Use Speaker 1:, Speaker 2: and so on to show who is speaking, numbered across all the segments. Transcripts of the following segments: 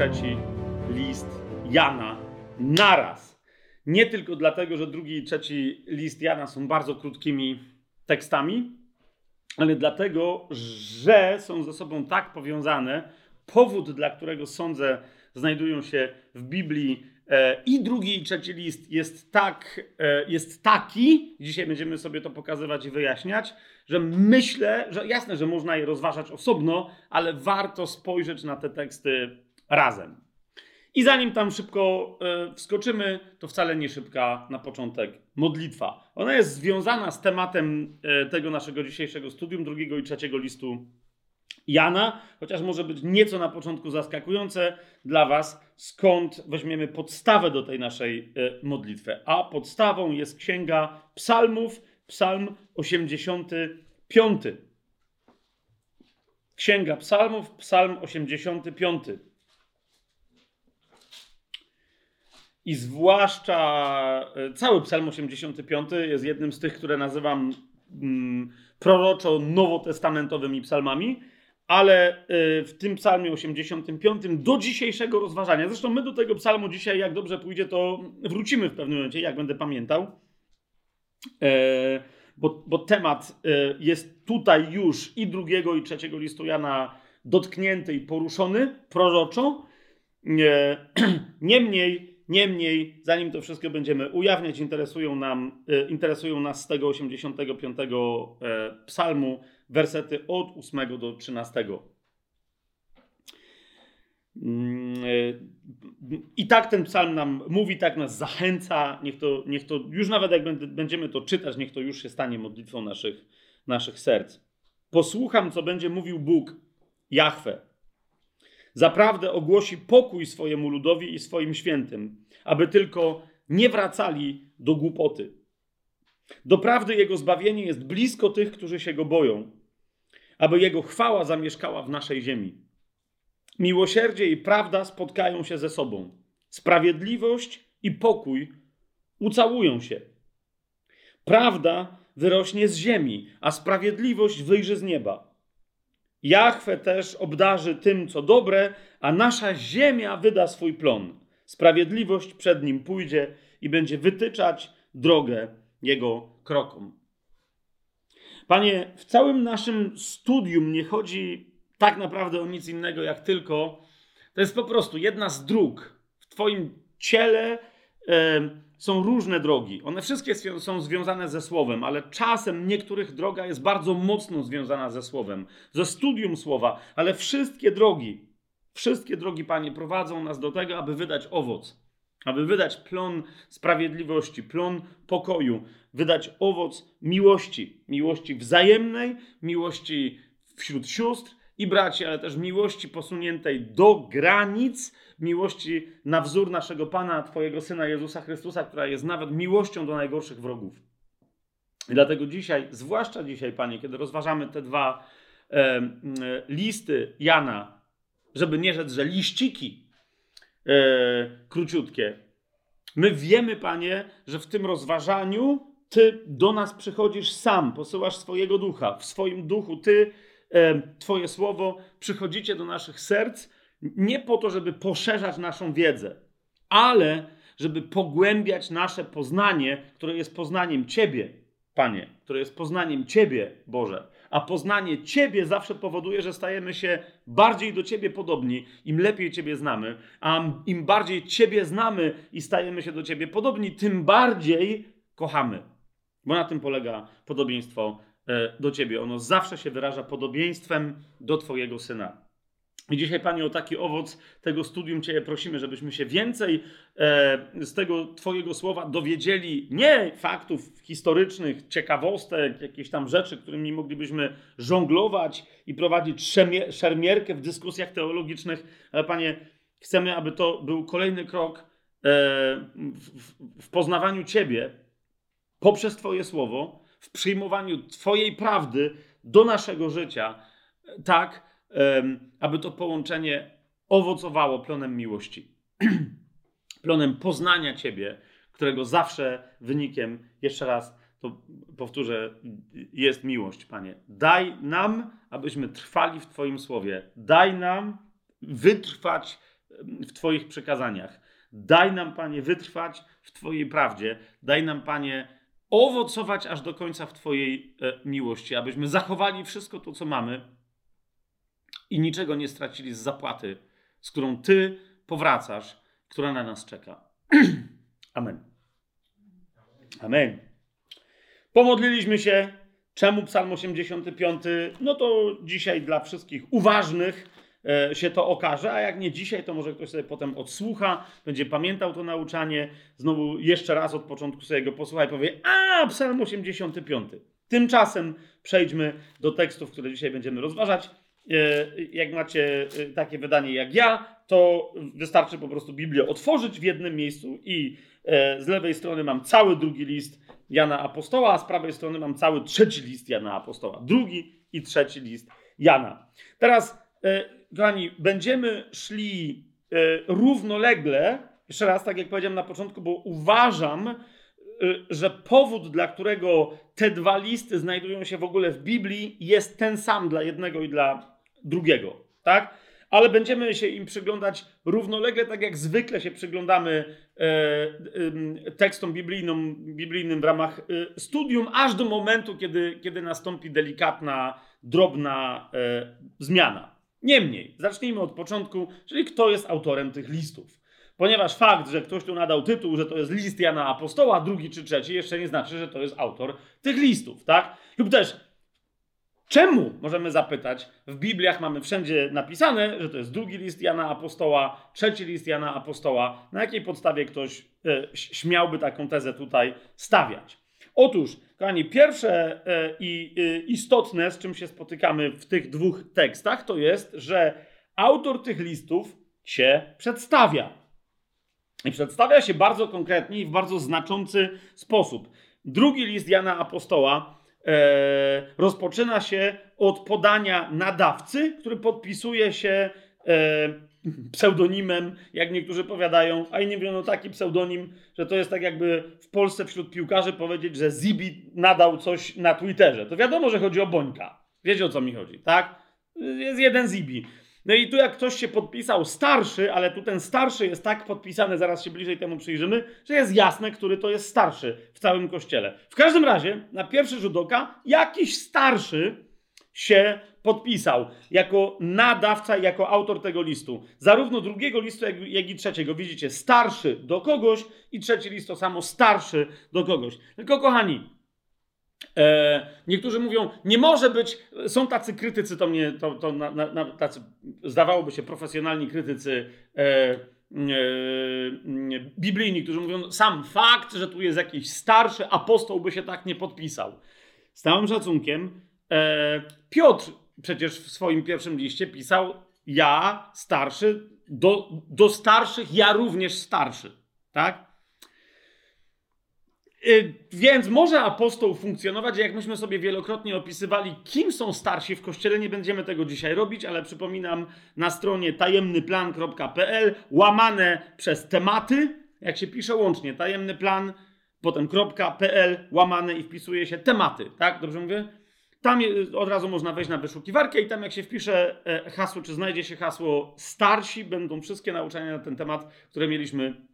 Speaker 1: trzeci list Jana naraz. Nie tylko dlatego, że drugi i trzeci list Jana są bardzo krótkimi tekstami, ale dlatego, że są ze sobą tak powiązane. Powód, dla którego sądzę, znajdują się w Biblii e, i drugi i trzeci list jest, tak, e, jest taki, dzisiaj będziemy sobie to pokazywać i wyjaśniać, że myślę, że jasne, że można je rozważać osobno, ale warto spojrzeć na te teksty razem. I zanim tam szybko e, wskoczymy, to wcale nie szybka na początek modlitwa. Ona jest związana z tematem e, tego naszego dzisiejszego studium, drugiego i trzeciego listu Jana, chociaż może być nieco na początku zaskakujące dla Was, skąd weźmiemy podstawę do tej naszej e, modlitwy. A podstawą jest księga Psalmów, Psalm 85. Księga Psalmów, Psalm 85. I zwłaszcza e, cały Psalm 85 jest jednym z tych, które nazywam mm, proroczo-nowotestamentowymi psalmami, ale e, w tym psalmie 85 do dzisiejszego rozważania, zresztą my do tego psalmu dzisiaj, jak dobrze pójdzie, to wrócimy w pewnym momencie, jak będę pamiętał, e, bo, bo temat jest tutaj już i drugiego i trzeciego listu Jana dotknięty i poruszony proroczo. Niemniej Niemniej, zanim to wszystko będziemy ujawniać, interesują, nam, e, interesują nas z tego 85 e, psalmu wersety od 8 do 13. Mm, e, I tak ten psalm nam mówi, tak nas zachęca. Niech to, niech to już nawet jak będziemy to czytać, niech to już się stanie modlitwą naszych, naszych serc. Posłucham, co będzie mówił Bóg, Jahwe. Zaprawdę ogłosi pokój swojemu ludowi i swoim świętym, aby tylko nie wracali do głupoty. Doprawdy jego zbawienie jest blisko tych, którzy się go boją, aby jego chwała zamieszkała w naszej ziemi. Miłosierdzie i prawda spotkają się ze sobą. Sprawiedliwość i pokój ucałują się. Prawda wyrośnie z ziemi, a sprawiedliwość wyjrzy z nieba. Jachwę też obdarzy tym, co dobre, a nasza ziemia wyda swój plon. Sprawiedliwość przed nim pójdzie i będzie wytyczać drogę jego krokom. Panie, w całym naszym studium nie chodzi tak naprawdę o nic innego, jak tylko to jest po prostu jedna z dróg w Twoim ciele są różne drogi. One wszystkie są związane ze słowem, ale czasem niektórych droga jest bardzo mocno związana ze słowem, ze studium słowa, ale wszystkie drogi, wszystkie drogi, Panie, prowadzą nas do tego, aby wydać owoc, aby wydać plon sprawiedliwości, plon pokoju, wydać owoc miłości, miłości wzajemnej, miłości wśród sióstr i braci, ale też miłości posuniętej do granic, miłości na wzór naszego Pana, Twojego Syna Jezusa Chrystusa, która jest nawet miłością do najgorszych wrogów. I dlatego dzisiaj, zwłaszcza dzisiaj, Panie, kiedy rozważamy te dwa e, listy Jana, żeby nie rzec, że liściki e, króciutkie, my wiemy, Panie, że w tym rozważaniu Ty do nas przychodzisz sam, posyłasz swojego ducha. W swoim duchu Ty, e, Twoje słowo, przychodzicie do naszych serc nie po to, żeby poszerzać naszą wiedzę, ale żeby pogłębiać nasze poznanie, które jest poznaniem Ciebie, Panie, które jest poznaniem Ciebie, Boże. A poznanie Ciebie zawsze powoduje, że stajemy się bardziej do Ciebie podobni, im lepiej Ciebie znamy. A im bardziej Ciebie znamy i stajemy się do Ciebie podobni, tym bardziej kochamy. Bo na tym polega podobieństwo e, do Ciebie. Ono zawsze się wyraża podobieństwem do Twojego syna. I dzisiaj, Panie, o taki owoc tego studium Cię prosimy, żebyśmy się więcej e, z tego Twojego słowa dowiedzieli, nie faktów historycznych, ciekawostek, jakieś tam rzeczy, którymi moglibyśmy żonglować i prowadzić szermierkę w dyskusjach teologicznych, ale Panie, chcemy, aby to był kolejny krok e, w, w poznawaniu Ciebie poprzez Twoje słowo, w przyjmowaniu Twojej prawdy do naszego życia, tak, aby to połączenie owocowało plonem miłości, plonem poznania Ciebie, którego zawsze wynikiem, jeszcze raz to powtórzę, jest miłość, Panie. Daj nam, abyśmy trwali w Twoim słowie. Daj nam, wytrwać w Twoich przekazaniach. Daj nam, Panie, wytrwać w Twojej prawdzie. Daj nam, Panie, owocować aż do końca w Twojej e, miłości, abyśmy zachowali wszystko to, co mamy i niczego nie stracili z zapłaty, z którą Ty powracasz, która na nas czeka. Amen. Amen. Pomodliliśmy się. Czemu Psalm 85? No to dzisiaj dla wszystkich uważnych e, się to okaże, a jak nie dzisiaj, to może ktoś sobie potem odsłucha, będzie pamiętał to nauczanie, znowu jeszcze raz od początku sobie go posłucha i powie, a Psalm 85. Tymczasem przejdźmy do tekstów, które dzisiaj będziemy rozważać. E, jak macie e, takie wydanie jak ja, to wystarczy po prostu Biblię otworzyć w jednym miejscu i z lewej strony mam cały drugi list Jana Apostoła, a z prawej strony mam cały trzeci list Jana Apostoła. Drugi i trzeci list Jana. Teraz, e, kochani, będziemy szli e, równolegle, jeszcze raz, tak jak powiedziałem na początku, bo uważam, e, że powód, dla którego te dwa listy znajdują się w ogóle w Biblii, jest ten sam dla jednego i dla drugiego. Tak? ale będziemy się im przyglądać równolegle, tak jak zwykle się przyglądamy e, tekstom biblijnym, biblijnym w ramach e, studium, aż do momentu, kiedy, kiedy nastąpi delikatna, drobna e, zmiana. Niemniej, zacznijmy od początku, czyli kto jest autorem tych listów. Ponieważ fakt, że ktoś tu nadał tytuł, że to jest list Jana Apostoła, drugi czy trzeci, jeszcze nie znaczy, że to jest autor tych listów, tak? Lub też Czemu, możemy zapytać, w Bibliach mamy wszędzie napisane, że to jest drugi list Jana Apostoła, trzeci list Jana Apostoła. Na jakiej podstawie ktoś e, śmiałby taką tezę tutaj stawiać? Otóż, kochani, pierwsze e, i e, istotne, z czym się spotykamy w tych dwóch tekstach, to jest, że autor tych listów się przedstawia. I przedstawia się bardzo konkretnie i w bardzo znaczący sposób. Drugi list Jana Apostoła e, rozpoczyna się od podania nadawcy, który podpisuje się e, pseudonimem, jak niektórzy powiadają, a inni mówią, no taki pseudonim, że to jest tak jakby w Polsce wśród piłkarzy powiedzieć, że Zibi nadał coś na Twitterze. To wiadomo, że chodzi o Bońka. Wiecie o co mi chodzi, tak? Jest jeden Zibi. No i tu jak ktoś się podpisał starszy, ale tu ten starszy jest tak podpisany, zaraz się bliżej temu przyjrzymy, że jest jasne, który to jest starszy w całym kościele. W każdym razie, na pierwszy rzut oka, jakiś starszy się podpisał jako nadawca, jako autor tego listu. Zarówno drugiego listu, jak, jak, i trzeciego. Widzicie, starszy do kogoś i trzeci list to samo starszy do kogoś. Tylko kochani, E, niektórzy mówią, nie może być, są tacy krytycy, to mnie, to, to na, na, tacy, zdawałoby się, profesjonalni krytycy e, e, biblijni, którzy mówią, sam fakt, że tu jest jakiś starszy apostoł by się tak nie podpisał. Z całym szacunkiem, e, Piotr przecież w swoim pierwszym liście pisał, ja starszy, do, do starszych ja również starszy, tak? Y, więc może apostoł funkcjonować, jak myśmy sobie wielokrotnie opisywali, kim są starsi w kościele. Nie będziemy tego dzisiaj robić, ale przypominam na stronie tajemnyplan.pl łamane przez tematy, jak się pisze łącznie, tajemny plan, potem .pl łamane i wpisuje się tematy, tak? Dobrze mówię? Tam od razu można wejść na wyszukiwarkę i tam jak się wpisze e, hasło, czy znajdzie się hasło starsi, będą wszystkie nauczania na ten temat, które mieliśmy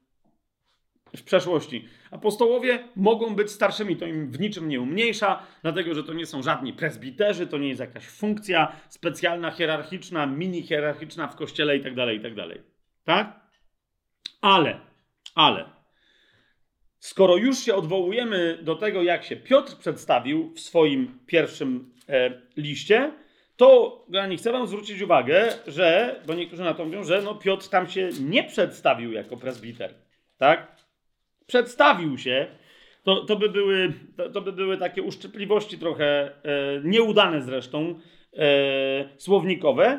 Speaker 1: w przeszłości. Apostołowie mogą być starszymi, to im w niczym nie umniejsza, dlatego że to nie są żadni presbiterzy, to nie jest jakaś funkcja specjalna, hierarchiczna, mini hierarchiczna w kościele itd., tak itd. Tak, tak? Ale, ale, skoro już się odwołujemy do tego, jak się Piotr przedstawił w swoim pierwszym e, liście, to nie chcę wam zwrócić uwagę, że, bo niektórzy na to mówią, że no Piotr tam się nie przedstawił jako presbiter, tak? Przedstawił się, to, to, by, były, to, to by były takie uszczypliwości trochę e, nieudane zresztą, e, słownikowe.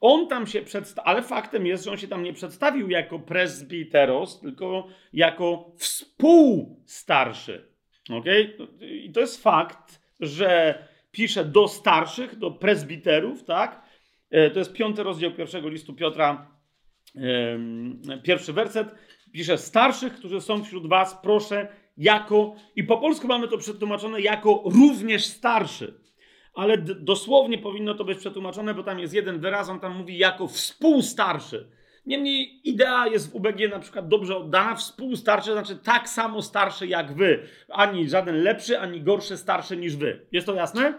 Speaker 1: On tam się przedstawił, ale faktem jest, że on się tam nie przedstawił jako presbiteros, tylko jako współstarszy. Okay? I to jest fakt, że pisze do starszych, do presbiterów, tak? E, to jest piąty rozdział pierwszego listu Piotra, pierwszy werset pisze starszych, którzy są wśród was, proszę, jako, i po polsku mamy to przetłumaczone jako również starszy. ale dosłownie powinno to być przetłumaczone, bo tam jest jeden wyraz, on tam mówi jako współstarszy. Niemniej idea jest w UBG na przykład dobrze oddana, współstarszy, znaczy tak samo starszy jak wy. Ani żaden lepszy, ani gorszy starszy niż wy. Jest to jasne?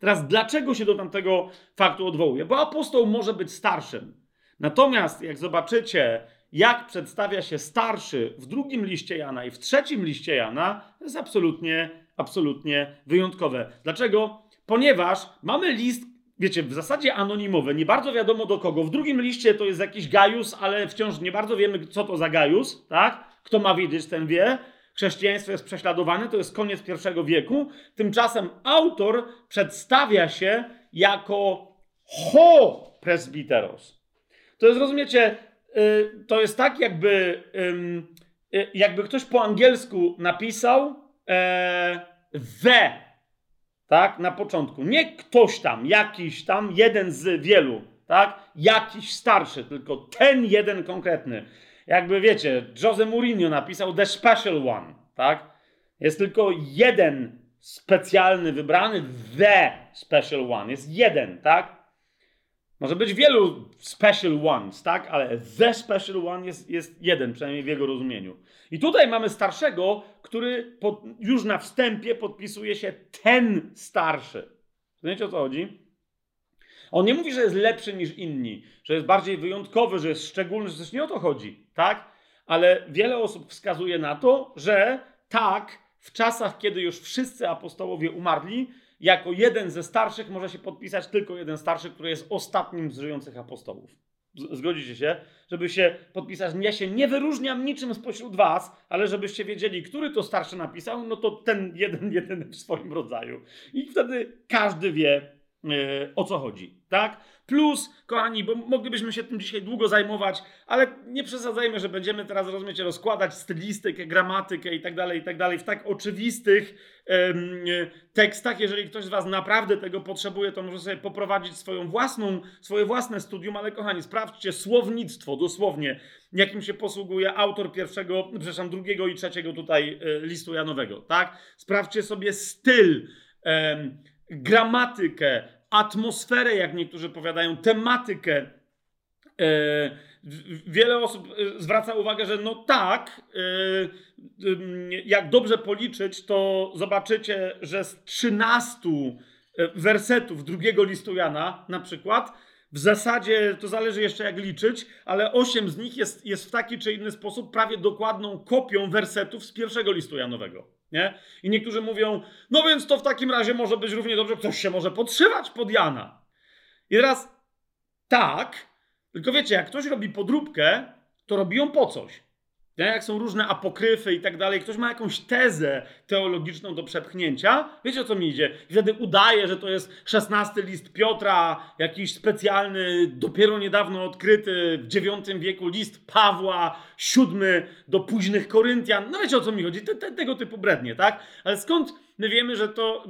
Speaker 1: Teraz dlaczego się do tamtego faktu odwołuje? Bo apostoł może być starszym. Natomiast jak zobaczycie, jak przedstawia się starszy w drugim liście Jana i w trzecim liście Jana, jest absolutnie, absolutnie wyjątkowe. Dlaczego? Ponieważ mamy list, wiecie, w zasadzie anonimowy, nie bardzo wiadomo do kogo. W drugim liście to jest jakiś Gajus, ale wciąż nie bardzo wiemy, co to za Gajus, tak? Kto ma wiedzieć, ten wie. Chrześcijaństwo jest prześladowane, to jest koniec pierwszego wieku. Tymczasem autor przedstawia się jako ho presbiteros. To jest, rozumiecie, to jest tak, jakby, y, jakby ktoś po angielsku napisał the, tak, na początku. Nie ktoś tam, jakiś tam, jeden z wielu, tak, jakiś starszy, tylko ten jeden konkretny. Jakby wiecie, Jose Mourinho napisał The Special One, tak? Jest tylko jeden specjalny wybrany, The Special One. Jest jeden, tak? Może być wielu special ones, tak? Ale the special one jest, jest jeden, przynajmniej w jego rozumieniu. I tutaj mamy starszego, który pod, już na wstępie podpisuje się ten starszy. Wiecie o co chodzi? On nie mówi, że jest lepszy niż inni, że jest bardziej wyjątkowy, że jest szczególny, że coś nie o to chodzi, tak? Ale wiele osób wskazuje na to, że tak, w czasach, kiedy już wszyscy apostołowie umarli, jako jeden ze starszych może się podpisać tylko jeden starszy, który jest ostatnim z żyjących apostołów. Zgodzicie się? Żeby się podpisać. Ja się nie wyróżniam niczym spośród was, ale żebyście wiedzieli, który to starszy napisał, no to ten jeden, jeden w swoim rodzaju. I wtedy każdy wie, yy, o co chodzi. Tak? Plus, kochani, bo moglibyśmy się tym dzisiaj długo zajmować, ale nie przesadzajmy, że będziemy teraz, rozumiecie, rozkładać stylistykę, gramatykę i tak dalej, i tak dalej w tak oczywistych tekstach. Jeżeli ktoś z Was naprawdę tego potrzebuje, to może sobie poprowadzić swoją własną, swoje własne studium, ale kochani, sprawdźcie słownictwo, dosłownie, jakim się posługuje autor pierwszego, przepraszam, drugiego i trzeciego tutaj e, listu Janowego, tak? Sprawdźcie sobie styl, gramatykę, atmosferę, jak niektórzy powiadają, tematykę. E, wiele osób e, zwraca uwagę, że no tak, e, jak dobrze policzyć, to zobaczycie, że z 13 wersetów drugiego listu Jana na przykład, w zasadzie to zależy jeszcze jak liczyć, ale 8 z nich jest, jest w taki czy inny sposób prawie dokładną kopią wersetów z pierwszego listu Janowego. Nie? I niektórzy mówią, no więc to w takim razie może być równie dobrze, ktoś się może podszywać pod Jana. I teraz tak, tylko wiecie, jak ktoś robi podróbkę, to robi ją po coś. Jak są różne apokryfy i tak dalej, ktoś ma jakąś tezę teologiczną do przepchnięcia, wiecie o co mi idzie? I wtedy udaje, że to jest szesnasty list Piotra, jakiś specjalny, dopiero niedawno odkryty w IX wieku list Pawła, siódmy do późnych Koryntian. No wiecie o co mi chodzi? Te, te, tego typu brednie, tak? Ale skąd my wiemy, że to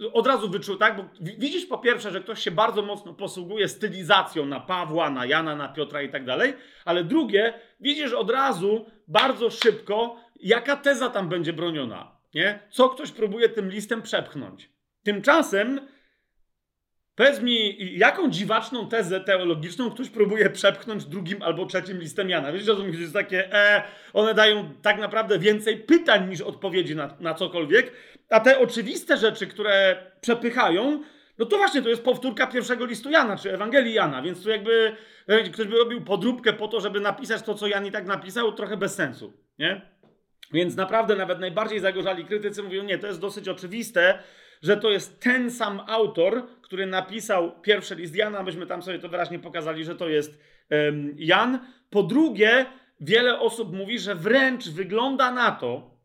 Speaker 1: y, od razu wyczuł, tak? Bo widzisz po pierwsze, że ktoś się bardzo mocno posługuje stylizacją na Pawła, na Jana, na Piotra i tak dalej, ale drugie, widzisz od razu bardzo szybko, jaka teza tam będzie broniona, nie? Co ktoś próbuje tym listem przepchnąć. Tymczasem Powiedz mi, jaką dziwaczną tezę teologiczną ktoś próbuje przepchnąć drugim albo trzecim listem Jana? Wiecie, że to jest takie, e, one dają tak naprawdę więcej pytań niż odpowiedzi na, na cokolwiek, a te oczywiste rzeczy, które przepychają, no to właśnie to jest powtórka pierwszego listu Jana, czy Ewangelii Jana, więc tu jakby ktoś by robił podróbkę po to, żeby napisać to, co Jan i tak napisał, trochę bez sensu, nie? Więc naprawdę nawet najbardziej zagorzali krytycy mówią, nie, to jest dosyć oczywiste, że to jest ten sam autor, który napisał pierwszy list Jana, myśmy tam sobie to wyraźnie pokazali, że to jest um, Jan. Po drugie, wiele osób mówi, że wręcz wygląda na to,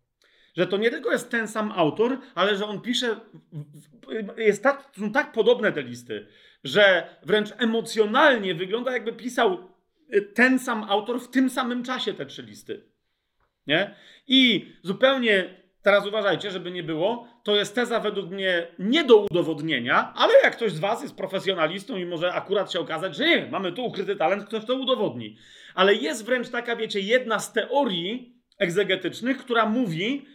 Speaker 1: że to nie tylko jest ten sam autor, ale że on pisze, jest tak, są tak podobne te listy, że wręcz emocjonalnie wygląda jakby pisał y, ten sam autor w tym samym czasie te trzy listy. Nie? I zupełnie Teraz uważajcie, żeby nie było. To jest teza według mnie nie do udowodnienia, ale jak ktoś z Was jest profesjonalistą i może akurat się okazać, że nie, mamy tu ukryty talent, ktoś to udowodni. Ale jest wręcz taka, wiecie, jedna z teorii egzegetycznych, która mówi,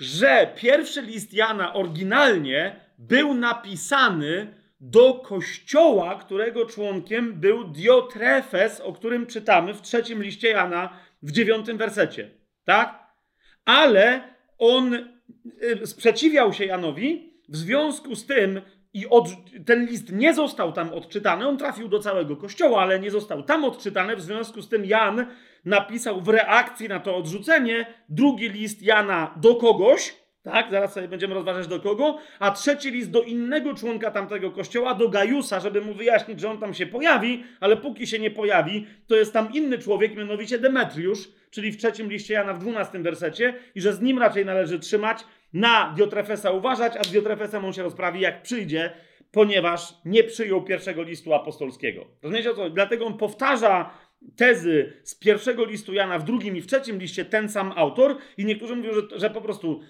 Speaker 1: że pierwszy list Jana oryginalnie był napisany do kościoła, którego członkiem był Diotrefes, o którym czytamy w trzecim liście Jana w dziewiątym wersecie. Tak? Ale on y, sprzeciwiał się Janowi, w związku z tym i od, ten list nie został tam odczytany, on trafił do całego kościoła, ale nie został tam odczytany, w związku z tym Jan napisał w reakcji na to odrzucenie drugi list Jana do kogoś, tak, zaraz sobie będziemy rozważać do kogo, a trzeci list do innego członka tamtego kościoła, do Gajusa, żeby mu wyjaśnić, że on tam się pojawi, ale póki się nie pojawi, to jest tam inny człowiek, mianowicie Demetriusz, czyli w trzecim liście Jana w dwunastym wersecie i że z nim raczej należy trzymać, na Diotrefesa uważać, a z Diotrefesem on się rozprawi jak przyjdzie, ponieważ nie przyjął pierwszego listu apostolskiego. Rozumiecie o co? Dlatego on powtarza tezy z pierwszego listu Jana w drugim i w trzecim liście ten sam autor i niektórzy mówią, że, że po prostu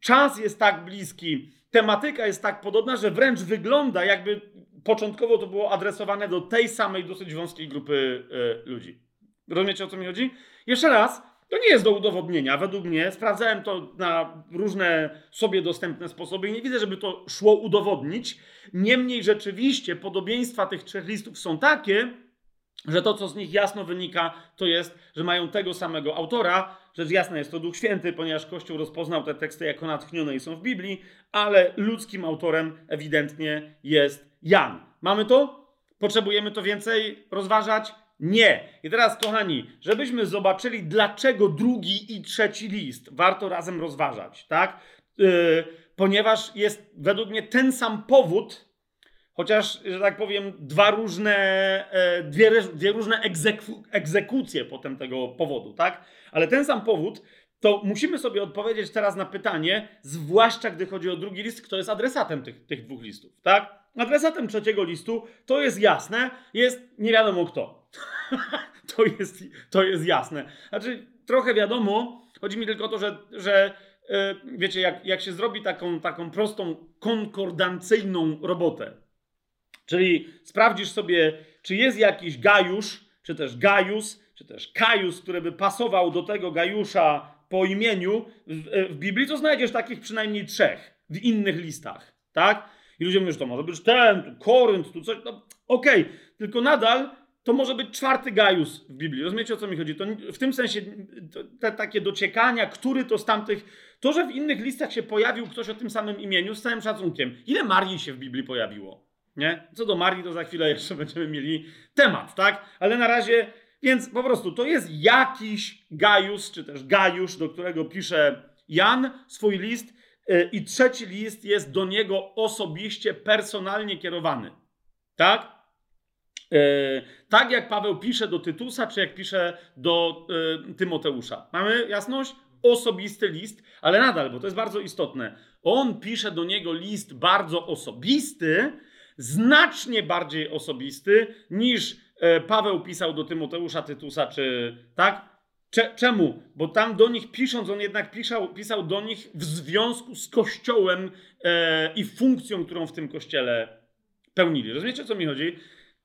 Speaker 1: czas jest tak bliski, tematyka jest tak podobna, że wręcz wygląda jakby początkowo to było adresowane do tej samej dosyć wąskiej grupy y, ludzi. Rozumiecie o co mi chodzi? Jeszcze raz, to nie jest do udowodnienia, według mnie. Sprawdzałem to na różne sobie dostępne sposoby i nie widzę, żeby to szło udowodnić. Niemniej rzeczywiście podobieństwa tych trzech listów są takie, że to, co z nich jasno wynika, to jest, że mają tego samego autora. Rzecz jasna jest to Duch Święty, ponieważ Kościół rozpoznał te teksty jako natchnione i są w Biblii, ale ludzkim autorem ewidentnie jest Jan. Mamy to? Potrzebujemy to więcej rozważać? Nie. I teraz, kochani, żebyśmy zobaczyli, dlaczego drugi i trzeci list warto razem rozważać, tak? Yy, ponieważ jest według mnie ten sam powód, chociaż, że tak powiem, dwa różne, e, dwie, dwie różne egzeku, egzekucje potem tego powodu, tak? Ale ten sam powód, to musimy sobie odpowiedzieć teraz na pytanie, zwłaszcza gdy chodzi o drugi list, kto jest adresatem tych, tych dwóch listów, tak? Adresatem trzeciego listu, to jest jasne, jest nie wiadomo kto. to, jest, to jest jasne. Znaczy, trochę wiadomo, chodzi mi tylko o to, że, że yy, wiecie, jak, jak się zrobi taką, taką prostą, konkordancyjną robotę, czyli sprawdzisz sobie, czy jest jakiś gajusz, czy też gajus, czy też kajus, który by pasował do tego gajusza po imieniu w, w Biblii, to znajdziesz takich przynajmniej trzech w innych listach, tak? I ludzie mówią, że to może być ten, tu Korynt, tu coś. No, Okej, okay. tylko nadal to może być czwarty Gajus w Biblii. Rozumiecie o co mi chodzi? To w tym sensie te takie dociekania, który to z tamtych. To, że w innych listach się pojawił ktoś o tym samym imieniu, z całym szacunkiem. Ile Marii się w Biblii pojawiło? Nie? Co do Marii, to za chwilę jeszcze będziemy mieli temat, tak? Ale na razie, więc po prostu to jest jakiś Gajus, czy też Gajusz, do którego pisze Jan swój list y, i trzeci list jest do niego osobiście, personalnie kierowany. Tak? E, tak jak Paweł pisze do Tytusa, czy jak pisze do e, Tymoteusza. Mamy jasność? Osobisty list, ale nadal, bo to jest bardzo istotne. On pisze do niego list bardzo osobisty, znacznie bardziej osobisty niż e, Paweł pisał do Tymoteusza, Tytusa, czy tak? Czemu? Bo tam do nich pisząc, on jednak pisał, pisał do nich w związku z kościołem e, i funkcją, którą w tym kościele pełnili. Rozumiecie, o co mi chodzi?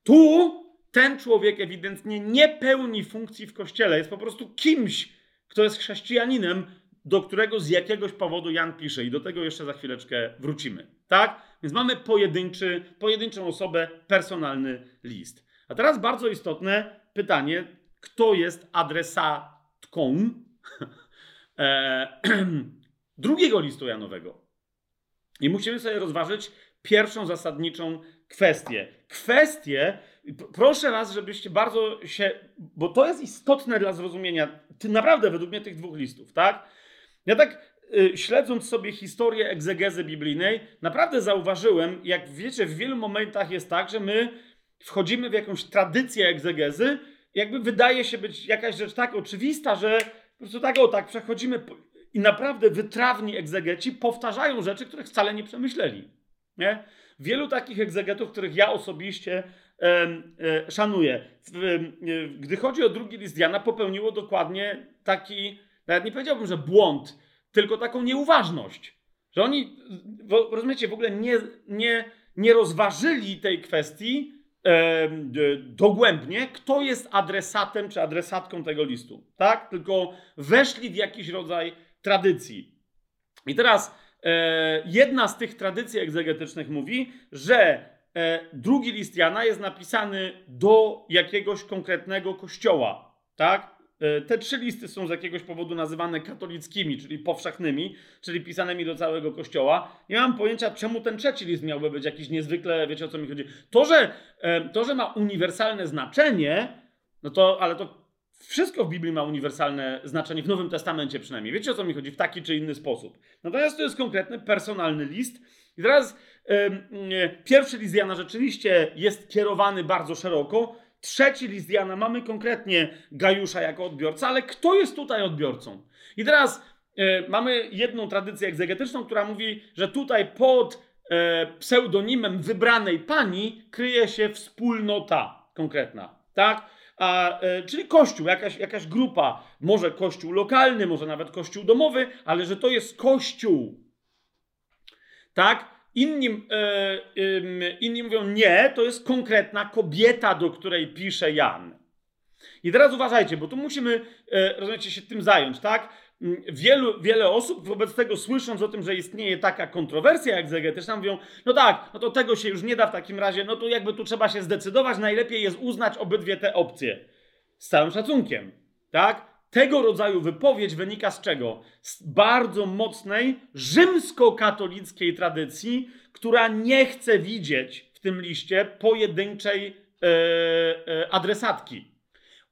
Speaker 1: Tu ten człowiek ewidentnie nie pełni funkcji w kościele, jest po prostu kimś, kto jest chrześcijaninem, do którego z jakiegoś powodu Jan pisze i do tego jeszcze za chwileczkę wrócimy. Tak? Więc mamy pojedynczy, pojedynczą osobę, personalny list. A teraz bardzo istotne pytanie, kto jest adresatką e, drugiego listu Janowego. I musimy sobie rozważyć pierwszą zasadniczą kwestię. Kwestię, proszę Was, żebyście bardzo się, bo to jest istotne dla zrozumienia, naprawdę według mnie tych dwóch listów, tak? Ja tak śledząc sobie historię egzegezy biblijnej, naprawdę zauważyłem, jak wiecie, w wielu momentach jest tak, że my wchodzimy w jakąś tradycję egzegezy, jakby wydaje się być jakaś rzecz tak oczywista, że po prostu tak o tak przechodzimy i naprawdę wytrawni egzegeci powtarzają rzeczy, których wcale nie przemyśleli. Nie? Wielu takich egzegetów, których ja osobiście e, e, szanuję, e, gdy chodzi o drugi list Jana, popełniło dokładnie taki, nawet nie powiedziałbym, że błąd, tylko taką nieuważność. Że oni, rozumiecie, w ogóle nie, nie, nie rozważyli tej kwestii e, dogłębnie, kto jest adresatem czy adresatką tego listu. Tak? Tylko weszli w jakiś rodzaj tradycji. I teraz e, jedna z tych tradycji egzegetycznych mówi, że e, drugi list Jana jest napisany do jakiegoś konkretnego kościoła, tak? E, te trzy listy są z jakiegoś powodu nazywane katolickimi, czyli powszechnymi, czyli pisanymi do całego kościoła. Nie mam pojęcia, czemu ten trzeci list miałby być jakiś niezwykle, wiecie o co mi chodzi. To, że, e, to, że ma uniwersalne znaczenie, no to, ale to wszystko w Biblii ma uniwersalne znaczenie, w Nowym Testamencie przynajmniej. Wiecie o co mi chodzi? W taki czy inny sposób. Natomiast to jest konkretny, personalny list. I teraz pierwszy list Jana rzeczywiście jest kierowany bardzo szeroko. Trzeci list Jana mamy konkretnie Gajusza jako odbiorca, ale kto jest tutaj odbiorcą? I teraz e, mamy jedną tradycję egzegetyczną, która mówi, że tutaj pod e, pseudonimem wybranej pani kryje się wspólnota konkretna. Tak? A, e, czyli kościół, jakaś, jakaś grupa, może kościół lokalny, może nawet kościół domowy, ale że to jest kościół. Tak? Inni, e, inni mówią nie, to jest konkretna kobieta, do której pisze Jan. I teraz uważajcie, bo tu musimy, e, rozumiecie, się tym zająć, tak? Mm, wielu, wiele osób wobec tego, słysząc o tym, że istnieje taka kontrowersja egzegetyczna, mówią, no tak, no to tego się już nie da w takim razie, no to jakby tu trzeba się zdecydować, najlepiej jest uznać obydwie te opcje. Z całym szacunkiem, tak? Tego rodzaju wypowiedź wynika z czego? Z bardzo mocnej rzymskokatolickiej tradycji, która nie chce widzieć w tym liście pojedynczej e, e, adresatki.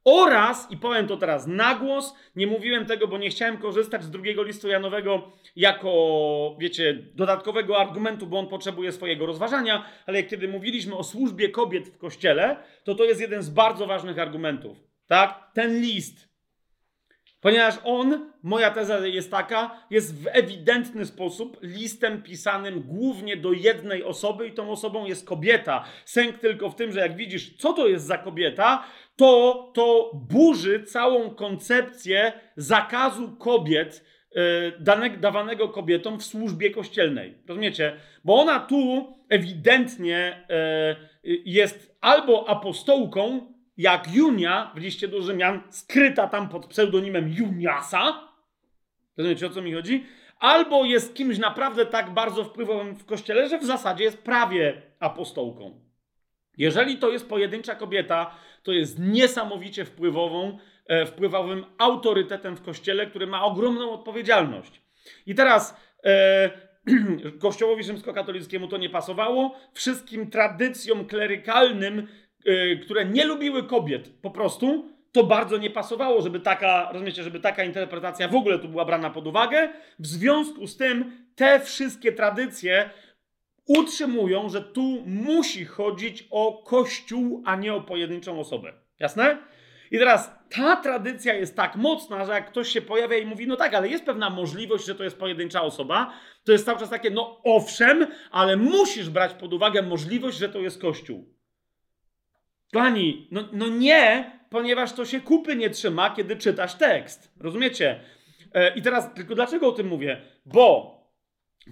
Speaker 1: Oraz, i powiem to teraz na głos, nie mówiłem tego, bo nie chciałem korzystać z drugiego listu Janowego jako, wiecie, dodatkowego argumentu, bo on potrzebuje swojego rozważania, ale kiedy mówiliśmy o służbie kobiet w kościele, to to jest jeden z bardzo ważnych argumentów. Tak? Ten list Ponieważ on, moja teza jest taka, jest w ewidentny sposób listem pisanym głównie do jednej osoby i tą osobą jest kobieta. Sęk tylko w tym, że jak widzisz, co to jest za kobieta, to to burzy całą koncepcję zakazu kobiet, yy, dawanego kobietom w służbie kościelnej. Rozumiecie? Bo ona tu ewidentnie yy, jest albo apostołką, jak Junia w liście do Rzymian, skryta tam pod pseudonimem Juniasa, rozumiecie o co mi chodzi? Albo jest kimś naprawdę tak bardzo wpływowym w kościele, że w zasadzie jest prawie apostołką. Jeżeli to jest pojedyncza kobieta, to jest niesamowicie wpływową, e, wpływowym autorytetem w kościele, który ma ogromną odpowiedzialność. I teraz e, Kościołowi rzymskokatolickiemu to nie pasowało, wszystkim tradycjom klerykalnym które nie lubiły kobiet po prostu, to bardzo nie pasowało, żeby taka, rozumiecie, żeby taka interpretacja w ogóle tu była brana pod uwagę. W związku z tym te wszystkie tradycje utrzymują, że tu musi chodzić o kościół, a nie o pojedynczą osobę. Jasne? I teraz ta tradycja jest tak mocna, że jak ktoś się pojawia i mówi, no tak, ale jest pewna możliwość, że to jest pojedyncza osoba, to jest cały czas takie, no owszem, ale musisz brać pod uwagę możliwość, że to jest kościół. Kochani, no, no nie, ponieważ to się kupy nie trzyma, kiedy czytasz tekst. Rozumiecie? E, I teraz, tylko dlaczego o tym mówię? Bo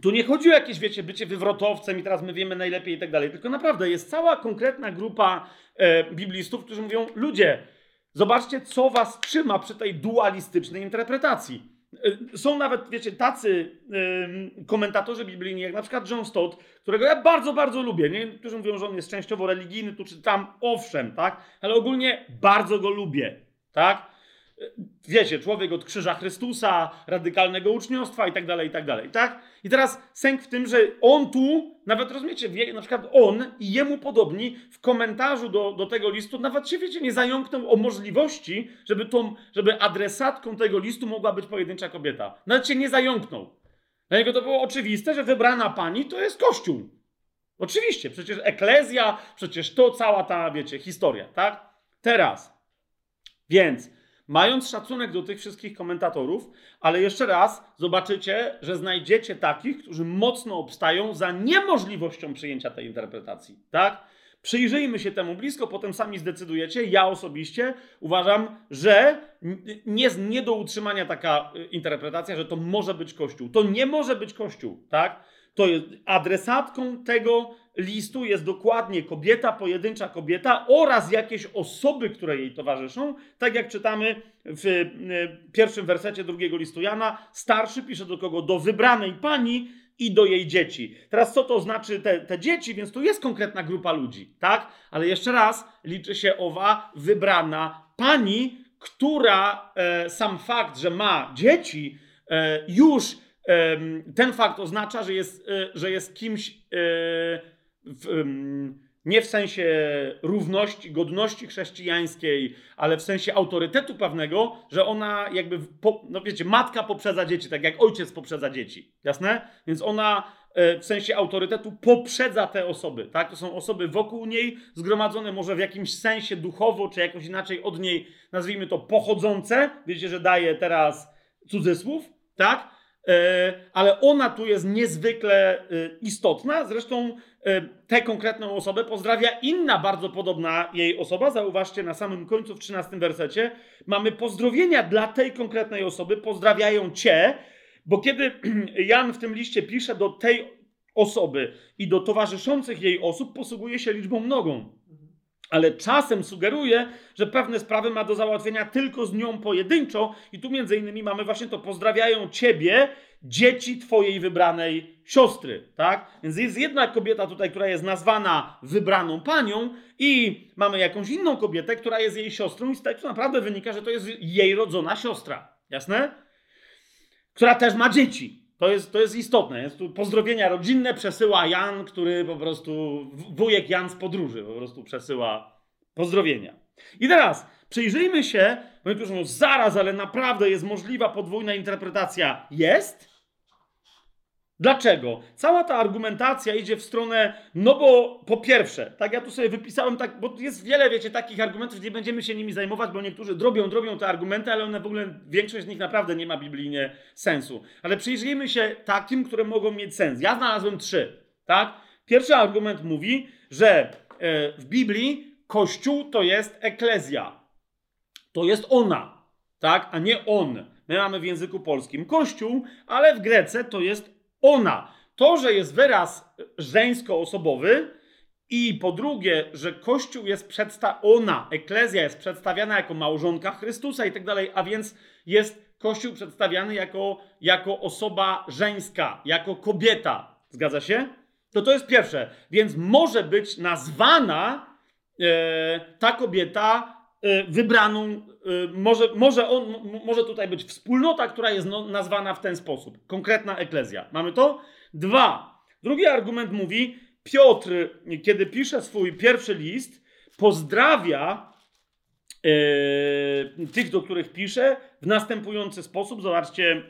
Speaker 1: tu nie chodzi o jakieś, wiecie, bycie wywrotowcem i teraz my wiemy najlepiej i tak dalej, tylko naprawdę jest cała konkretna grupa e, biblistów, którzy mówią, ludzie, zobaczcie, co was trzyma przy tej dualistycznej interpretacji. Y, są nawet, wiecie, tacy yy, komentatorzy biblijni, jak na przykład John Stott, którego ja bardzo, bardzo lubię. Niektórzy mówią, że on jest częściowo religijny, tu czy tam, owszem, tak? Ale ogólnie bardzo go lubię, tak? Wiecie, człowiek od krzyża Chrystusa, radykalnego uczniostwa i tak dalej, i tak dalej, tak? I teraz sęk w tym, że on tu, nawet rozumiecie, wie, na przykład on i jemu podobni w komentarzu do, do tego listu nawet się, wiecie, nie zająknął o możliwości, żeby, tą, żeby adresatką tego listu mogła być pojedyncza kobieta. Nawet się nie zająknął. Dla niego to było oczywiste, że wybrana pani to jest Kościół. Oczywiście, przecież eklezja, przecież to cała ta, wiecie, historia, tak? Teraz, więc mając szacunek do tych wszystkich komentatorów, ale jeszcze raz zobaczycie, że znajdziecie takich, którzy mocno obstają za niemożliwością przyjęcia tej interpretacji, tak? Przyjrzyjmy się temu blisko, potem sami zdecydujecie. Ja osobiście uważam, że nie, nie do utrzymania taka y, interpretacja, że to może być Kościół. To nie może być Kościół, tak? To jest adresatką tego listu jest dokładnie kobieta, pojedyncza kobieta oraz jakieś osoby, które jej towarzyszą. Tak jak czytamy w y, pierwszym wersecie drugiego listu Jana, starszy pisze do kogo? Do wybranej pani i do jej dzieci. Teraz co to znaczy te, te dzieci? Więc tu jest konkretna grupa ludzi, tak? Ale jeszcze raz liczy się owa wybrana pani, która e, sam fakt, że ma dzieci, e, już e, ten fakt oznacza, że jest, e, że jest kimś e, w, nie w sensie równości, godności chrześcijańskiej, ale w sensie autorytetu pewnego, że ona jakby, po, no wiecie, matka poprzedza dzieci, tak jak ojciec poprzedza dzieci, jasne? Więc ona e, w sensie autorytetu poprzedza te osoby, tak? To są osoby wokół niej, zgromadzone może w jakimś sensie duchowo, czy jakoś inaczej od niej, nazwijmy to, pochodzące. Wiecie, że daje teraz cudzysłów, tak? E, ale ona tu jest niezwykle e, istotna. Zresztą tę konkretną osobę pozdrawia inna bardzo podobna jej osoba. Zauważcie na samym końcu w 13 wersecie. Mamy pozdrowienia dla tej konkretnej osoby. Pozdrawiają cię, bo kiedy Jan w tym liście pisze do tej osoby i do towarzyszących jej osób, posługuje się liczbą mnogą ale czasem sugeruje, że pewne sprawy ma do załatwienia tylko z nią pojedynczo i tu między innymi mamy właśnie to pozdrawiają ciebie, dzieci twojej wybranej siostry, tak? Więc jest jedna kobieta tutaj, która jest nazwana wybraną panią i mamy jakąś inną kobietę, która jest jej siostrą i z tego naprawdę wynika, że to jest jej rodzona siostra. Jasne? Która też ma dzieci. To jest, to jest istotne. Jest tu pozdrowienia rodzinne przesyła Jan, który po prostu, wujek Jan z podróży po prostu przesyła pozdrowienia. I teraz przyjrzyjmy się, bo niektórzy mówią, zaraz, ale naprawdę jest możliwa podwójna interpretacja. Jest? Dlaczego? Cała ta argumentacja idzie w stronę, no bo po pierwsze, tak ja tu sobie wypisałem, tak, bo jest wiele, wiecie, takich argumentów, nie będziemy się nimi zajmować, bo niektórzy drobią, drobią te argumenty, ale one w ogóle, większość z nich naprawdę nie ma biblijnie sensu. Ale przyjrzyjmy się takim, które mogą mieć sens. Ja znalazłem trzy, tak? Pierwszy argument mówi, że e, w Biblii Kościół to jest eklezja. To jest ona, tak? A nie on. My mamy w języku polskim Kościół, ale w Grece to jest ona. To, że jest wyraz żeńsko-osobowy i po drugie, że Kościół jest przedstawiony, ona, eklezja jest przedstawiana jako małżonka Chrystusa i tak dalej, a więc jest Kościół przedstawiany jako, jako osoba żeńska, jako kobieta. Zgadza się? To to jest pierwsze. Więc może być nazwana e, ta kobieta wybraną, e, może, może, on, może tutaj być wspólnota, która jest no, nazwana w ten sposób. Konkretna eklezja. Mamy to? Dwa. Drugi argument mówi, Piotr, kiedy pisze swój pierwszy list, pozdrawia e, tych, do których pisze, w następujący sposób. Zobaczcie,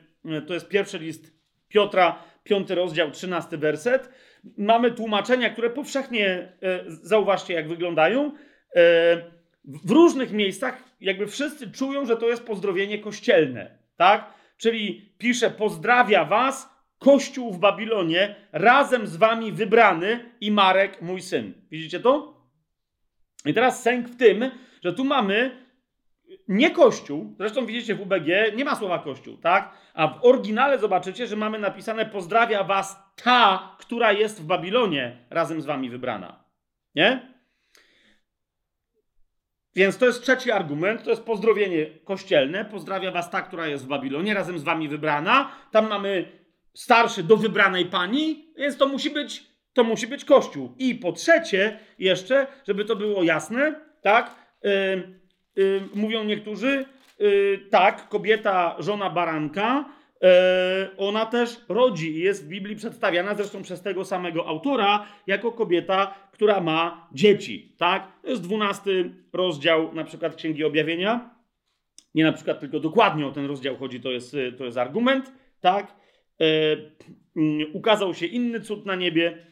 Speaker 1: to jest pierwszy list Piotra, piąty rozdział, trzynasty werset. Mamy tłumaczenia, które powszechnie, e, zauważcie, jak wyglądają. E, w różnych miejscach jakby wszyscy czują, że to jest pozdrowienie kościelne, tak? Czyli pisze, pozdrawia was Kościół w Babilonie, razem z wami wybrany i Marek, mój syn. Widzicie to? I teraz sęk w tym, że tu mamy nie Kościół, zresztą widzicie w UBG nie ma słowa Kościół, tak? A w oryginale zobaczycie, że mamy napisane pozdrawia was ta, która jest w Babilonie, razem z wami wybrana. Nie? Więc to jest trzeci argument, to jest pozdrowienie kościelne. Pozdrawia was ta, która jest w Babilonie, razem z wami wybrana. Tam mamy starszy do wybranej pani, więc to musi być, to musi być kościół. I po trzecie, jeszcze, żeby to było jasne, tak, yy, yy, mówią niektórzy, yy, tak, kobieta, żona baranka, ona też rodzi i jest w Biblii przedstawiana zresztą przez tego samego autora jako kobieta, która ma dzieci. Tak? To jest dwunasty rozdział na przykład Księgi Objawienia. Nie na przykład tylko dokładnie o ten rozdział chodzi, to jest, to jest argument. Tak? E, mm, ukazał się inny cud na niebie,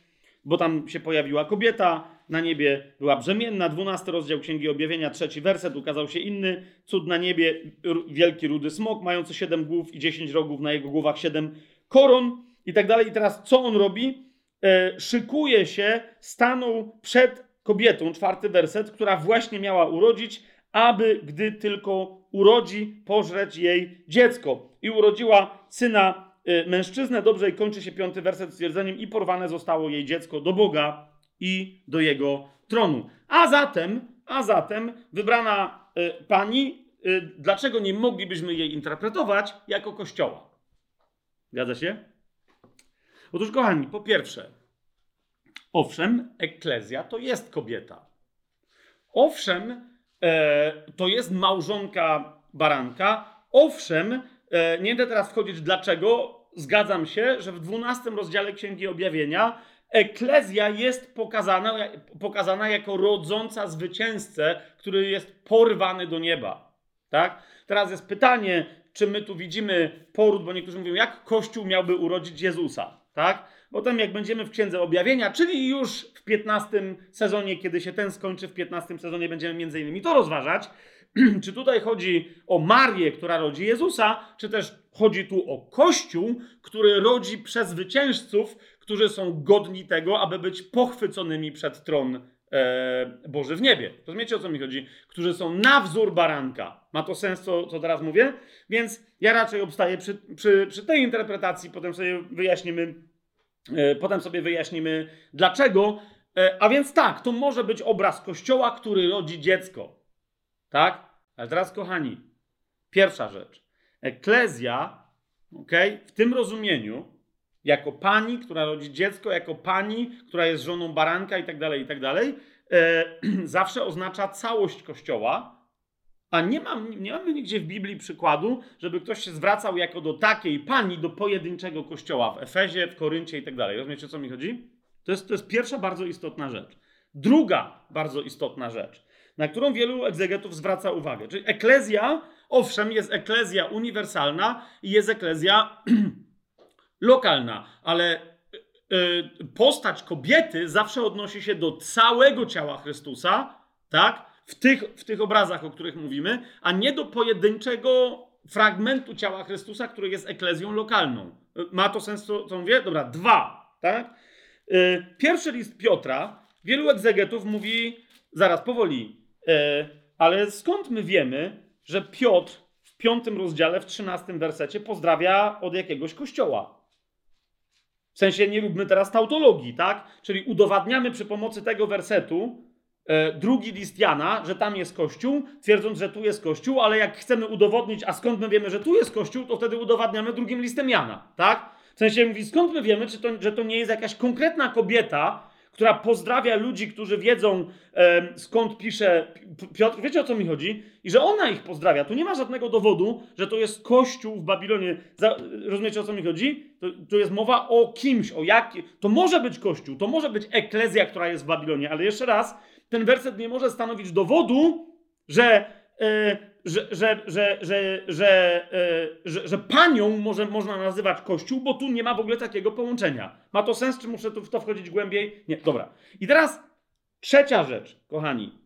Speaker 1: bo tam się pojawiła kobieta, na niebie była brzemienna. 12 rozdział Księgi Objawienia, trzeci werset, ukazał się inny cud na niebie, wielki rudy smok, mający siedem głów i dziesięć rogów, na jego głowach siedem koron i tak dalej. I teraz co on robi? E, szykuje się, stanął przed kobietą, czwarty werset, która właśnie miała urodzić, aby gdy tylko urodzi, pożreć jej dziecko. I urodziła syna e, mężczyznę, dobrze, i kończy się piąty werset stwierdzeniem, i porwane zostało jej dziecko do Boga i do jego tronu. A zatem, a zatem wybrana y, pani, y, dlaczego nie moglibyśmy jej interpretować jako kościoła? Zgadza się? Otóż, kochani, po pierwsze, owszem, eklezja to jest kobieta. Owszem, e, to jest małżonka baranka. Owszem, e, nie będę teraz wchodzić dlaczego. Zgadzam się, że w 12 rozdziale Księgi Objawienia Eklezja jest pokazana, pokazana jako rodząca zwycięzcę, który jest porwany do nieba. Tak? Teraz jest pytanie, czy my tu widzimy poród, bo niektórzy mówią, jak Kościół miałby urodzić Jezusa. Tak? Potem jak będziemy w Księdze Objawienia, czyli już w 15 sezonie, kiedy się ten skończy, w 15 sezonie będziemy między innymi to rozważać, czy tutaj chodzi o Marię, która rodzi Jezusa, czy też chodzi tu o Kościół, który rodzi przez zwycięzców, którzy są godni tego, aby być pochwyconymi przed tron e, Boży w niebie. Rozumiecie o co mi chodzi? Którzy są na wzór baranka. Ma to sens, co, co teraz mówię? Więc ja raczej obstaję przy, przy, przy tej interpretacji, potem sobie wyjaśnimy, e, potem sobie wyjaśnimy dlaczego. E, a więc tak, to może być obraz kościoła, który rodzi dziecko. Tak? Ale teraz, kochani, pierwsza rzecz. Eklezja, okay, w tym rozumieniu, jako pani, która rodzi dziecko, jako pani, która jest żoną baranka i tak dalej, i tak dalej, e, zawsze oznacza całość Kościoła, a nie, mam, nie mamy nigdzie w Biblii przykładu, żeby ktoś się zwracał jako do takiej pani, do pojedynczego Kościoła w Efezie, w Koryncie i tak dalej. Rozumiecie, o co mi chodzi? To jest, to jest pierwsza bardzo istotna rzecz. Druga bardzo istotna rzecz, na którą wielu egzegetów zwraca uwagę. Czyli eklezja, owszem, jest eklezja uniwersalna i jest eklezja lokalna, ale y, y, postać kobiety zawsze odnosi się do całego ciała Chrystusa, tak? W tych, w tych obrazach, o których mówimy, a nie do pojedynczego fragmentu ciała Chrystusa, który jest eklezją lokalną. Ma to sens, co, co mówię? Dobra, dwa, tak? Pierwszy list Piotra, wielu egzegetów mówi, zaraz, powoli, ale skąd my wiemy, że Piotr w piątym rozdziale, w trzynastym wersecie pozdrawia od jakiegoś kościoła? W sensie nie róbmy teraz tautologii, tak? Czyli udowadniamy przy pomocy tego wersetu e, drugi list Jana, że tam jest Kościół, twierdząc, że tu jest Kościół, ale jak chcemy udowodnić, a skąd my wiemy, że tu jest Kościół, to wtedy udowadniamy drugim listem Jana, tak? W sensie mówi, skąd my wiemy, czy to, że to nie jest jakaś konkretna kobieta, która pozdrawia ludzi, którzy wiedzą e, skąd pisze Piotr. Wiecie o co mi chodzi? I że ona ich pozdrawia. Tu nie ma żadnego dowodu, że to jest kościół w Babilonie. Rozumiecie o co mi chodzi? To jest mowa o kimś, o jakim. To może być kościół, to może być eklezja, która jest w Babilonie, ale jeszcze raz, ten werset nie może stanowić dowodu, że. E, że, że, że, że, że, e, że, że panią może, można nazywać kościół, bo tu nie ma w ogóle takiego połączenia. Ma to sens, czy muszę tu w to wchodzić głębiej? Nie, dobra. I teraz trzecia rzecz, kochani.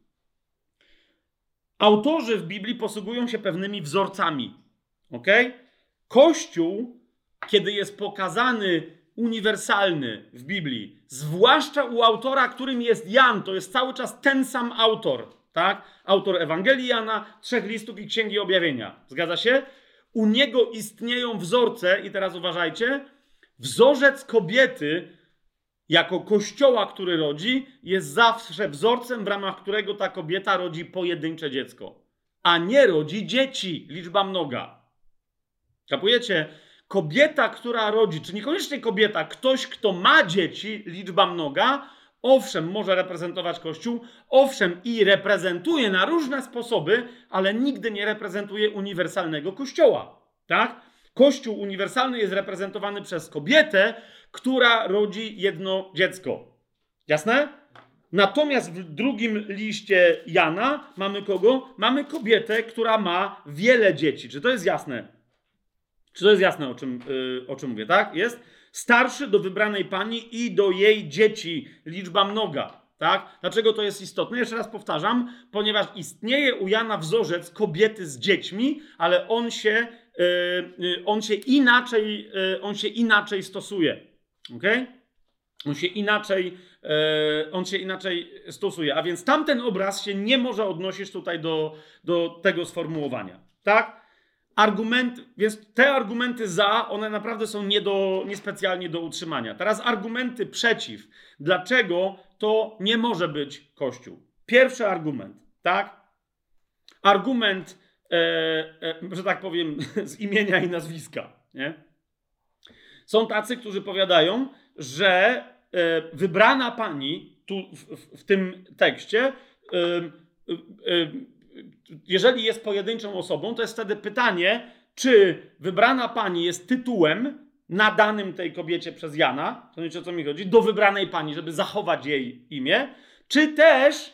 Speaker 1: Autorzy w Biblii posługują się pewnymi wzorcami. Ok? Kościół, kiedy jest pokazany uniwersalny w Biblii, zwłaszcza u autora, którym jest Jan, to jest cały czas ten sam autor tak? Autor Ewangelii Jana, trzech listów i Księgi Objawienia. Zgadza się? U niego istnieją wzorce, i teraz uważajcie, wzorzec kobiety jako kościoła, który rodzi, jest zawsze wzorcem, w ramach którego ta kobieta rodzi pojedyncze dziecko, a nie rodzi dzieci, liczba mnoga. Kapujecie? Kobieta, która rodzi, czy niekoniecznie kobieta, ktoś, kto ma dzieci, liczba mnoga, owszem, może reprezentować Kościół, owszem, i reprezentuje na różne sposoby, ale nigdy nie reprezentuje uniwersalnego Kościoła. Tak? Kościół uniwersalny jest reprezentowany przez kobietę, która rodzi jedno dziecko. Jasne? Natomiast w drugim liście Jana mamy kogo? Mamy kobietę, która ma wiele dzieci. Czy to jest jasne? Czy to jest jasne, o czym, yy, o czym mówię, tak? Jest? Starszy do wybranej pani i do jej dzieci, liczba mnoga. Tak? Dlaczego to jest istotne? Jeszcze raz powtarzam, ponieważ istnieje u Jana wzorzec kobiety z dziećmi, ale on się, yy, on się, inaczej, yy, on się inaczej stosuje. Okay? On się inaczej, yy, on się inaczej stosuje. A więc tamten obraz się nie może odnosić tutaj do, do tego sformułowania. Tak? Argument, więc te argumenty za, one naprawdę są nie do, niespecjalnie do utrzymania. Teraz argumenty przeciw. Dlaczego to nie może być Kościół? Pierwszy argument, tak? Argument, e, e, że tak powiem, z imienia i nazwiska, nie? Są tacy, którzy powiadają, że e, wybrana pani tu w, w, w tym tekście, e, e, jeżeli jest pojedynczą osobą, to jest wtedy pytanie, czy wybrana pani jest tytułem nadanym tej kobiecie przez Jana, to wiecie o co mi chodzi, do wybranej pani, żeby zachować jej imię, czy też,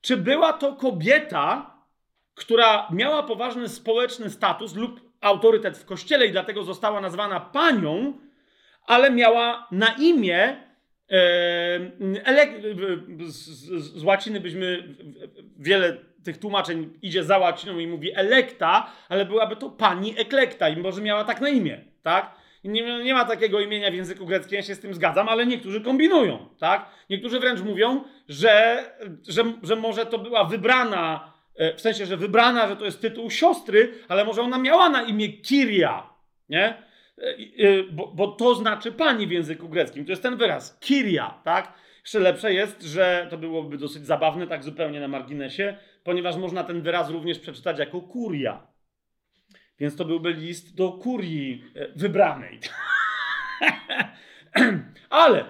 Speaker 1: czy była to kobieta, która miała poważny społeczny status lub autorytet w kościele i dlatego została nazwana panią, ale miała na imię z, łaciny byśmy wiele tych tłumaczeń idzie za łaciną i mówi elekta, ale byłaby to pani eklekta i może miała tak na imię, tak? Nie, nie, ma takiego imienia w języku greckim, ja się z tym zgadzam, ale niektórzy kombinują, tak? Niektórzy wręcz mówią, że, że, że może to była wybrana, e, w sensie, że wybrana, że to jest tytuł siostry, ale może ona miała na imię Kiria, nie? E, e, bo, bo to znaczy pani w języku greckim. To jest ten wyraz, Kiria, tak? Jeszcze lepsze jest, że to byłoby dosyć zabawne, tak zupełnie na marginesie, ponieważ można ten wyraz również przeczytać jako kuria. Więc to byłby list do kurii e, wybranej. ale,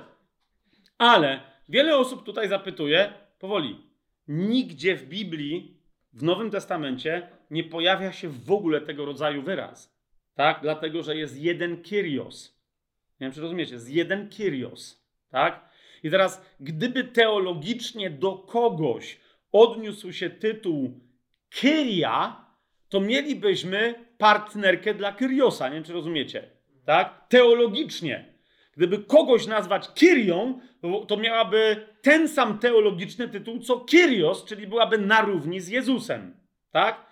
Speaker 1: ale wiele osób tutaj zapytuje, powoli, nigdzie w Biblii, w Nowym Testamencie nie pojawia się w ogóle tego rodzaju wyraz. Tak? Dlatego, że jest jeden Kyrios. Nie wiem, czy rozumiecie, jest jeden Kyrios. Tak? I teraz, gdyby teologicznie do kogoś odniósł się tytuł Kyria, to mielibyśmy partnerkę dla Kyriosa. Nie wiem, czy rozumiecie. Tak? Teologicznie. Gdyby kogoś nazwać Kyrią, to miałaby ten sam teologiczny tytuł co Kyrios, czyli byłaby na równi z Jezusem. Tak?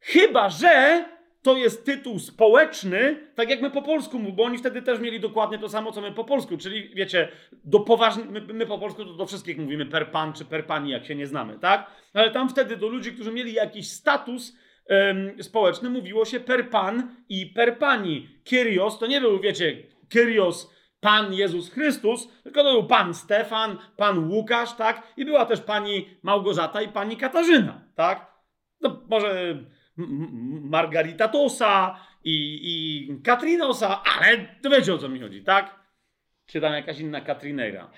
Speaker 1: Chyba, że to jest tytuł społeczny, tak jak my po polsku, bo oni wtedy też mieli dokładnie to samo, co my po polsku, czyli wiecie, do poważnych, my, my, po polsku to do wszystkich mówimy per pan czy per pani, jak się nie znamy, tak? Ale tam wtedy do ludzi, którzy mieli jakiś status ym, społeczny, mówiło się per pan i per pani. Kyrios to nie był, wiecie, Kyrios Pan Jezus Chrystus, tylko to był Pan Stefan, Pan Łukasz, tak? I była też Pani Małgorzata i Pani Katarzyna, tak? No może Margarita Tosa i, i Katrinosa, ale wiecie o co mi chodzi, tak? Czy tam jakaś inna Katrineira.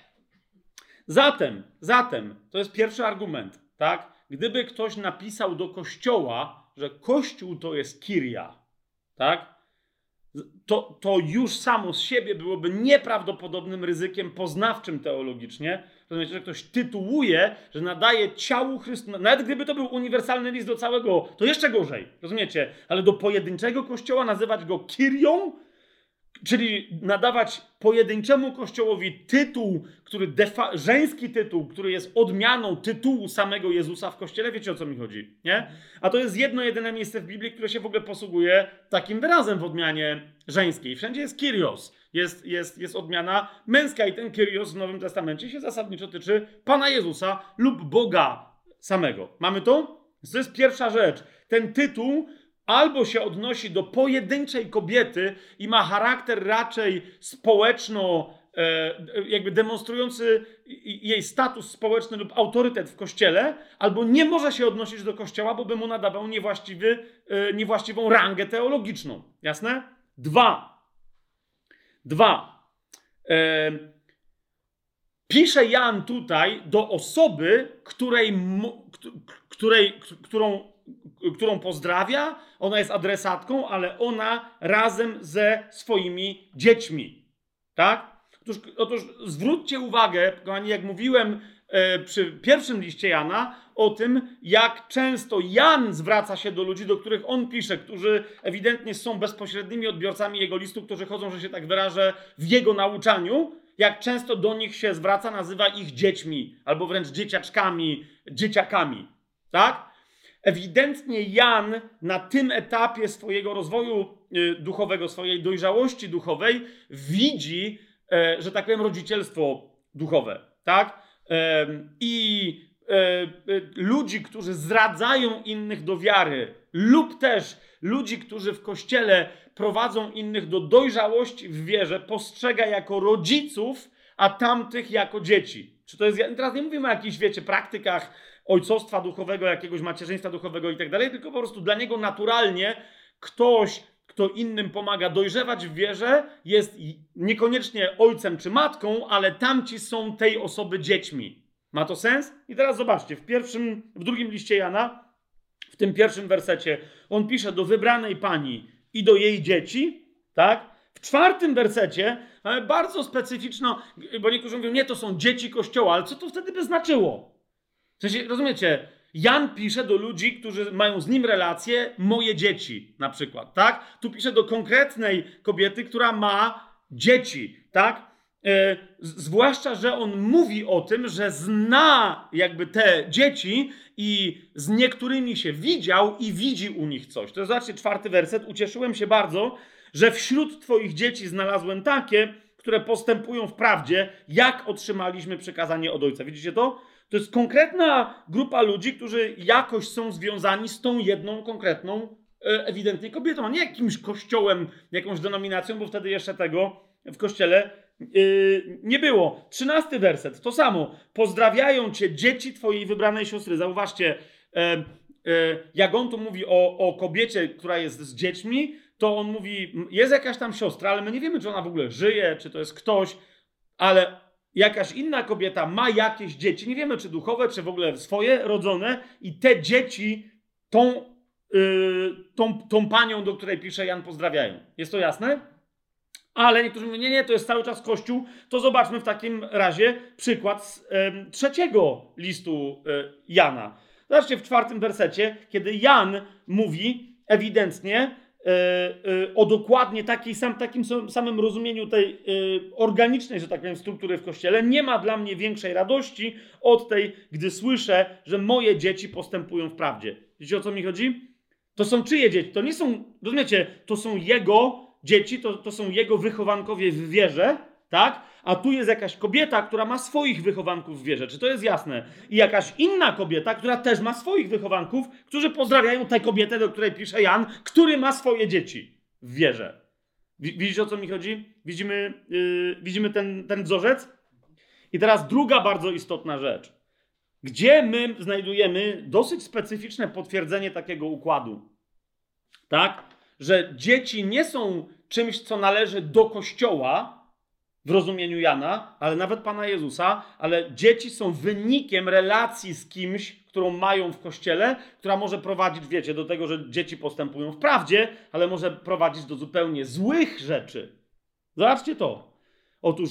Speaker 1: Zatem, zatem, to jest pierwszy argument, tak? Gdyby ktoś napisał do kościoła, że kościół to jest kiria, tak? To, to już samo z siebie byłoby nieprawdopodobnym ryzykiem poznawczym teologicznie. Rozumiecie, że ktoś tytułuje, że nadaje ciału Chrystusa, nawet gdyby to był uniwersalny list do całego, to jeszcze gorzej, rozumiecie? Ale do pojedynczego kościoła nazywać go Kirią, Czyli nadawać pojedynczemu kościołowi tytuł, który defa- żeński tytuł, który jest odmianą tytułu samego Jezusa w kościele, wiecie o co mi chodzi, nie? A to jest jedno jedyne miejsce w Biblii, które się w ogóle posługuje takim wyrazem w odmianie żeńskiej. Wszędzie jest Kyrios, jest, jest, jest odmiana męska i ten Kyrios w Nowym Testamencie się zasadniczo tyczy Pana Jezusa lub Boga samego. Mamy to? To jest pierwsza rzecz. Ten tytuł albo się odnosi do pojedynczej kobiety i ma charakter raczej społeczno, e, jakby demonstrujący jej status społeczny lub autorytet w kościele, albo nie może się odnosić do kościoła, bo by mu nadawał niewłaściwy, e, niewłaściwą rangę teologiczną. Jasne? Dwa. Dwa. E, pisze Jan tutaj do osoby, której, której, którą którą pozdrawia, ona jest adresatką, ale ona razem ze swoimi dziećmi. Tak? Otóż, otóż zwróćcie uwagę, kochani, jak mówiłem e, przy pierwszym liście Jana, o tym, jak często Jan zwraca się do ludzi, do których on pisze, którzy ewidentnie są bezpośrednimi odbiorcami jego listu, którzy chodzą, że się tak wyrażę, w jego nauczaniu, jak często do nich się zwraca, nazywa ich dziećmi, albo wręcz dzieciaczkami, dzieciakami. Tak? Ewidentnie Jan na tym etapie swojego rozwoju y, duchowego, swojej dojrzałości duchowej widzi, e, że tak powiem, rodzicielstwo duchowe, tak? I e, e, ludzi, którzy zdradzają innych do wiary, lub też ludzi, którzy w kościele prowadzą innych do dojrzałości w wierze, postrzega jako rodziców, a tamtych jako dzieci. Czy to jest. Teraz nie mówimy o jakichś, wiecie, praktykach ojcostwa duchowego, jakiegoś macierzyństwa duchowego i tak dalej, tylko po prostu dla niego naturalnie ktoś, kto innym pomaga dojrzewać w wierze, jest niekoniecznie ojcem czy matką, ale tamci są tej osoby dziećmi. Ma to sens? I teraz zobaczcie, w pierwszym, w drugim liście Jana, w tym pierwszym wersecie, on pisze do wybranej pani i do jej dzieci, tak? W czwartym wersecie mamy bardzo specyficzno, bo niektórzy mówią, nie, to są dzieci kościoła, ale co to wtedy by znaczyło? W sensie, rozumiecie, Jan pisze do ludzi, którzy mają z nim relacje, moje dzieci na przykład, tak? Tu pisze do konkretnej kobiety, która ma dzieci, tak? E, zwłaszcza, że on mówi o tym, że zna jakby te dzieci i z niektórymi się widział i widzi u nich coś. To znaczy czwarty werset. Ucieszyłem się bardzo, że wśród Twoich dzieci znalazłem takie, które postępują w prawdzie, jak otrzymaliśmy przekazanie od Ojca. Widzicie to? To jest konkretna grupa ludzi, którzy jakoś są związani z tą jedną konkretną, e, ewidentnie kobietą, a nie jakimś kościołem, jakąś denominacją, bo wtedy jeszcze tego w kościele yy, nie było. Trzynasty werset, to samo. Pozdrawiają cię dzieci twojej wybranej siostry. Zauważcie, yy, jak on tu mówi o, o kobiecie, która jest z dziećmi, to on mówi, jest jakaś tam siostra, ale my nie wiemy, czy ona w ogóle żyje, czy to jest ktoś, ale jakaś inna kobieta ma jakieś dzieci, nie wiemy, czy duchowe, czy w ogóle swoje, rodzone, i te dzieci tą, yy, tą, tą panią, do której pisze Jan, pozdrawiają. Jest to jasne? Ale niektórzy mówią, nie, nie, to jest cały czas Kościół. To zobaczmy w takim razie przykład z trzeciego listu yy, Jana. Zobaczcie w czwartym wersecie, kiedy Jan mówi ewidentnie, E, e, o dokładnie takiej sam, takim samym rozumieniu tej e, organicznej, że tak powiem, struktury w kościele, nie ma dla mnie większej radości od tej, gdy słyszę, że moje dzieci postępują w prawdzie. Wiecie o co mi chodzi? To są czyje dzieci? To nie są, rozumiecie, to są jego dzieci, to, to są jego wychowankowie w wierze, tak? A tu jest jakaś kobieta, która ma swoich wychowanków w wierze. Czy to jest jasne? I jakaś inna kobieta, która też ma swoich wychowanków, którzy pozdrawiają tę kobietę, do której pisze Jan, który ma swoje dzieci w wierze. Widzicie o co mi chodzi? Widzimy, yy, widzimy ten, ten wzorzec? I teraz druga bardzo istotna rzecz. Gdzie my znajdujemy dosyć specyficzne potwierdzenie takiego układu? Tak? Że dzieci nie są czymś, co należy do kościoła, w rozumieniu Jana, ale nawet Pana Jezusa, ale dzieci są wynikiem relacji z kimś, którą mają w kościele, która może prowadzić, wiecie, do tego, że dzieci postępują w prawdzie, ale może prowadzić do zupełnie złych rzeczy. Zobaczcie to. Otóż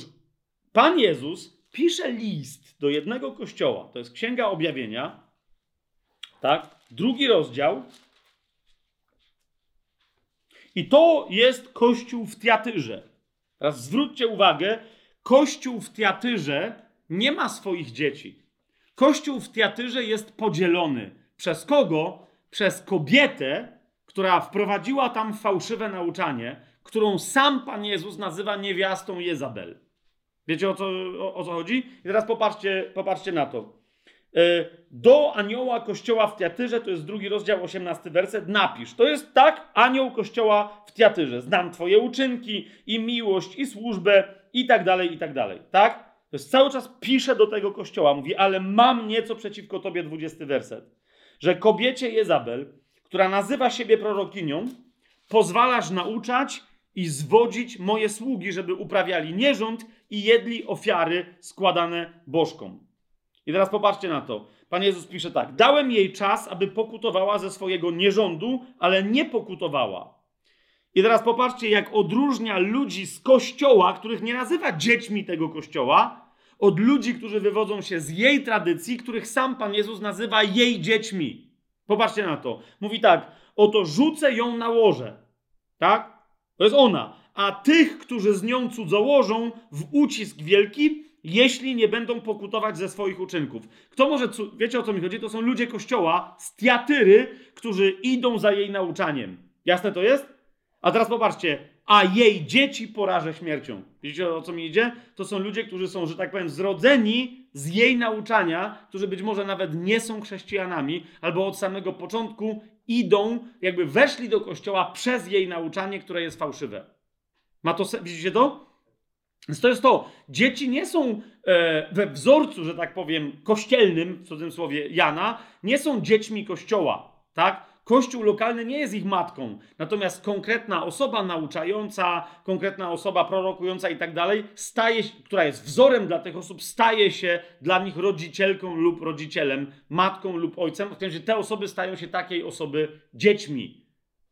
Speaker 1: Pan Jezus pisze list do jednego kościoła, to jest Księga Objawienia, tak? Drugi rozdział. I to jest kościół w Tiatyrze. Teraz zwróćcie uwagę, Kościół w Tiatyrze nie ma swoich dzieci. Kościół w Tiatyrze jest podzielony. Przez kogo? Przez kobietę, która wprowadziła tam fałszywe nauczanie, którą sam Pan Jezus nazywa niewiastą Jezabel. Wiecie o co, o, o co chodzi? I teraz popatrzcie, popatrzcie na to. E, do anioła kościoła w Tiatyrze, to jest drugi rozdział, 18 werset, napisz. To jest tak, anioł kościoła w Tiatyrze. Znam twoje uczynki i miłość i służbę i tak dalej, i tak dalej. Tak? To jest cały czas pisze do tego kościoła. Mówi, ale mam nieco przeciwko tobie, 20 werset. Że kobiecie Jezabel, która nazywa siebie prorokinią, pozwalasz nauczać i zwodzić moje sługi, żeby uprawiali nierząd i jedli ofiary składane bożkom. I teraz popatrzcie na to. Pan Jezus pisze tak: Dałem jej czas, aby pokutowała ze swojego nierządu, ale nie pokutowała. I teraz popatrzcie, jak odróżnia ludzi z kościoła, których nie nazywa dziećmi tego kościoła, od ludzi, którzy wywodzą się z jej tradycji, których sam Pan Jezus nazywa jej dziećmi. Popatrzcie na to. Mówi tak: Oto rzucę ją na łoże. Tak? To jest ona. A tych, którzy z nią cudzołożą, w ucisk wielki, jeśli nie będą pokutować ze swoich uczynków. Kto może, wiecie o co mi chodzi? To są ludzie kościoła z Tiatyry, którzy idą za jej nauczaniem. Jasne to jest? A teraz popatrzcie, a jej dzieci porażę śmiercią. Widzicie o co mi idzie? To są ludzie, którzy są, że tak powiem, zrodzeni z jej nauczania, którzy być może nawet nie są chrześcijanami, albo od samego początku idą, jakby weszli do kościoła przez jej nauczanie, które jest fałszywe. Ma to, widzicie to? Więc to jest to. Dzieci nie są e, we wzorcu, że tak powiem, kościelnym, w cudzysłowie Jana, nie są dziećmi kościoła. Tak? Kościół lokalny nie jest ich matką, natomiast konkretna osoba nauczająca, konkretna osoba prorokująca i tak dalej, staje, która jest wzorem dla tych osób, staje się dla nich rodzicielką lub rodzicielem, matką lub ojcem. W sensie te osoby stają się takiej osoby dziećmi.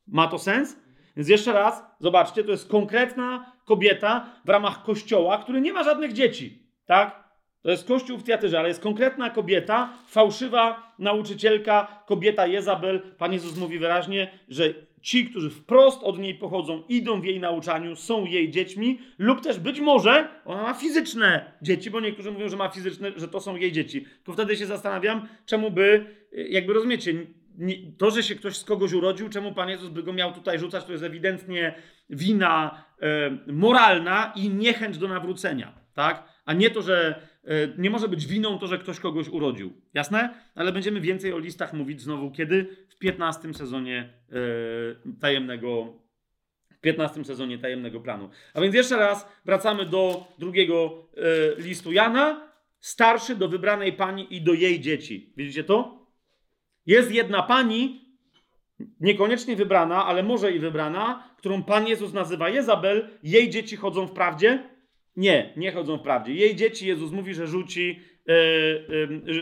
Speaker 1: Ma to sens? Więc jeszcze raz, zobaczcie, to jest konkretna kobieta w ramach kościoła, który nie ma żadnych dzieci, tak? To jest kościół w Tiatyrze, ale jest konkretna kobieta, fałszywa nauczycielka, kobieta Jezabel. Pan Jezus mówi wyraźnie, że ci, którzy wprost od niej pochodzą, idą w jej nauczaniu, są jej dziećmi, lub też być może ona ma fizyczne dzieci, bo niektórzy mówią, że ma fizyczne, że to są jej dzieci. To wtedy się zastanawiam, czemu by, jakby rozumiecie, to, że się ktoś z kogoś urodził, czemu Pan Jezus by go miał tutaj rzucać, to jest ewidentnie wina e, moralna i niechęć do nawrócenia, tak? A nie to, że e, nie może być winą to, że ktoś kogoś urodził. Jasne? Ale będziemy więcej o listach mówić znowu kiedy? W 15 sezonie e, tajemnego w 15 sezonie tajemnego planu. A więc jeszcze raz wracamy do drugiego listu Jana. Starszy do wybranej pani i do jej dzieci. Widzicie to? Jest jedna pani, niekoniecznie wybrana, ale może i wybrana, którą Pan Jezus nazywa Jezabel. Jej dzieci chodzą w prawdzie? Nie, nie chodzą w prawdzie. Jej dzieci Jezus mówi, że rzuci, yy, yy,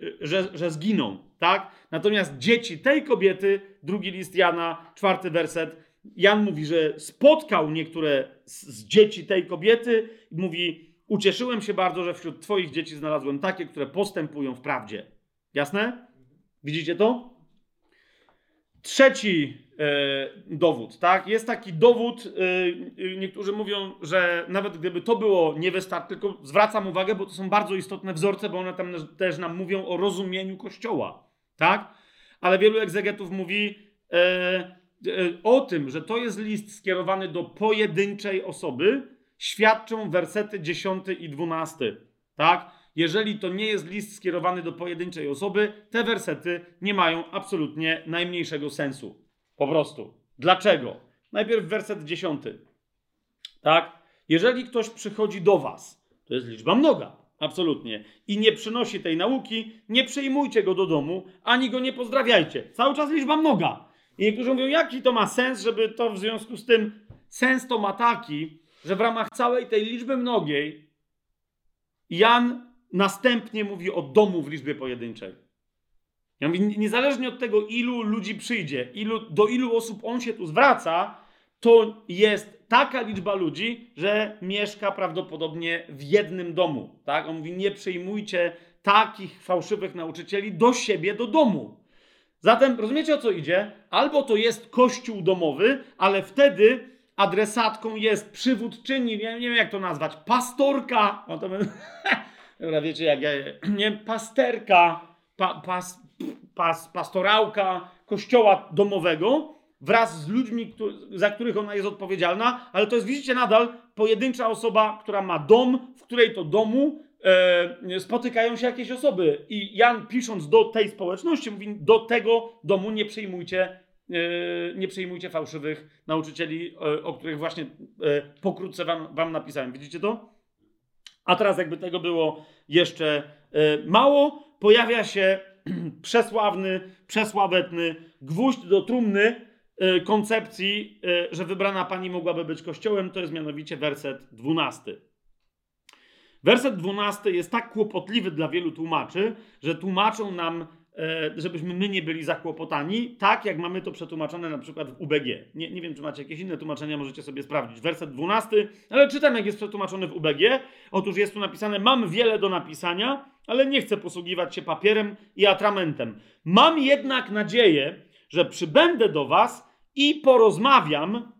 Speaker 1: yy, że, że zginą, tak? Natomiast dzieci tej kobiety, drugi list Jana, czwarty werset, Jan mówi, że spotkał niektóre z, z dzieci tej kobiety i mówi, ucieszyłem się bardzo, że wśród twoich dzieci znalazłem takie, które postępują w prawdzie. Jasne? Widzicie to? Trzeci e, dowód, tak? Jest taki dowód, e, niektórzy mówią, że nawet gdyby to było niewystarczające, tylko zwracam uwagę, bo to są bardzo istotne wzorce, bo one tam też nam mówią o rozumieniu Kościoła, tak? Ale wielu egzegetów mówi e, e o tym, że to jest list skierowany do pojedynczej osoby, świadczą wersety 10 i 12, tak? Jeżeli to nie jest list skierowany do pojedynczej osoby, te wersety nie mają absolutnie najmniejszego sensu. Po prostu. Dlaczego? Najpierw werset dziesiąty. Tak? Jeżeli ktoś przychodzi do was, to jest liczba mnoga, absolutnie, i nie przynosi tej nauki, nie przyjmujcie go do domu, ani go nie pozdrawiajcie. Cały czas liczba mnoga. I niektórzy mówią, jaki to ma sens, żeby to w związku z tym, sens to ma taki, że w ramach całej tej liczby mnogiej Jan następnie mówi o domu w liczbie pojedynczej. Ja mówię, niezależnie od tego, ilu ludzi przyjdzie, ilu, do ilu osób on się tu zwraca, to jest taka liczba ludzi, że mieszka prawdopodobnie w jednym domu. Tak? On mówi, nie przyjmujcie takich fałszywych nauczycieli do siebie, do domu. Zatem rozumiecie o co idzie? Albo to jest kościół domowy, ale wtedy adresatką jest przywódczyni, nie, nie wiem jak to nazwać, pastorka. O, to Dobra, wiecie, jak ja, nie pasterka, pa, pas, pas, pastorałka kościoła domowego wraz z ludźmi, za których ona jest odpowiedzialna, ale to jest, widzicie, nadal pojedyncza osoba, która ma dom, w której to domu e, spotykają się jakieś osoby. I Jan, pisząc do tej społeczności, mówi: Do tego domu nie przyjmujcie, e, nie przyjmujcie fałszywych nauczycieli, e, o których właśnie e, pokrótce wam, wam napisałem. Widzicie to? A teraz, jakby tego było jeszcze e, mało, pojawia się przesławny, przesławetny gwóźdź do trumny e, koncepcji, e, że wybrana pani mogłaby być kościołem. To jest mianowicie werset 12. Werset 12 jest tak kłopotliwy dla wielu tłumaczy, że tłumaczą nam żebyśmy my nie byli zakłopotani, tak jak mamy to przetłumaczone na przykład w UBG. Nie, nie wiem, czy macie jakieś inne tłumaczenia, możecie sobie sprawdzić. Werset 12, ale czytam, jak jest przetłumaczony w UBG. Otóż jest tu napisane: Mam wiele do napisania, ale nie chcę posługiwać się papierem i atramentem. Mam jednak nadzieję, że przybędę do Was i porozmawiam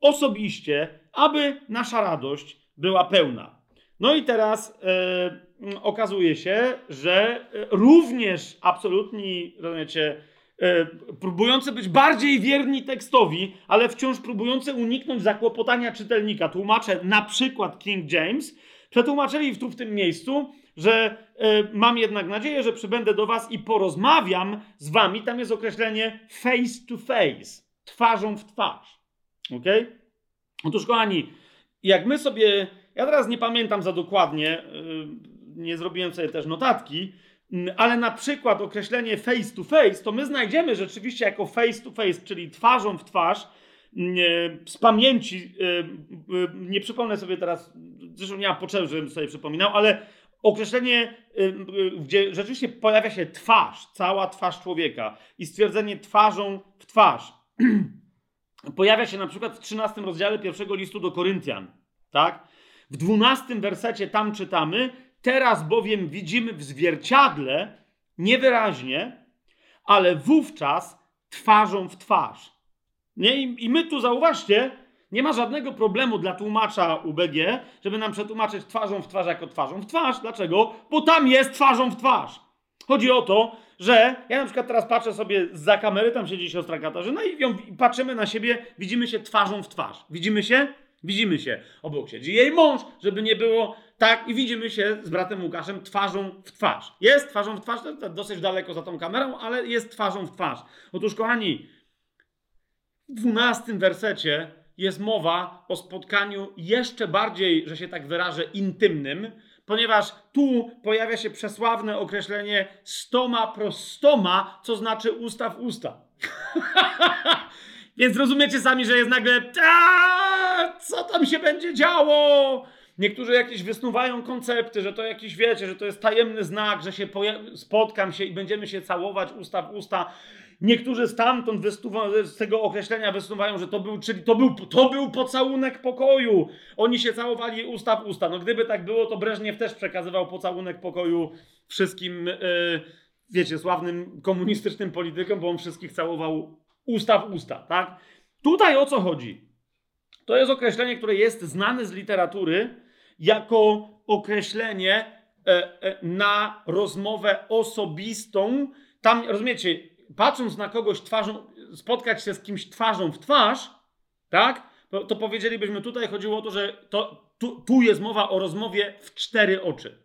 Speaker 1: osobiście, aby nasza radość była pełna. No i teraz. Yy, okazuje się, że e, również absolutni, rozumiecie, e, próbujący być bardziej wierni tekstowi, ale wciąż próbujący uniknąć zakłopotania czytelnika, tłumacze na przykład King James, przetłumaczyli tu w tym miejscu, że e, mam jednak nadzieję, że przybędę do was i porozmawiam z wami. Tam jest określenie face to face, twarzą w twarz. Ok? Otóż, kochani, jak my sobie, ja teraz nie pamiętam za dokładnie, nie zrobiłem sobie też notatki, Mm, ale na przykład określenie face to face, to my znajdziemy rzeczywiście jako face to face, czyli twarzą w twarz, mm, e, z pamięci, e, e, nie przypomnę sobie teraz, zresztą nie mam potrzeby, żebym sobie przypominał, ale określenie, gdzie rzeczywiście pojawia się twarz, cała twarz człowieka i stwierdzenie twarzą w twarz. pojawia się na przykład w 13 rozdziale pierwszego listu do Koryntian, tak? W 12 wersecie tam czytamy, Teraz bowiem widzimy w zwierciadle niewyraźnie, ale wówczas twarzą w twarz. Nie? I, I my tu zauważcie, nie ma żadnego problemu dla tłumacza UBG, żeby nam przetłumaczyć twarzą w twarz jako twarzą w twarz. Dlaczego? Bo tam jest twarzą w twarz. Chodzi o to, że ja na przykład teraz patrzę sobie za kamery, tam siedzi siostra Katarzyna i, ją, i patrzymy na siebie, widzimy się twarzą w twarz. Widzimy się? Widzimy się. Obok siedzi jej mąż, żeby nie było tak, i widzimy się z bratem Łukaszem twarzą w twarz. Jest twarzą w twarz, dosyć daleko za tą kamerą, ale jest twarzą w twarz. Otóż, kochani, w dwunastym wersecie jest mowa o spotkaniu jeszcze bardziej, że się tak wyrażę, intymnym, ponieważ tu pojawia się przesławne określenie stoma prostoma, co znaczy usta w usta. Więc rozumiecie sami, że jest nagle, co tam się będzie działo? Niektórzy jakieś wysnuwają koncepty, że to jakiś, wiecie, że to jest tajemny znak, że się spotkam się i będziemy się całować usta w usta. Niektórzy stamtąd z tego określenia wysnuwają, że to był, czyli to był, to był pocałunek pokoju. Oni się całowali usta w usta. No gdyby tak było, to Breżniew też przekazywał pocałunek pokoju wszystkim, yy, wiecie, sławnym komunistycznym politykom, bo on wszystkich całował usta w usta, tak? Tutaj o co chodzi? To jest określenie, które jest znane z literatury jako określenie e, e, na rozmowę osobistą. Tam, rozumiecie, patrząc na kogoś twarzą, spotkać się z kimś twarzą w twarz, tak? To, powiedzielibyśmy, tutaj chodziło o to, że to, tu, tu jest mowa o rozmowie w cztery oczy.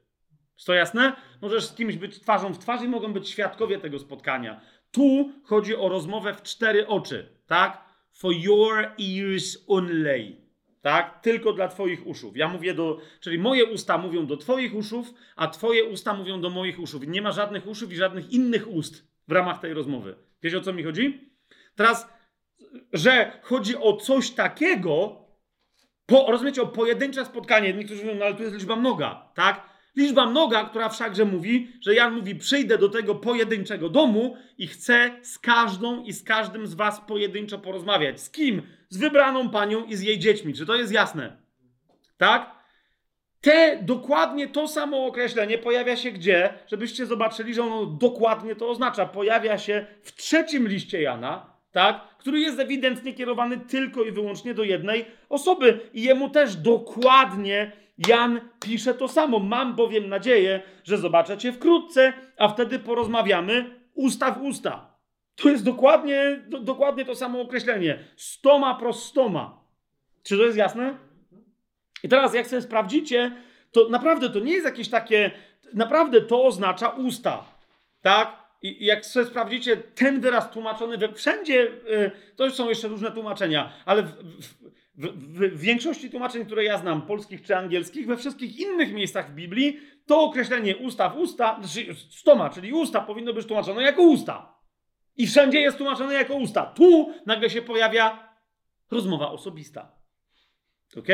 Speaker 1: Jest to jasne? Możesz z kimś być twarzą w twarz i mogą być świadkowie tego spotkania. Tu chodzi o rozmowę w cztery oczy, tak? For your ears only. Tak? Tylko dla Twoich uszów. Ja mówię do, czyli moje usta mówią do Twoich uszów, a Twoje usta mówią do moich uszów. Nie ma żadnych uszów i żadnych innych ust w ramach tej rozmowy. Wiesz o co mi chodzi? Teraz, że chodzi o coś takiego, po, rozumiecie, o pojedyncze spotkanie. Niektórzy mówią, no ale tu jest liczba mnoga, tak? Liczba mnoga, która wszakże mówi, że Jan mówi: Przyjdę do tego pojedynczego domu i chcę z każdą i z każdym z was pojedynczo porozmawiać. Z kim? Z wybraną panią i z jej dziećmi. Czy to jest jasne? Tak? Te dokładnie to samo określenie pojawia się gdzie? Żebyście zobaczyli, że ono dokładnie to oznacza. Pojawia się w trzecim liście Jana, tak? który jest ewidentnie kierowany tylko i wyłącznie do jednej osoby. I jemu też dokładnie Jan pisze to samo. Mam bowiem nadzieję, że zobaczę Cię wkrótce, a wtedy porozmawiamy usta w usta. To jest dokładnie, do, dokładnie to samo określenie. Stoma prostoma. Czy to jest jasne? I teraz, jak sobie sprawdzicie, to naprawdę to nie jest jakieś takie. Naprawdę to oznacza usta. Tak? I jak sobie sprawdzicie ten wyraz tłumaczony we wszędzie, yy, to już są jeszcze różne tłumaczenia, ale w, w, w, w, większości tłumaczeń, które ja znam, polskich czy angielskich, we wszystkich innych miejscach w Biblii, to określenie usta w usta, znaczy stoma, czyli usta, powinno być tłumaczone jako usta. I wszędzie jest tłumaczone jako usta. Tu nagle się pojawia rozmowa osobista. Ok?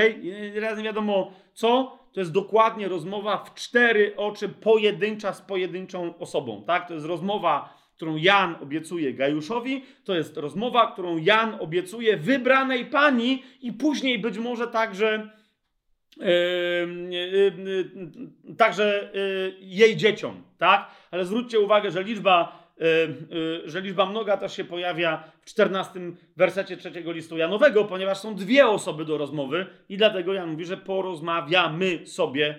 Speaker 1: Raz nie wiadomo co, to jest dokładnie rozmowa w cztery oczy, pojedyncza z pojedynczą osobą. Tak? To jest rozmowa którą Jan obiecuje Gajuszowi, to jest rozmowa, którą Jan obiecuje wybranej pani i później być może także, yy, yy, yy, także jej dzieciom, tak? Ale zwróćcie uwagę, że liczba, że liczba mnoga też się pojawia w 14 wersecie trzeciego listu Janowego, ponieważ są dwie osoby do rozmowy i dlatego Jan mówi, że porozmawiamy sobie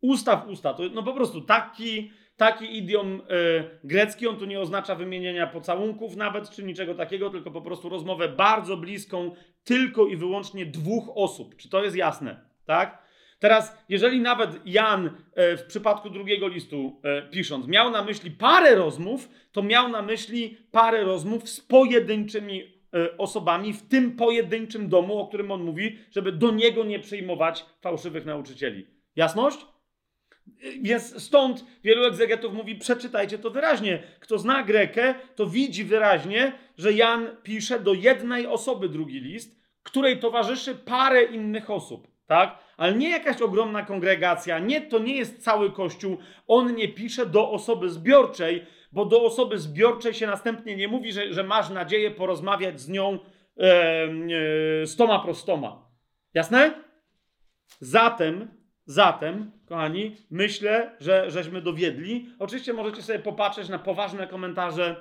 Speaker 1: usta w usta. To no po prostu taki taki idiom y, grecki, on tu nie oznacza wymienienia pocałunków nawet, czy niczego takiego, tylko po prostu rozmowę bardzo bliską tylko i wyłącznie dwóch osób. Czy to jest jasne? Tak? Teraz, jeżeli nawet Jan y, w przypadku drugiego listu y, pisząc miał na myśli parę rozmów, to miał na myśli parę rozmów z pojedynczymi osobami w tym pojedynczym domu, o którym on mówi, żeby do niego nie przyjmować fałszywych nauczycieli. Jasność? Więc stąd wielu egzegetów mówi, przeczytajcie to wyraźnie. Kto zna Grekę, to widzi wyraźnie, że Jan pisze do jednej osoby drugi list, której towarzyszy parę innych osób, tak? Ale nie jakaś ogromna kongregacja, nie, to nie jest cały Kościół. On nie pisze do osoby zbiorczej, bo do osoby zbiorczej się następnie nie mówi, że, że masz nadzieję porozmawiać z nią e, e, stoma prostoma. Jasne? Zatem, zatem, kochani, myślę, że żeśmy dowiedli. Oczywiście możecie sobie popatrzeć na poważne komentarze,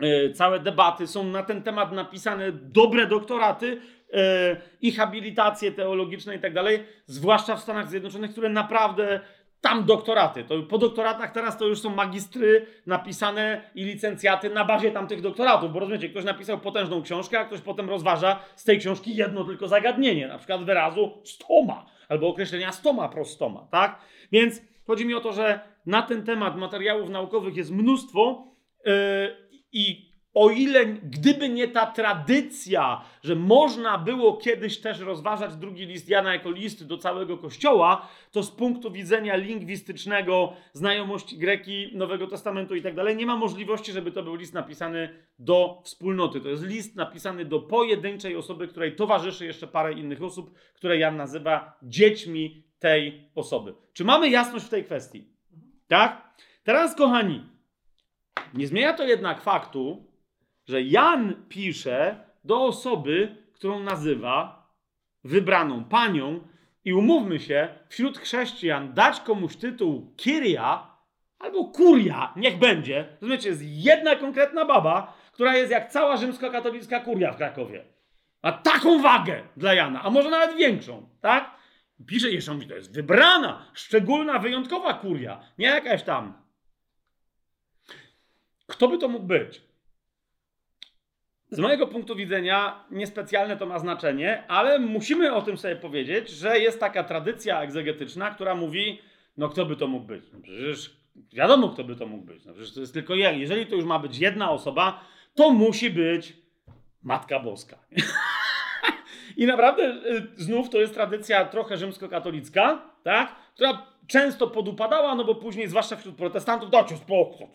Speaker 1: e, całe debaty są na ten temat napisane, dobre doktoraty e, i habilitacje teologiczne i tak dalej, zwłaszcza w Stanach Zjednoczonych, które naprawdę tam doktoraty. To po doktoratach teraz to już są magistry napisane i licencjaty na bazie tamtych doktoratów, bo rozumiecie, ktoś napisał potężną książkę, a ktoś potem rozważa z tej książki jedno tylko zagadnienie, na przykład wyrazu stoma albo określenia stoma prostoma, tak? Więc chodzi mi o to, że na ten temat materiałów naukowych jest mnóstwo yy, i o ile, gdyby nie ta tradycja, że można było kiedyś też rozważać drugi list Jana jako list do całego kościoła, to z punktu widzenia lingwistycznego, znajomości greki, Nowego Testamentu i tak dalej, nie ma możliwości, żeby to był list napisany do wspólnoty. To jest list napisany do pojedynczej osoby, której towarzyszy jeszcze parę innych osób, które Jan nazywa dziećmi tej osoby. Czy mamy jasność w tej kwestii? Tak? Teraz, kochani, nie zmienia to jednak faktu, że Jan pisze do osoby, którą nazywa wybraną panią, i umówmy się, wśród chrześcijan dać komuś tytuł Kiria albo Kuria, niech będzie. Rozumiecie, jest jedna konkretna baba, która jest jak cała rzymskokatolicka kuria w Krakowie. Ma taką wagę dla Jana, a może nawet większą, tak? Pisze jeszcze, mówi, to jest wybrana, szczególna, wyjątkowa kuria, nie jakaś tam. Kto by to mógł być? Z mojego punktu widzenia niespecjalne to ma znaczenie, ale musimy o tym sobie powiedzieć, że jest taka tradycja egzegetyczna, która mówi, no kto by to mógł być? No przecież wiadomo, kto by to mógł być. No przecież to jest tylko jeden. Jeżeli to już ma być jedna osoba, to musi być Matka Boska. I naprawdę y, znów to jest tradycja trochę rzymskokatolicka, tak? która często podupadała, no bo później, zwłaszcza wśród protestantów, dajcie spokój,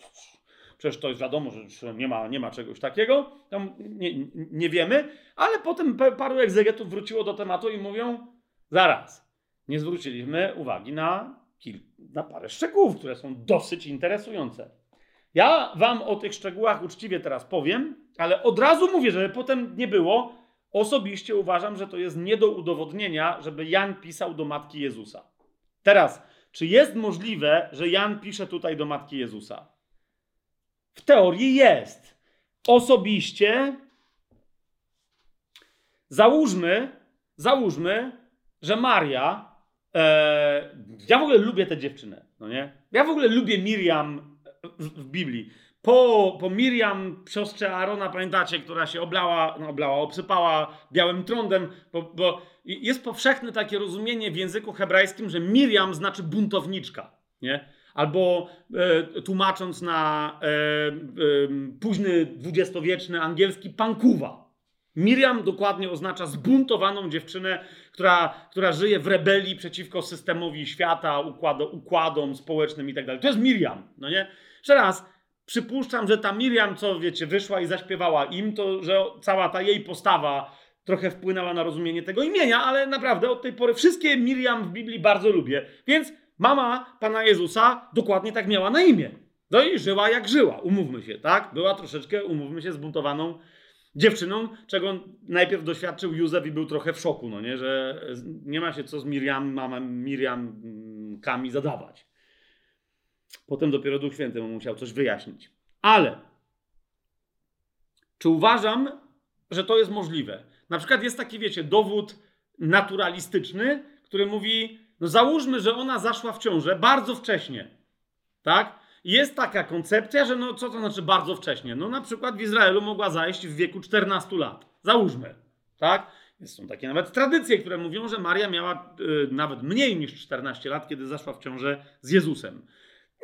Speaker 1: Przecież to jest wiadomo, że nie ma, nie ma czegoś takiego. Tam nie, nie wiemy, ale potem paru egzegetów wróciło do tematu i mówią: zaraz, nie zwróciliśmy uwagi na, na parę szczegółów, które są dosyć interesujące. Ja wam o tych szczegółach uczciwie teraz powiem, ale od razu mówię, żeby potem nie było. Osobiście uważam, że to jest nie do udowodnienia, żeby Jan pisał do matki Jezusa. Teraz, czy jest możliwe, że Jan pisze tutaj do matki Jezusa? W teorii jest. Osobiście załóżmy, załóżmy, że Maria. E, ja w ogóle lubię tę dziewczynę, no nie? Ja w ogóle lubię Miriam w, w Biblii. Po, po Miriam, siostrze Arona, pamiętacie, która się oblała, no oblała, obsypała białym trądem, bo, bo jest powszechne takie rozumienie w języku hebrajskim, że Miriam znaczy buntowniczka, nie? Albo e, tłumacząc na e, e, późny dwudziestowieczny angielski, pankuwa. Miriam dokładnie oznacza zbuntowaną dziewczynę, która, która żyje w rebelii przeciwko systemowi świata, układu, układom społecznym i tak. To jest Miriam, no nie? Jeszcze raz, przypuszczam, że ta Miriam, co wiecie, wyszła i zaśpiewała im, to że cała ta jej postawa trochę wpłynęła na rozumienie tego imienia, ale naprawdę od tej pory wszystkie Miriam w Biblii bardzo lubię. Więc Mama Pana Jezusa dokładnie tak miała na imię. No i żyła jak żyła, umówmy się, tak? Była troszeczkę, umówmy się, zbuntowaną dziewczyną, czego najpierw doświadczył Józef i był trochę w szoku, no nie? Że nie ma się co z Miriam, mama Miriam Kami zadawać. Potem dopiero Duch Święty mu musiał coś wyjaśnić. Ale czy uważam, że to jest możliwe? Na przykład jest taki, wiecie, dowód naturalistyczny, który mówi, no załóżmy, że ona zaszła w ciążę bardzo wcześnie. Tak? Jest taka koncepcja, że no co to znaczy bardzo wcześnie? No na przykład w Izraelu mogła zajść w wieku 14 lat. Załóżmy. Tak? Są takie nawet tradycje, które mówią, że Maria miała y, nawet mniej niż 14 lat, kiedy zaszła w ciążę z Jezusem.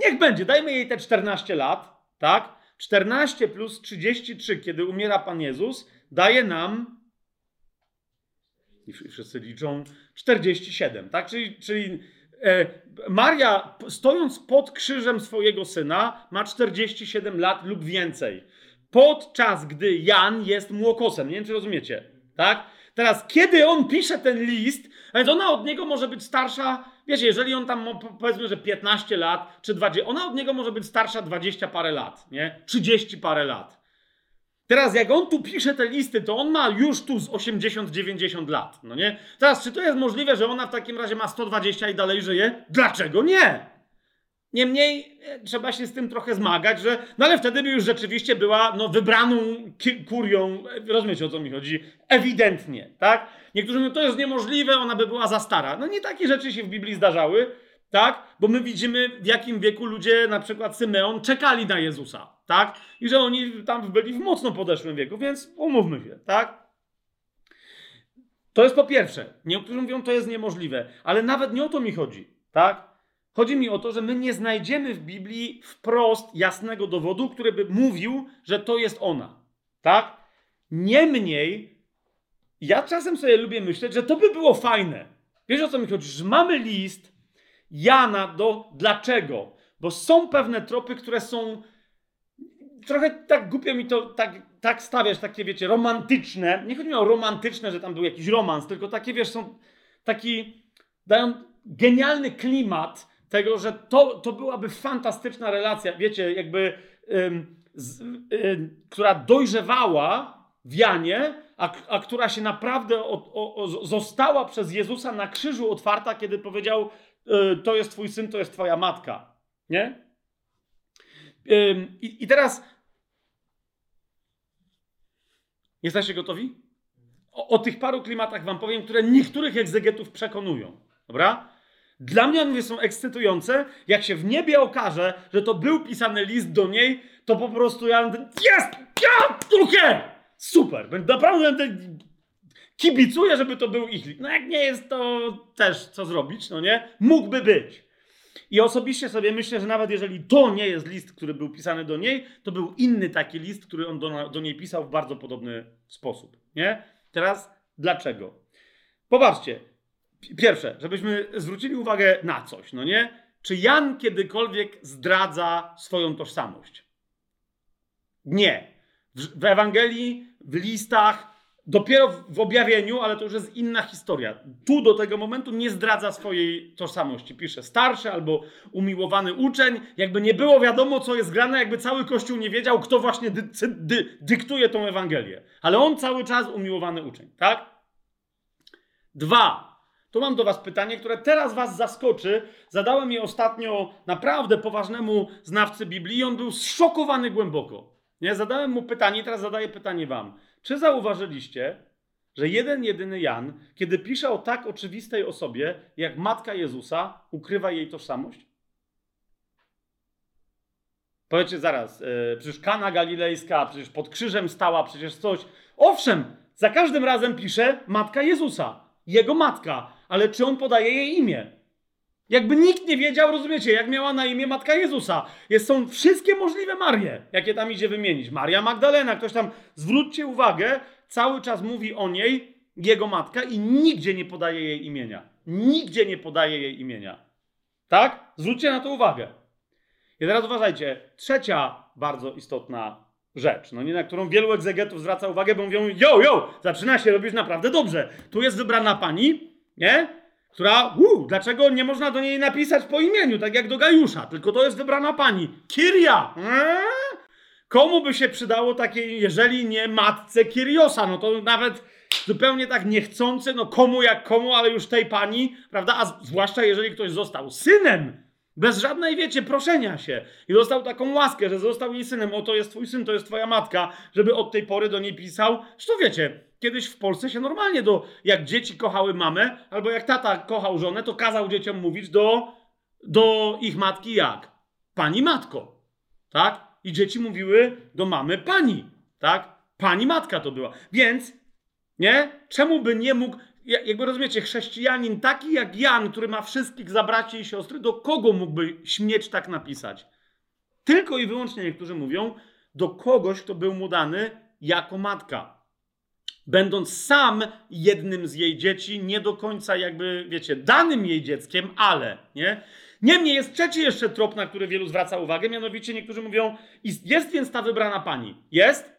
Speaker 1: Niech będzie, dajmy jej te 14 lat, tak? 14 plus 33, kiedy umiera Pan Jezus, daje nam i wszyscy liczą 47, tak? Czyli, czyli E, Maria, stojąc pod krzyżem swojego syna, ma 47 lat lub więcej. Podczas gdy Jan jest młokosem. Nie wiem, czy rozumiecie. Tak? Teraz, kiedy on pisze ten list, a więc ona od niego może być starsza, wiecie, jeżeli on tam, powiedzmy, że 15 lat, czy 20, ona od niego może być starsza 20 parę lat, nie? 30 parę lat. Teraz jak on tu pisze te listy, to on ma już tu z 80-90 lat, no nie? Teraz, czy to jest możliwe, że ona w takim razie ma 120 i dalej żyje? Dlaczego nie? Niemniej e, trzeba się z tym trochę zmagać, że. No ale wtedy by już rzeczywiście była no, wybraną kurią. e, Rozumiecie o co mi chodzi? Ewidentnie, tak? Niektórzy mówią, to jest niemożliwe, ona by była za stara. No nie takie rzeczy się w Biblii zdarzały, tak? Bo my widzimy, w jakim wieku ludzie, na przykład Symeon, czekali na Jezusa, tak? I że oni tam byli w mocno podeszłym wieku, więc umówmy się, tak? To jest po pierwsze. Niektórzy mówią, to jest niemożliwe, ale nawet nie o to mi chodzi, tak? Chodzi mi o to, że my nie znajdziemy w Biblii wprost jasnego dowodu, który by mówił, że to jest ona. Tak? Niemniej, ja czasem sobie lubię myśleć, że to by było fajne. Wiesz o co mi chodzi? Że mamy list Jana do dlaczego? Bo są pewne tropy, które są trochę tak głupio mi to tak, tak stawiać, takie wiecie, romantyczne. Nie chodzi mi o romantyczne, że tam był jakiś romans, tylko takie wiesz, są taki, dają genialny klimat tego, że to, to byłaby fantastyczna relacja, wiecie, jakby, ym, z, ym, która dojrzewała w Janie, a, a która się naprawdę o, o, została przez Jezusa na krzyżu otwarta, kiedy powiedział, to jest twój syn, to jest twoja matka. Nie? I, teraz jesteście gotowi? O, o tych paru klimatach wam powiem, które niektórych egzegetów przekonują. Dobra? Dla mnie one są ekscytujące. Jak się w niebie okaże, że to był pisany list do niej, to po prostu ja będę. Jest! Ja! Super! Będę naprawdę będę kibicuję, żeby to był ich. No jak nie jest, to też co zrobić, no nie? Mógłby być. I osobiście sobie myślę, że nawet jeżeli to nie jest list, który był pisany do niej, to był inny taki list, który on do, do niej pisał w bardzo podobny sposób. Nie? Teraz dlaczego? Popatrzcie. Pierwsze, żebyśmy zwrócili uwagę na coś, no nie? Czy Jan kiedykolwiek zdradza swoją tożsamość? Nie. W, w Ewangelii, w listach, dopiero w, objawieniu, ale to już jest inna historia. Tu do tego momentu nie zdradza swojej tożsamości. Pisze starszy albo umiłowany uczeń. Jakby nie było wiadomo, co jest grane, jakby cały Kościół nie wiedział, kto właśnie dy, dy, dyktuje tą Ewangelię. Ale on cały czas umiłowany uczeń, tak? Dwa. Tu mam do Was pytanie, które teraz Was zaskoczy. Zadałem je ostatnio naprawdę poważnemu znawcy Biblii i on był zszokowany głęboko. Nie? Zadałem mu pytanie, teraz zadaję pytanie Wam. Czy zauważyliście, że jeden, jedyny Jan, kiedy pisze o tak oczywistej osobie, jak matka Jezusa, ukrywa jej tożsamość? Powiecie zaraz, yy, przecież Kana Galilejska, przecież pod krzyżem stała, przecież coś. Owszem, za każdym razem pisze matka Jezusa, jego matka, ale czy on podaje jej imię? Jakby nikt nie wiedział, rozumiecie, jak miała na imię matka Jezusa. Jest, są wszystkie możliwe Marie, jakie tam idzie wymienić. Maria Magdalena, ktoś tam, zwróćcie uwagę, cały czas mówi o niej jego matka i nigdzie nie podaje jej imienia. Nigdzie nie podaje jej imienia. Tak? Zwróćcie na to uwagę. I teraz uważajcie, trzecia bardzo istotna rzecz, no nie, na którą wielu egzegetów zwraca uwagę, bo mówią, jo, jo, zaczyna się robić naprawdę dobrze. Tu jest wybrana pani, nie? Która, uu, dlaczego nie można do niej napisać po imieniu, tak jak do Gajusza, tylko to jest wybrana pani. Kiria! Eee? Komu by się przydało takie, jeżeli nie matce Kiriosa? No to nawet zupełnie tak niechcący, no komu jak komu, ale już tej pani, prawda? A zwłaszcza jeżeli ktoś został synem, bez żadnej, wiecie, proszenia się. I dostał taką łaskę, że został jej synem. O, to jest twój syn, to jest twoja matka, żeby od tej pory do niej pisał. Zresztą wiecie, kiedyś w Polsce się normalnie do, jak dzieci kochały mamę, albo jak tata kochał żonę, to kazał dzieciom mówić do, do ich matki jak? Pani matko. Tak? I dzieci mówiły do mamy pani. Tak? Pani matka to była. Więc, nie? Czemu by nie mógł, ja- jakby rozumiecie, chrześcijanin taki jak Jan, który ma wszystkich za braci i siostry, do kogo mógłby śmieć tak napisać? Tylko i wyłącznie niektórzy mówią, do kogoś, kto był mu dany jako matka. Będąc sam jednym z jej dzieci, nie do końca jakby, wiecie, danym jej dzieckiem, ale, nie? Niemniej jest trzeci jeszcze trop, na który wielu zwraca uwagę, mianowicie niektórzy mówią, jest więc ta wybrana pani. Jest,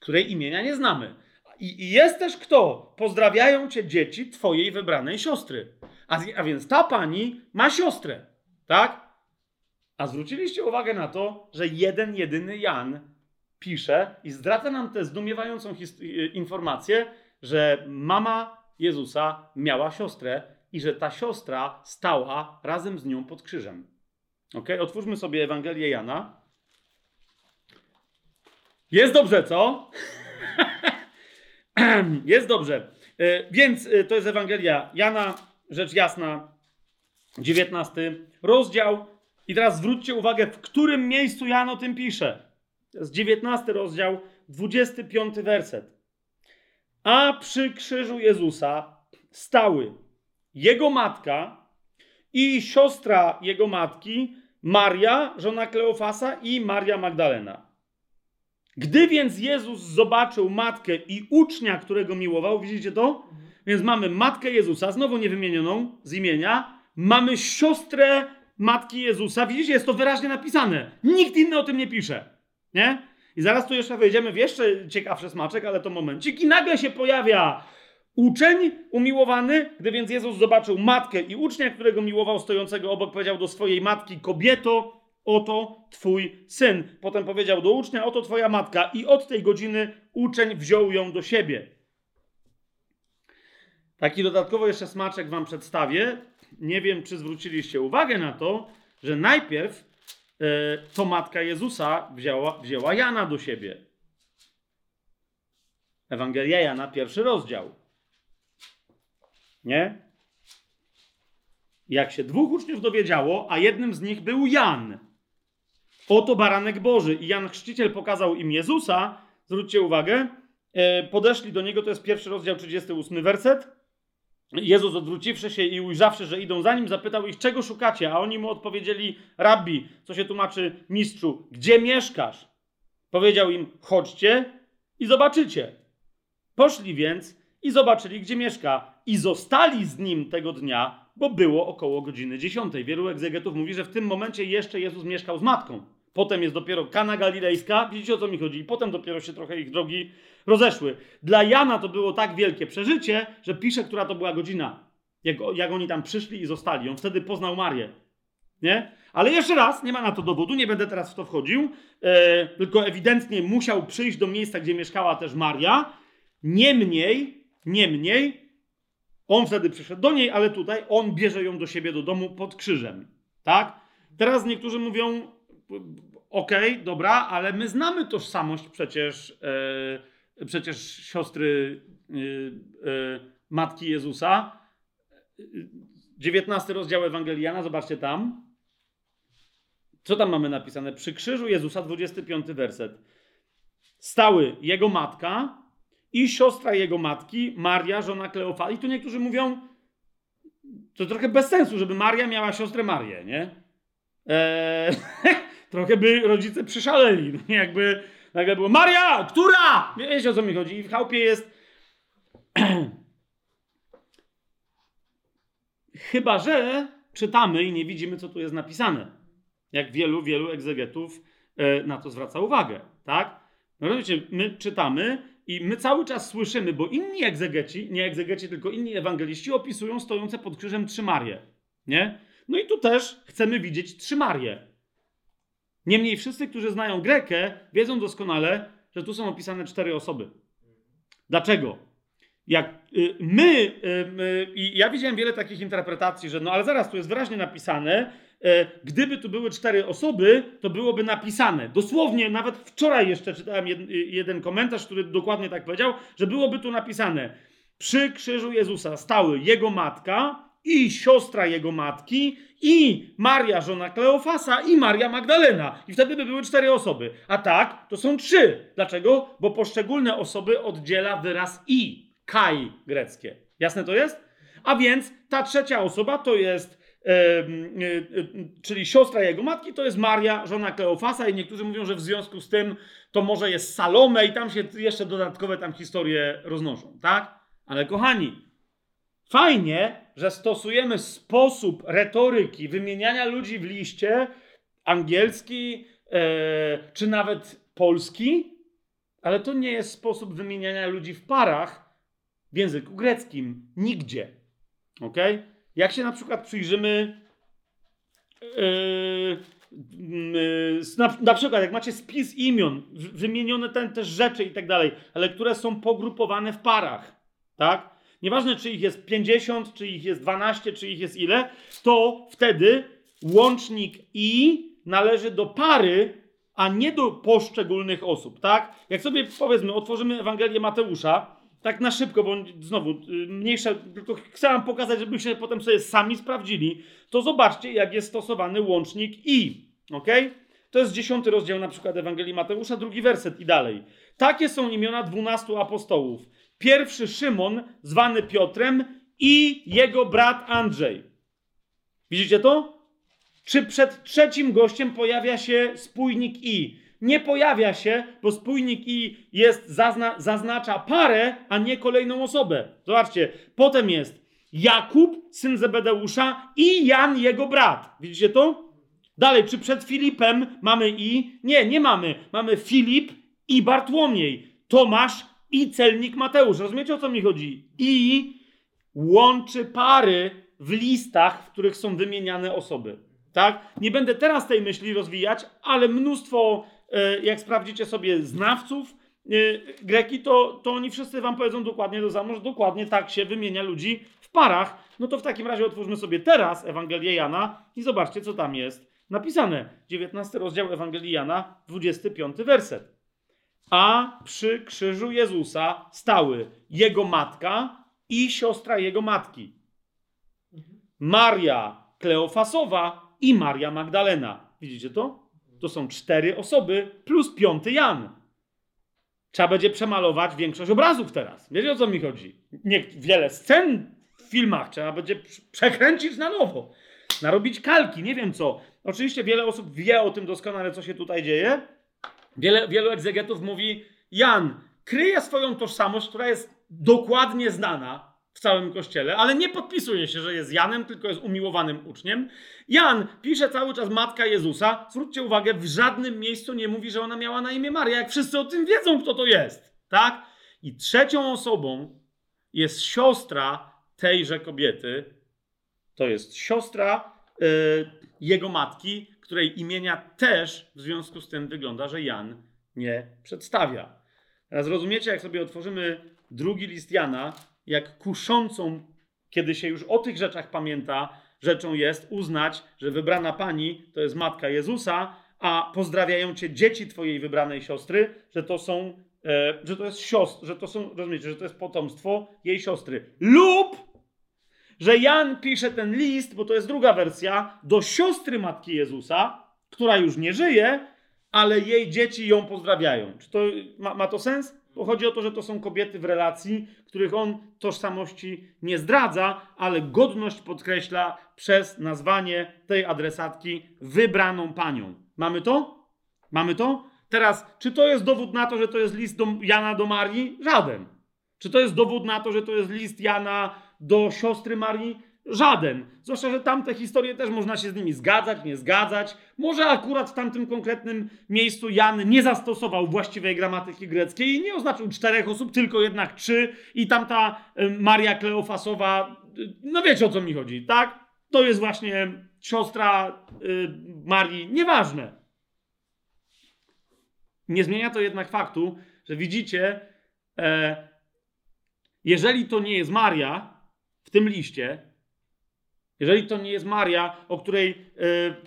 Speaker 1: której imienia nie znamy. I, jest też kto? Pozdrawiają cię dzieci twojej wybranej siostry. A, a więc ta pani ma siostrę, tak? A zwróciliście uwagę na to, że jeden, jedyny Jan pisze i zdradza nam tę zdumiewającą informację, że mama Jezusa miała siostrę i że ta siostra stała razem z nią pod krzyżem. Ok, otwórzmy sobie Ewangelię Jana. Jest dobrze, co? jest dobrze. E, więc e, to jest Ewangelia Jana, rzecz jasna, 19 rozdział. I teraz zwróćcie uwagę, w którym miejscu Jan o tym pisze. To jest 19 rozdział, 25 werset. A przy krzyżu Jezusa stały jego matka i siostra jego matki, Maria, żona Kleofasa i Maria Magdalena. Gdy więc Jezus zobaczył matkę i ucznia, którego miłował, widzicie to? Więc mamy matkę Jezusa, znowu niewymienioną z imienia, mamy siostrę matki Jezusa. Widzicie, jest to wyraźnie napisane. Nikt inny o tym nie pisze. Nie? I zaraz tu jeszcze wejdziemy w jeszcze ciekawszy smaczek, ale to momencik. I nagle się pojawia uczeń umiłowany. Gdy więc Jezus zobaczył matkę i ucznia, którego miłował, stojącego obok, powiedział do swojej matki: Kobieto, oto twój syn. Potem powiedział do ucznia: Oto twoja matka. I od tej godziny uczeń wziął ją do siebie. Taki dodatkowo jeszcze smaczek wam przedstawię. Nie wiem, czy zwróciliście uwagę na to, że najpierw to matka Jezusa wzięła, wzięła Jana do siebie. Ewangelia Jana, pierwszy rozdział. Nie? Jak się dwóch uczniów dowiedziało, a jednym z nich był Jan. Oto baranek Boży. I Jan Chrzciciel pokazał im Jezusa. Zwróćcie uwagę. E, podeszli do niego, to jest pierwszy rozdział, 38 werset. Jezus odwróciwszy się i ujrzawszy, że idą za nim, zapytał ich, czego szukacie? A oni mu odpowiedzieli, rabbi, co się tłumaczy mistrzu, gdzie mieszkasz? Powiedział im, chodźcie i zobaczycie. Poszli więc i zobaczyli, gdzie mieszka. I zostali z nim tego dnia, bo było około godziny dziesiątej. Wielu egzegetów mówi, że w tym momencie jeszcze Jezus mieszkał z matką. Potem jest dopiero Kana Galilejska, widzicie o co mi chodzi, i potem dopiero się trochę ich drogi rozeszły. Dla Jana to było tak wielkie przeżycie, że pisze, która to była godzina, jak, jak oni tam przyszli i zostali. On wtedy poznał Marię. Nie? Ale jeszcze raz, nie ma na to dowodu, nie będę teraz w to wchodził, e, tylko ewidentnie musiał przyjść do miejsca, gdzie mieszkała też Maria. Niemniej, niemniej, on wtedy przyszedł do niej, ale tutaj on bierze ją do siebie do domu pod krzyżem. Tak? Teraz niektórzy mówią, okej, okay, dobra, ale my znamy tożsamość przecież, e, przecież siostry e, e, Matki Jezusa. 19 rozdział Ewangeliana, zobaczcie tam. Co tam mamy napisane? Przy krzyżu Jezusa, 25 werset. Stały jego matka i siostra jego matki, Maria, żona Kleofa. I tu niektórzy mówią, to trochę bez sensu, żeby Maria miała siostrę Marię, nie? Eee, trochę by rodzice przyszaleli. Jakby nagle było Maria, która? Wiecie o co mi chodzi. I w chałupie jest chyba, że czytamy i nie widzimy, co tu jest napisane. Jak wielu, wielu egzegetów e, na to zwraca uwagę, tak? No wiecie, my czytamy i my cały czas słyszymy, bo inni egzegeci, nie egzegeci, tylko inni ewangeliści opisują stojące pod krzyżem trzy Marie, nie? No i tu też chcemy widzieć trzy Marie. Niemniej wszyscy, którzy znają Grekę, wiedzą doskonale, że tu są opisane cztery osoby. Dlaczego? Jak y, my, y, i ja widziałem wiele takich interpretacji, że no ale zaraz, tu jest wyraźnie napisane, y, gdyby tu były cztery osoby, to byłoby napisane. Dosłownie, nawet wczoraj jeszcze czytałem jeden komentarz, który dokładnie tak powiedział, że byłoby tu napisane przy krzyżu Jezusa stały jego matka i siostra jego matki, i Maria, żona Kleofasa, i Maria Magdalena. I wtedy by były cztery osoby. A tak, to są trzy. Dlaczego? Bo poszczególne osoby oddziela wyraz i. Kai greckie. Jasne to jest? A więc ta trzecia osoba to jest czyli siostra jego matki, to jest Maria, żona Kleofasa i niektórzy mówią, że w związku z tym to może jest Salome i tam się jeszcze dodatkowe tam historie roznoszą, tak? Ale kochani, fajnie, że stosujemy sposób retoryki wymieniania ludzi w liście angielski e, czy nawet polski, ale to nie jest sposób wymieniania ludzi w parach w języku greckim. Nigdzie. Ok? Jak się na przykład przyjrzymy. Yy, yy, na, na, przykład, jak macie spis imion, wymienione ten też rzeczy i tak dalej, ale które są pogrupowane w parach, tak? Nieważne, czy ich jest 50, czy ich jest 12, czy ich jest ile, to wtedy łącznik i należy do pary, a nie do poszczególnych osób, tak? Jak sobie powiedzmy, otworzymy Ewangelię Mateusza, tak na szybko, bo znowu y, mniejsze, tylko chcę wam pokazać, żebyście potem sobie sami sprawdzili, to zobaczcie, jak jest stosowany łącznik i, ok? To jest dziesiąty rozdział na przykład Ewangelii Mateusza, drugi werset i dalej. Takie są imiona dwunastu apostołów. Pierwszy Szymon, zwany Piotrem i jego brat Andrzej. Widzicie to? Czy przed trzecim gościem pojawia się spójnik i? Nie pojawia się, bo spójnik i jest zazna, zaznacza parę, a nie kolejną osobę. Zobaczcie, potem jest Jakub, syn Zebedeusza i Jan, jego brat. Widzicie to? Dalej, czy przed Filipem mamy i? Nie, nie mamy. Mamy Filip i Bartłomiej. Tomasz i celnik Mateusz. Rozumiecie o co mi chodzi? I łączy pary w listach, w których są wymieniane osoby. Tak? Nie będę teraz tej myśli rozwijać, ale mnóstwo, e, jak sprawdzicie sobie znawców e, greki, to, to oni wszyscy wam powiedzą dokładnie do samo, że dokładnie tak się wymienia ludzi w parach. No to w takim razie otwórzmy sobie teraz Ewangelię Jana i zobaczcie, co tam jest napisane. 19 rozdział Ewangelii Jana, 25 werset. A przy krzyżu Jezusa stały jego matka i siostra jego matki. Maria Kleofasowa i Maria Magdalena. Widzicie to? To są cztery osoby plus piąty Jan. Trzeba będzie przemalować większość obrazów teraz. Wiecie o co mi chodzi? Nie, wiele scen w filmach trzeba będzie przekręcić na nowo. Narobić kalki, nie wiem co. Oczywiście wiele osób wie o tym doskonale, co się tutaj dzieje. Wiele, wielu egzegetów mówi, Jan kryje swoją tożsamość, która jest dokładnie znana, w całym kościele, ale nie podpisuje się, że jest Janem, tylko jest umiłowanym uczniem. Jan pisze cały czas matka Jezusa. Zwróćcie uwagę, w żadnym miejscu nie mówi, że ona miała na imię Maria, jak wszyscy o tym wiedzą, kto to jest. Tak? I trzecią osobą jest siostra tejże kobiety. To jest siostra yy, jego matki, której imienia też w związku z tym wygląda, że Jan nie przedstawia. Teraz rozumiecie, jak sobie otworzymy drugi list Jana, jak kuszącą, kiedy się już o tych rzeczach pamięta, rzeczą jest uznać, że wybrana pani to jest matka Jezusa, a pozdrawiają cię dzieci twojej wybranej siostry, że to są, e, że to jest siostr, że to są, rozumiecie, że to jest potomstwo jej siostry. Lub, że Jan pisze ten list, bo to jest druga wersja, do siostry matki Jezusa, która już nie żyje, ale jej dzieci ją pozdrawiają. Czy to ma, ma to sens? Bo chodzi o to, że to są kobiety w relacji, których on tożsamości nie zdradza, ale godność podkreśla przez nazwanie tej adresatki wybraną panią. Mamy to? Mamy to? Teraz, czy to jest dowód na to, że to jest list do Jana do Marii? Żaden. Czy to jest dowód na to, że to jest list Jana do siostry Marii? Żaden. Zwłaszcza, że tamte historie też można się z nimi zgadzać, nie zgadzać. Może akurat w tamtym konkretnym miejscu Jan nie zastosował właściwej gramatyki greckiej i nie oznaczył czterech osób, tylko jednak trzy i tamta Maria Kleofasowa, y, no wiecie o co mi chodzi, tak? To jest właśnie siostra y, Marii. Nieważne. Nie zmienia to jednak faktu, że widzicie, e, jeżeli to nie jest Maria tym liście, jeżeli to nie jest Maria, o której,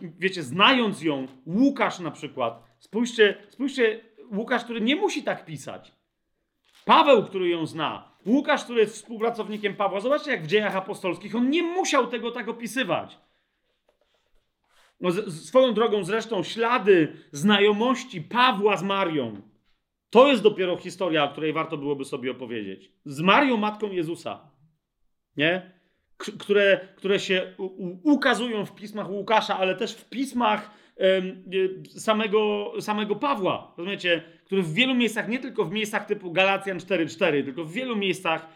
Speaker 1: yy, wiecie, znając ją, Łukasz na przykład, spójrzcie, spójrzcie, Łukasz, który nie musi tak pisać. Paweł, który ją zna. Łukasz, który jest współpracownikiem Pawła. Zobaczcie, jak w dziejach apostolskich on nie musiał tego tak opisywać. No, z, swoją drogą zresztą ślady znajomości Pawła z Marią. To jest dopiero historia, o której warto byłoby sobie opowiedzieć. Z Marią, matką Jezusa. Nie? które, które się ukazują w pismach Łukasza, ale też w pismach samego, samego Pawła. Rozumiecie? Który w wielu miejscach, nie tylko w miejscach typu Galacjan 4.4, tylko w wielu miejscach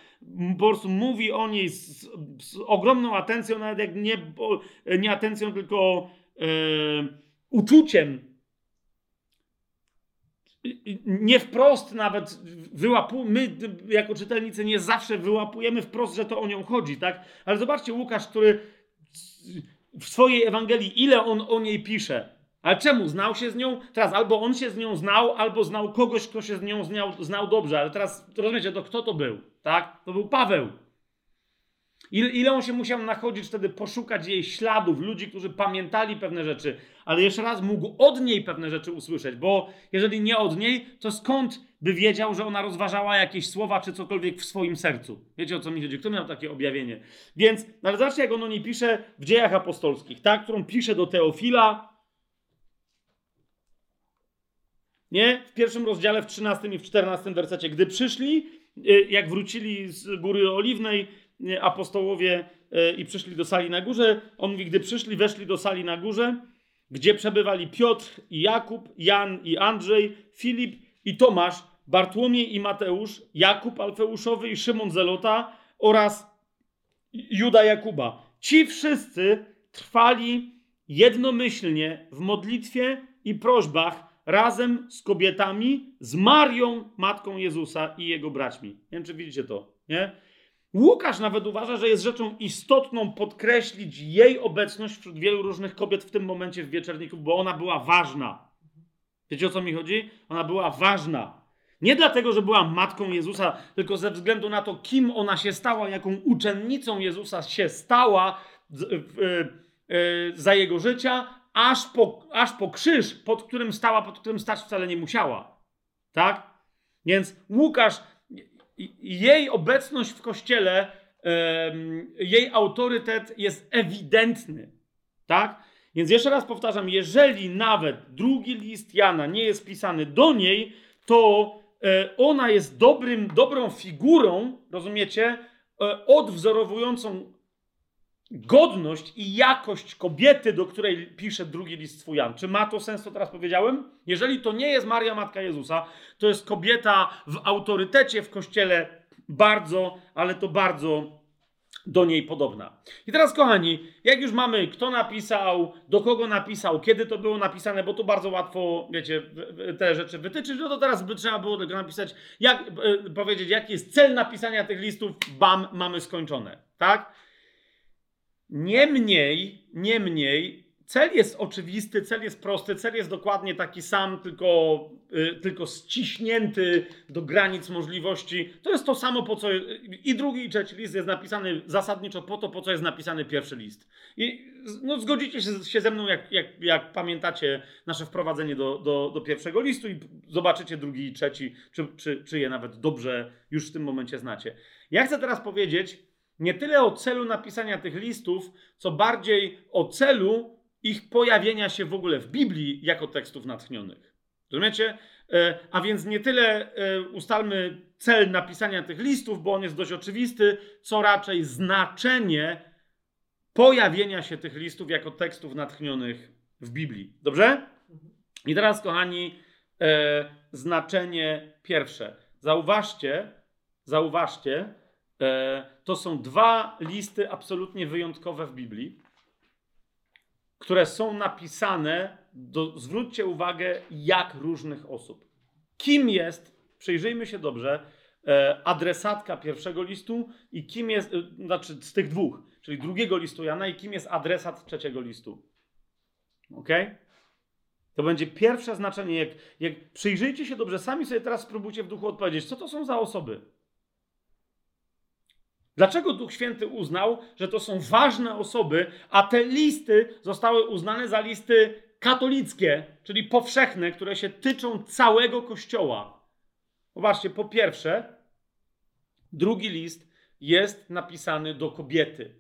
Speaker 1: po prostu mówi o niej z, z ogromną atencją, nawet jak nie, nie atencją, tylko e, uczuciem. Nie wprost nawet wyłapujemy, my jako czytelnicy nie zawsze wyłapujemy wprost, że to o nią chodzi, tak? Ale zobaczcie Łukasz, który w swojej Ewangelii, ile on o niej pisze. Ale czemu? Znał się z nią? Teraz albo on się z nią znał, albo znał kogoś, kto się z nią znał, znał dobrze. Ale teraz rozumiecie, to kto to był? Tak? To był Paweł. Ile, ile on się musiał nachodzić wtedy, poszukać jej śladów, ludzi, którzy pamiętali pewne rzeczy, ale jeszcze raz mógł od niej pewne rzeczy usłyszeć, bo jeżeli nie od niej, to skąd by wiedział, że ona rozważała jakieś słowa czy cokolwiek w swoim sercu? Wiecie o co mi chodzi? Kto miał takie objawienie? Więc, ale zobaczcie, jak on o niej pisze w dziejach apostolskich, tak? Którą pisze do Teofila. Nie? W pierwszym rozdziale, w 13 i w 14 wersecie. Gdy przyszli, y, jak wrócili z Góry Oliwnej, apostołowie y, i przyszli do sali na górze, on mówi, gdy przyszli, weszli do sali na górze, gdzie przebywali Piotr i Jakub, Jan i Andrzej, Filip i Tomasz, Bartłomiej i Mateusz, Jakub Alfeuszowy i Szymon Zelota oraz Juda Jakuba. Ci wszyscy trwali jednomyślnie w modlitwie i prośbach razem z kobietami, z Marią, matką Jezusa i jego braćmi. Nie wiem, czy widzicie to, nie? Łukasz nawet uważa, że jest rzeczą istotną podkreślić jej obecność wśród wielu różnych kobiet w tym momencie w wieczerniku, bo ona była ważna. Wiecie o co mi chodzi? Ona była ważna. Nie dlatego, że była matką Jezusa, tylko ze względu na to, kim ona się stała, jaką uczennicą Jezusa się stała za jego życia, aż po, aż po krzyż, pod którym stała, pod którym stać wcale nie musiała. Tak? Więc Łukasz jej obecność w kościele, jej autorytet jest ewidentny. Tak? Więc jeszcze raz powtarzam, jeżeli nawet drugi list Jana nie jest pisany do niej, to e, ona jest dobrym, dobrą figurą, rozumiecie, e, odwzorowującą godność i jakość kobiety, do której pisze drugi list swój Jan. Czy ma to sens, co teraz powiedziałem? Jeżeli to nie jest Maria Matka Jezusa, to jest kobieta w autorytecie w kościele bardzo, ale to bardzo do niej podobna. I teraz, kochani, jak już mamy, kto napisał, do kogo napisał, kiedy to było napisane, bo to bardzo łatwo, wiecie, te rzeczy wytyczyć, no to teraz by trzeba było tego napisać, jak, e, powiedzieć, jaki jest cel napisania tych listów, bam, mamy skończone, tak? Niemniej, niemniej, cel jest oczywisty, cel jest prosty, cel jest dokładnie taki sam, tylko, yy, tylko ściśnięty do granic możliwości. To jest to samo, po co i drugi, i trzeci list jest napisany zasadniczo po to, po co jest napisany pierwszy list. I no, zgodzicie się, się ze mną, jak, jak, jak pamiętacie nasze wprowadzenie do, do, do pierwszego listu i zobaczycie drugi i trzeci, czy, czy, czy je nawet dobrze już w tym momencie znacie. Ja chcę teraz powiedzieć, nie tyle o celu napisania tych listów, co bardziej o celu ich pojawienia się w ogóle w Biblii jako tekstów natchnionych. Rozumiecie? E, a więc nie tyle e, ustalmy cel napisania tych listów, bo on jest dość oczywisty, co raczej znaczenie pojawienia się tych listów jako tekstów natchnionych w Biblii. Dobrze? I teraz, kochani, e, znaczenie pierwsze. Zauważcie, zauważcie, to są dwa listy absolutnie wyjątkowe w Biblii, które są napisane, do, zwróćcie uwagę, jak różnych osób. Kim jest, przyjrzyjmy się dobrze, e, adresatka pierwszego listu i kim jest, e, znaczy z tych dwóch, czyli drugiego listu Jana i kim jest adresat trzeciego listu. Ok? To będzie pierwsze znaczenie. Jak, jak przyjrzyjcie się dobrze, sami sobie teraz spróbujcie w duchu odpowiedzieć, co to są za osoby. Dlaczego Duch Święty uznał, że to są ważne osoby, a te listy zostały uznane za listy katolickie, czyli powszechne, które się tyczą całego Kościoła? Zobaczcie, po pierwsze, drugi list jest napisany do kobiety.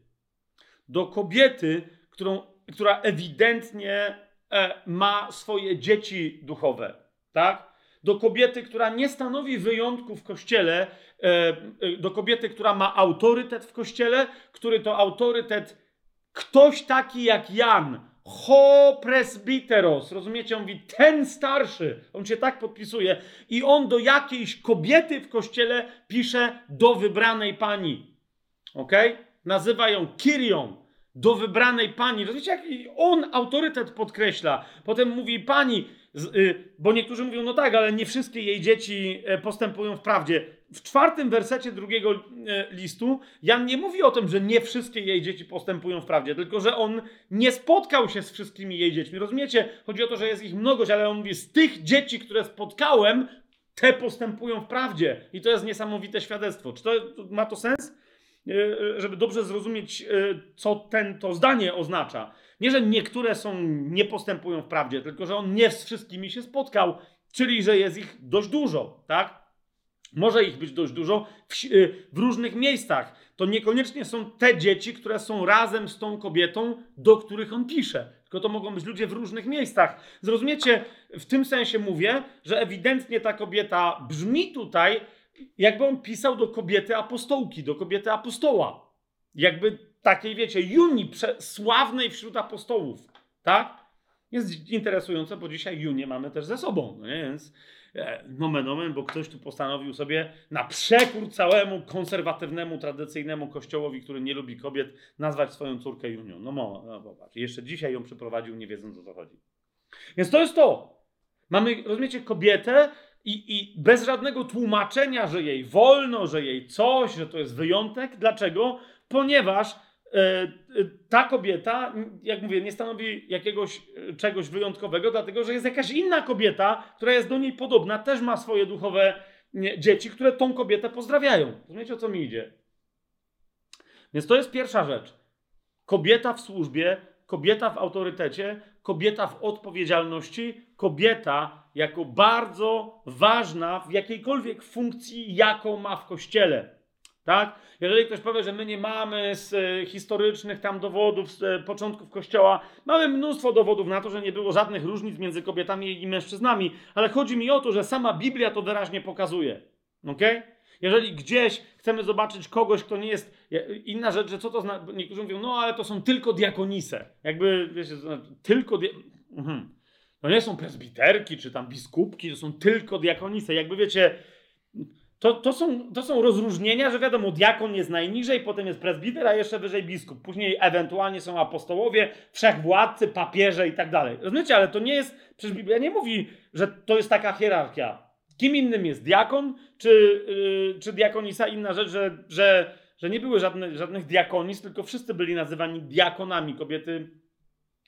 Speaker 1: Do kobiety, którą, która ewidentnie e, ma swoje dzieci duchowe. Tak? do kobiety, która nie stanowi wyjątku w kościele, do kobiety, która ma autorytet w kościele, który to autorytet ktoś taki jak Jan, ho presbiteros, rozumiecie? On mówi, ten starszy, on się tak podpisuje i on do jakiejś kobiety w kościele pisze do wybranej pani, ok? Nazywa ją Kirią, do wybranej pani. Rozumiecie, jak on autorytet podkreśla. Potem mówi pani, y, bo niektórzy mówią, no tak, ale nie wszystkie jej dzieci e, postępują w prawdzie. W czwartym wersecie drugiego e, listu Jan nie mówi o tym, że nie wszystkie jej dzieci postępują w prawdzie, tylko że on nie spotkał się z wszystkimi jej dziećmi. Rozumiecie? Chodzi o to, że jest ich mnogość, ale on mówi, z tych dzieci, które spotkałem, te postępują w prawdzie. I to jest niesamowite świadectwo. Czy to ma to sens? E, żeby dobrze zrozumieć, e, co ten, to zdanie oznacza. Nie, że niektóre są, nie postępują w prawdzie, tylko że on nie z wszystkimi się spotkał, czyli że jest ich dość dużo, tak? Może ich być dość dużo w, e, w, różnych miejscach. To niekoniecznie są te dzieci, które są razem z tą kobietą, do których on pisze. Tylko to mogą być ludzie w różnych miejscach. Zrozumiecie, w tym sensie mówię, że ewidentnie ta kobieta brzmi tutaj jakby on pisał do kobiety apostołki, do kobiety apostoła. Jakby takiej, wiecie, Juni, sławnej wśród apostołów, tak? Jest interesujące, bo dzisiaj Junię mamy też ze sobą, no nie? więc nomen omen, bo ktoś tu postanowił sobie na przekór całemu konserwatywnemu, tradycyjnemu kościołowi, który nie lubi kobiet, nazwać swoją córkę Junią. No, mo, no popatrz, jeszcze dzisiaj ją przyprowadził, nie wiedząc o co chodzi. Więc to jest to. Mamy, rozumiecie, kobietę, i, I bez żadnego tłumaczenia, że jej wolno, że jej coś, że to jest wyjątek. Dlaczego? Ponieważ e, e, ta kobieta, jak mówię, nie stanowi jakiegoś e, czegoś wyjątkowego, dlatego że jest jakaś inna kobieta, która jest do niej podobna, też ma swoje duchowe dzieci, które tą kobietę pozdrawiają. Rozumiecie o co mi idzie? Więc to jest pierwsza rzecz. Kobieta w służbie, kobieta w autorytecie, kobieta w odpowiedzialności, kobieta jako bardzo ważna w jakiejkolwiek funkcji, jaką ma w kościele. Tak? Jeżeli ktoś powie, że my nie mamy z e, historycznych tam dowodów z e, początków kościoła, mamy mnóstwo dowodów na to, że nie było żadnych różnic między kobietami i mężczyznami, ale chodzi mi o to, że sama Biblia to wyraźnie pokazuje. Okay? Jeżeli gdzieś chcemy zobaczyć kogoś, kto nie jest. Inna rzecz, że co to znaczy. Niektórzy mówią, no ale to są tylko diakonise. Jakby, wiecie, znaczy, tylko. Dia... Mhm. To nie są presbiterki czy tam biskupki, to są tylko diakonise. Jakby wiecie, to, to, są, to są rozróżnienia, że wiadomo, diakon jest najniżej, potem jest presbiter, a jeszcze wyżej biskup. Później ewentualnie są apostołowie, wszechwładcy, papieże i tak dalej. Rozumiecie, ale to nie jest, przecież Biblia nie mówi, że to jest taka hierarchia. Kim innym jest diakon, czy, yy, czy diakonisa? Inna rzecz, że, że, że nie były żadne, żadnych diakonis, tylko wszyscy byli nazywani diakonami. Kobiety,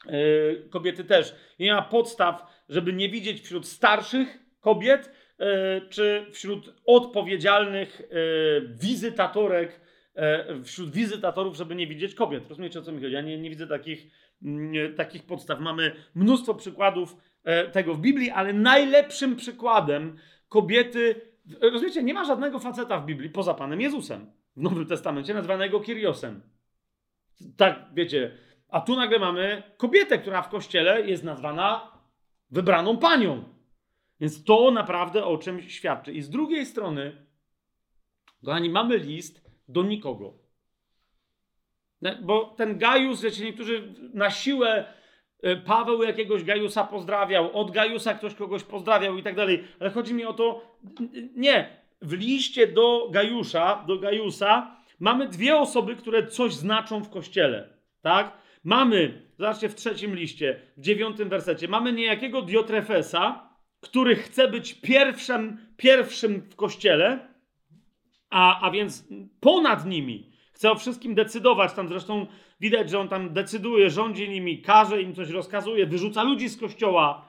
Speaker 1: yy, kobiety też. I nie ma podstaw, żeby nie widzieć wśród starszych kobiet, czy wśród odpowiedzialnych yy, wizytatorek, yy, wśród wizytatorów, żeby nie widzieć kobiet. Rozumiecie o co mi chodzi? Ja nie, nie widzę takich, mm, takich podstaw. Mamy mnóstwo przykładów tego w Biblii, ale najlepszym przykładem kobiety. Rozumiecie, nie ma żadnego faceta w Biblii poza Panem Jezusem w Nowym Testamencie nazwanego Kiriosem. Tak, wiecie. A tu nagle mamy kobietę, która w kościele jest nazwana wybraną panią. Więc to naprawdę o czymś świadczy. I z drugiej strony, kochani, mamy list do nikogo. Bo ten Gajus, wiecie, niektórzy na siłę E, Paweł jakiegoś Gajusa pozdrawiał, od Gajusa ktoś kogoś pozdrawiał i tak dalej. Ale chodzi mi o to, nie. W liście do Gajusza, do Gajusa mamy dwie osoby, które coś znaczą w kościele. Tak? Mamy, zobaczcie w trzecim liście, w dziewiątym wersecie, mamy niejakiego Diotrefesa, który chce być pierwszym, pierwszym w kościele, a, a więc ponad nimi. Chce o wszystkim decydować. Tam zresztą Widać, że on tam decyduje, rządzi nimi, każe im coś, rozkazuje, wyrzuca ludzi z kościoła.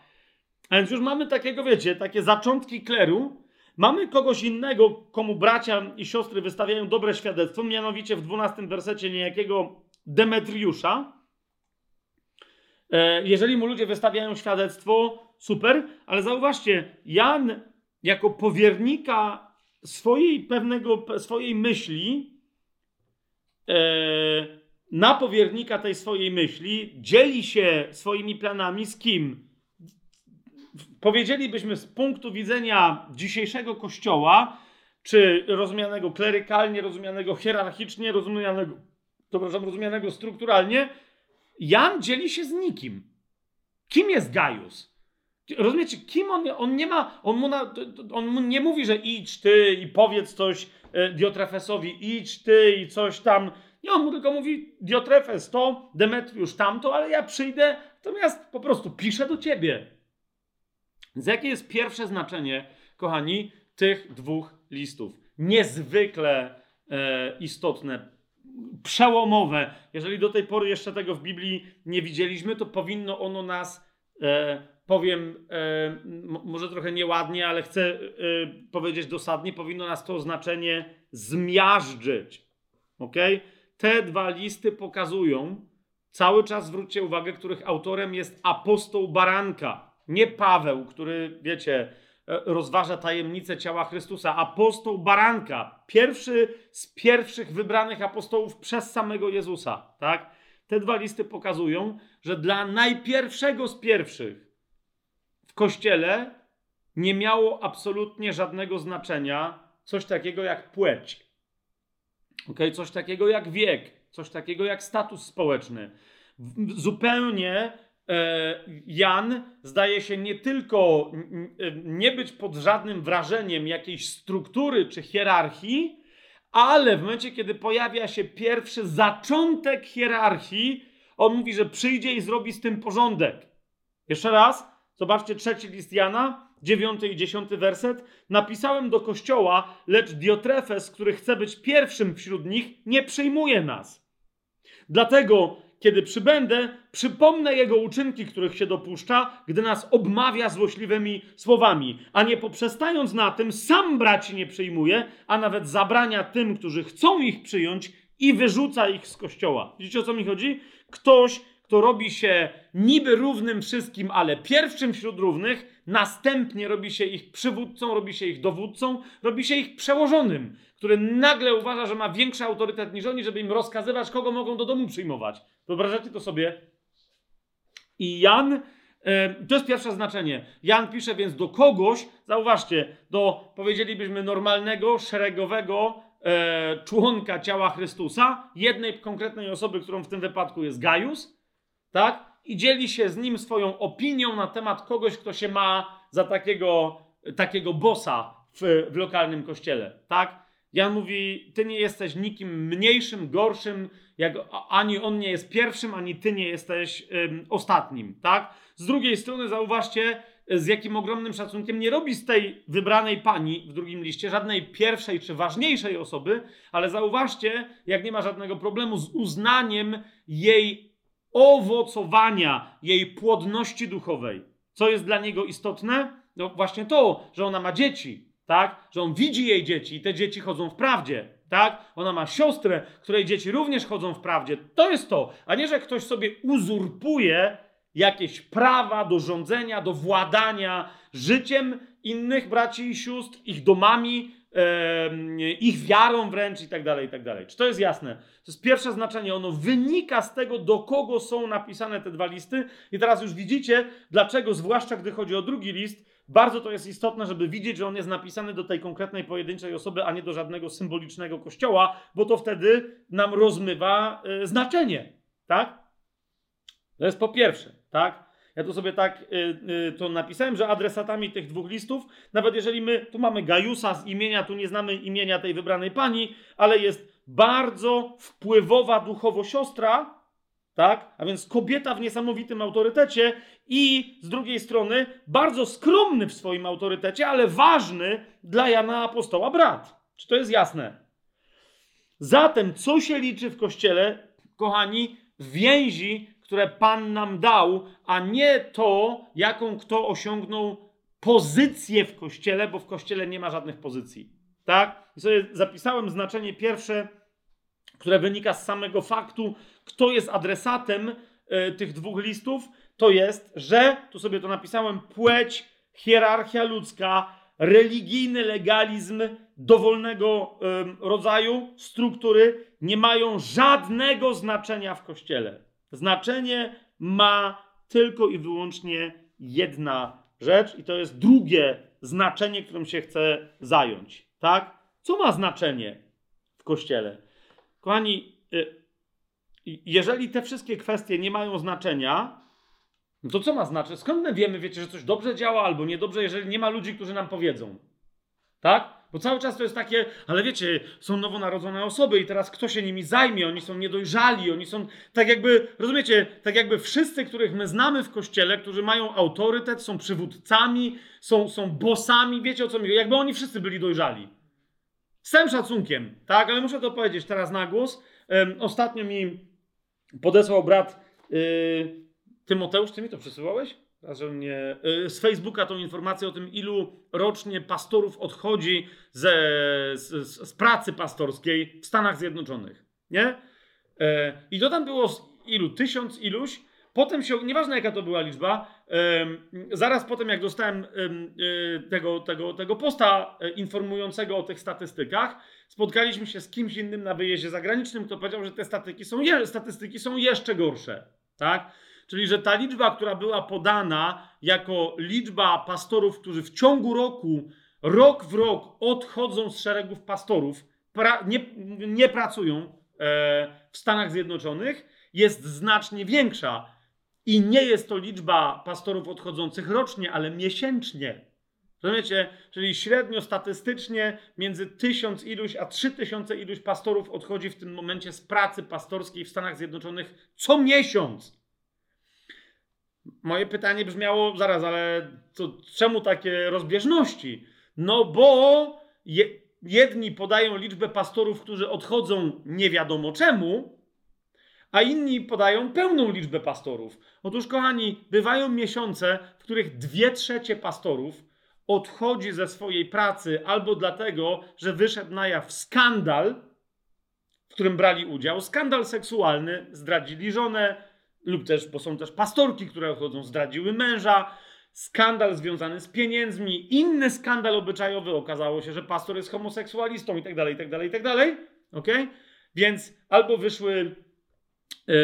Speaker 1: A więc już mamy takiego, wiecie, takie zaczątki kleru. Mamy kogoś innego, komu bracia i siostry wystawiają dobre świadectwo, mianowicie w 12 wersecie niejakiego Demetriusza. E, jeżeli mu ludzie wystawiają świadectwo, super, ale zauważcie, Jan jako powiernika swojej pewnego, swojej myśli, e, na powiernika tej swojej myśli, dzieli się swoimi planami z kim? powiedzielibyśmy z punktu widzenia dzisiejszego kościoła, czy rozumianego klerykalnie, rozumianego hierarchicznie, rozumianego, przepraszam, rozumianego strukturalnie, Jan dzieli się z nikim. Kim jest Gaius? Rozumiecie, kim on, on nie ma, on mu, na, on mu nie mówi, że idź ty i powiedz coś e, Diotrefesowi, idź ty i coś tam. Nie, on mu tylko mówi, Diotrefes to, Demetriusz tamto, ale ja przyjdę, natomiast po prostu piszę do ciebie. Więc jakie jest pierwsze znaczenie, kochani, tych dwóch listów? Niezwykle e, istotne, przełomowe. Jeżeli do tej pory jeszcze tego w Biblii nie widzieliśmy, to powinno ono nas, e, powiem, e, może trochę nieładnie, ale chcę e, powiedzieć dosadnie, powinno nas to znaczenie zmiażdżyć. Ok? Te dwa listy pokazują, cały czas zwróćcie uwagę, których autorem jest apostoł Baranka. Nie Paweł, który, wiecie, E, rozważa tajemnicę ciała Chrystusa. Apostoł Baranka, pierwszy z pierwszych wybranych apostołów przez samego Jezusa. Tak? Te dwa listy pokazują, że dla najpierwszego z pierwszych w kościele nie miało absolutnie żadnego znaczenia coś takiego jak płeć, okay? coś takiego jak wiek, coś takiego jak status społeczny. Zupełnie E, Jan zdaje się nie tylko nie być pod żadnym wrażeniem jakiejś struktury czy hierarchii, ale w momencie, kiedy pojawia się pierwszy zaczątek hierarchii, on mówi, że przyjdzie i zrobi z tym porządek. Jeszcze raz, zobaczcie trzeci list Jana, dziewiąty i dziesiąty werset. Napisałem do kościoła, lecz Diotrefes, który chce być pierwszym wśród nich, nie przyjmuje nas. Dlatego kiedy przybędę, przypomnę jego uczynki, których się dopuszcza, gdy nas obmawia złośliwymi słowami, a nie poprzestając na tym, sam braci nie przyjmuje, a nawet zabrania tym, którzy chcą ich przyjąć i wyrzuca ich z kościoła. Widzicie o co mi chodzi? Ktoś, kto robi się niby równym wszystkim, ale pierwszym wśród równych, następnie robi się ich przywódcą, robi się ich dowódcą, robi się ich przełożonym, który nagle uważa, że ma większy autorytet niż oni, żeby im rozkazywać, kogo mogą do domu przyjmować. Wyobrażacie to sobie? I Jan, to jest pierwsze znaczenie. Jan pisze więc do kogoś, zauważcie, do powiedzielibyśmy normalnego, szeregowego e, członka ciała Chrystusa, jednej konkretnej osoby, którą w tym wypadku jest Gaius, tak? I dzieli się z nim swoją opinią na temat kogoś, kto się ma za takiego, takiego bossa w, w lokalnym kościele, tak? Jan mówi: Ty nie jesteś nikim mniejszym, gorszym, jak ani on nie jest pierwszym, ani ty nie jesteś ym, ostatnim, tak? Z drugiej strony zauważcie, z jakim ogromnym szacunkiem nie robi z tej wybranej pani w drugim liście żadnej pierwszej czy ważniejszej osoby, ale zauważcie, jak nie ma żadnego problemu z uznaniem jej owocowania, jej płodności duchowej. Co jest dla niego istotne? No właśnie to, że ona ma dzieci, tak? Że on widzi jej dzieci i te dzieci chodzą w prawdzie, tak? Ona ma siostrę, której dzieci również chodzą w prawdzie. To jest to, a nie, że ktoś sobie uzurpuje jakieś prawa do rządzenia, do władania życiem innych braci i sióstr, ich domami, ich wiarą wręcz i tak dalej, i tak dalej. Czy to jest jasne? To jest pierwsze znaczenie. Ono wynika z tego, do kogo są napisane te dwa listy. I teraz już widzicie, dlaczego, zwłaszcza gdy chodzi o drugi list, bardzo to jest istotne, żeby widzieć, że on jest napisany do tej konkretnej pojedynczej osoby, a nie do żadnego symbolicznego kościoła, bo to wtedy nam rozmywa y, znaczenie. Tak? To jest po pierwsze, tak? Ja tu sobie tak y, y, to napisałem, że adresatami tych dwóch listów, nawet jeżeli my tu mamy Gajusa z imienia, tu nie znamy imienia tej wybranej pani, ale jest bardzo wpływowa duchowo siostra, tak? A więc kobieta w niesamowitym autorytecie i z drugiej strony bardzo skromny w swoim autorytecie, ale ważny dla Jana Apostoła brat. Czy to jest jasne? Zatem, co się liczy w kościele, kochani? Więzi, które Pan nam dał, a nie to, jaką kto osiągnął pozycję w kościele, bo w kościele nie ma żadnych pozycji. Tak? I sobie zapisałem znaczenie pierwsze, które wynika z samego faktu, kto jest adresatem y, tych dwóch listów, to jest, że, tu sobie to napisałem, płeć, hierarchia ludzka, religijny legalizm dowolnego y, rodzaju, struktury nie mają żadnego znaczenia w kościele. Znaczenie ma tylko i wyłącznie jedna rzecz i to jest drugie znaczenie, którym się chcę zająć. Tak? Co ma znaczenie w kościele? Kochani, y, jeżeli te wszystkie kwestie nie mają znaczenia, no to co ma znaczyć? Skąd my wiemy, wiecie, że coś dobrze działa albo niedobrze, jeżeli nie ma ludzi, którzy nam powiedzą? Tak? Bo cały czas to jest takie, ale wiecie, są nowonarodzone osoby i teraz kto się nimi zajmie? Oni są niedojrzali, oni są tak jakby, rozumiecie, tak jakby wszyscy, których my znamy w kościele, którzy mają autorytet, są przywódcami, są, są bossami, wiecie o co mi chodzi? Jakby oni wszyscy byli dojrzali. Z całym szacunkiem, tak? Ale muszę to powiedzieć teraz na głos. Um, ostatnio mi podesłał brat yy, Tymoteusz, ty mi to przesyłałeś? Mnie, y, z Facebooka tą informację o tym, ilu rocznie pastorów odchodzi ze, z, z pracy pastorskiej w Stanach Zjednoczonych. Nie? E, I to tam było ilu? Tysiąc iluś. Potem się, nieważne jaka to była liczba, zaraz potem jak dostałem y, tego, tego, tego posta e, informującego o tych statystykach, spotkaliśmy się z kimś innym na wyjeździe zagranicznym, kto powiedział, że te statystyki są, statystyki są jeszcze gorsze. Tak? Czyli, że ta liczba, która była podana jako liczba pastorów, którzy w ciągu roku, rok w rok odchodzą z szeregów pastorów, pra, nie, nie pracują e, w Stanach Zjednoczonych, jest znacznie większa. I nie jest to liczba pastorów odchodzących rocznie, ale miesięcznie. Rozumiecie? Czyli średnio statystycznie między tysiąc iluś a trzy tysiące iluś pastorów odchodzi w tym momencie z pracy pastorskiej w Stanach Zjednoczonych co miesiąc. Moje pytanie brzmiało, zaraz, ale to czemu takie rozbieżności? No bo je, jedni podają liczbę pastorów, którzy odchodzą nie wiadomo czemu, a inni podają pełną liczbę pastorów. Otóż, kochani, bywają miesiące, w których dwie trzecie pastorów odchodzi ze swojej pracy albo dlatego, że wyszedł na jaw skandal, w którym brali udział, skandal seksualny, zdradzili żonę, lub też, bo są też pastorki, które odchodzą, zdradziły męża, skandal związany z pieniędzmi, inny skandal obyczajowy, okazało się, że pastor jest homoseksualistą i tak dalej, i tak dalej, i tak dalej, ok? Więc albo wyszły yy,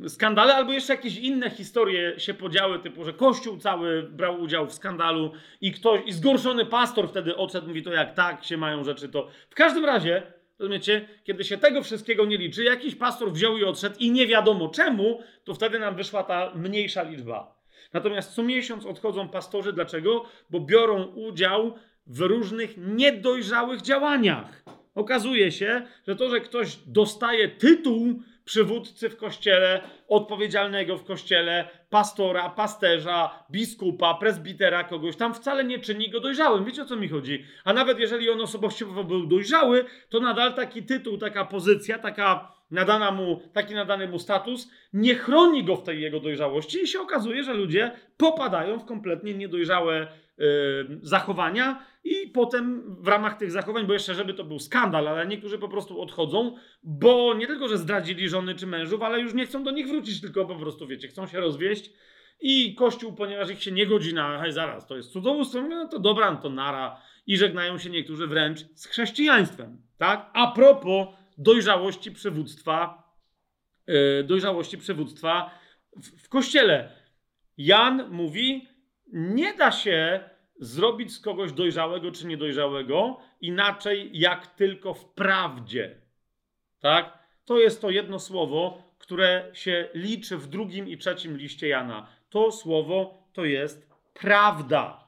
Speaker 1: yy, skandale, albo jeszcze jakieś inne historie się podziały, typu, że Kościół cały brał udział w skandalu i ktoś, i zgorszony pastor wtedy odszedł, mówi to jak tak się mają rzeczy, to w każdym razie Rozumiecie? Kiedy się tego wszystkiego nie liczy, jakiś pastor wziął i odszedł i nie wiadomo czemu, to wtedy nam wyszła ta mniejsza liczba. Natomiast co miesiąc odchodzą pastorzy. Dlaczego? Bo biorą udział w różnych niedojrzałych działaniach. Okazuje się, że to, że ktoś dostaje tytuł przywódcy w kościele, odpowiedzialnego w kościele, pastora, pasterza, biskupa, prezbitera, kogoś tam wcale nie czyni go dojrzałym. Wiecie o co mi chodzi? A nawet jeżeli on osobowościowo był dojrzały, to nadal taki tytuł, taka pozycja, taka nadana mu, taki nadany mu status nie chroni go w tej jego dojrzałości i się okazuje, że ludzie popadają w kompletnie niedojrzałe zachowania i potem w ramach tych zachowań, bo jeszcze żeby to był skandal, ale niektórzy po prostu odchodzą, bo nie tylko, że zdradzili żony czy mężów, ale już nie chcą do nich wrócić, tylko po prostu, wiecie, chcą się rozwieść i Kościół, ponieważ ich się nie godzi na, hej zaraz, to jest cudzołóstwo, no to dobra, no to nara i żegnają się niektórzy wręcz z chrześcijaństwem, tak? A propos dojrzałości przywództwa, yy, dojrzałości przywództwa w, w Kościele. Jan mówi, nie da się zrobić z kogoś dojrzałego czy niedojrzałego inaczej jak tylko w prawdzie. Tak? To jest to jedno słowo, które się liczy w drugim i trzecim liście Jana. To słowo to jest prawda.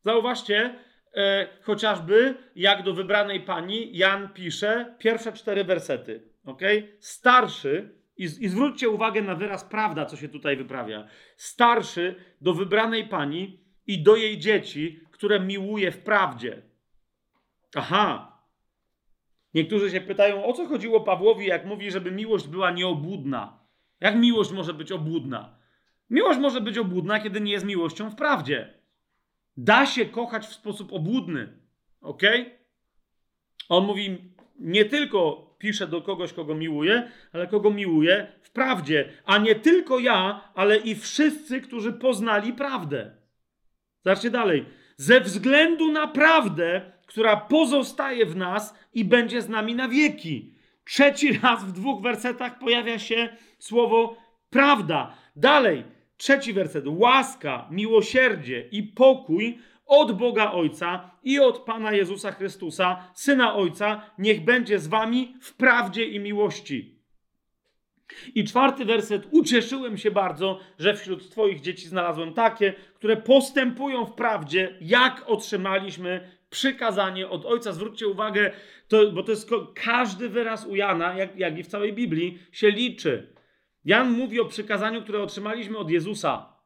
Speaker 1: Zauważcie, e, chociażby jak do wybranej pani Jan pisze pierwsze cztery wersety. Okay? Starszy i, I zwróćcie uwagę na wyraz prawda, co się tutaj wyprawia. Starszy do wybranej pani i do jej dzieci, które miłuje w prawdzie. Aha. Niektórzy się pytają, o co chodziło Pawłowi, jak mówi, żeby miłość była nieobłudna. Jak miłość może być obłudna? Miłość może być obłudna, kiedy nie jest miłością w prawdzie. Da się kochać w sposób obłudny. Ok? On mówi nie tylko pisze do kogoś, kogo miłuje, ale kogo miłuje w prawdzie. A nie tylko ja, ale i wszyscy, którzy poznali prawdę. Zobaczcie dalej. Ze względu na prawdę, która pozostaje w nas i będzie z nami na wieki. Trzeci raz w dwóch wersetach pojawia się słowo prawda. Dalej. Trzeci werset. Łaska, miłosierdzie i pokój od Boga Ojca i od Pana Jezusa Chrystusa, Syna Ojca, niech będzie z wami w prawdzie i miłości. I czwarty werset. Ucieszyłem się bardzo, że wśród Twoich dzieci znalazłem takie, które postępują w prawdzie, jak otrzymaliśmy przykazanie od Ojca. Zwróćcie uwagę, to, bo to jest każdy wyraz u Jana, jak, jak i w całej Biblii, się liczy. Jan mówi o przykazaniu, które otrzymaliśmy od Jezusa.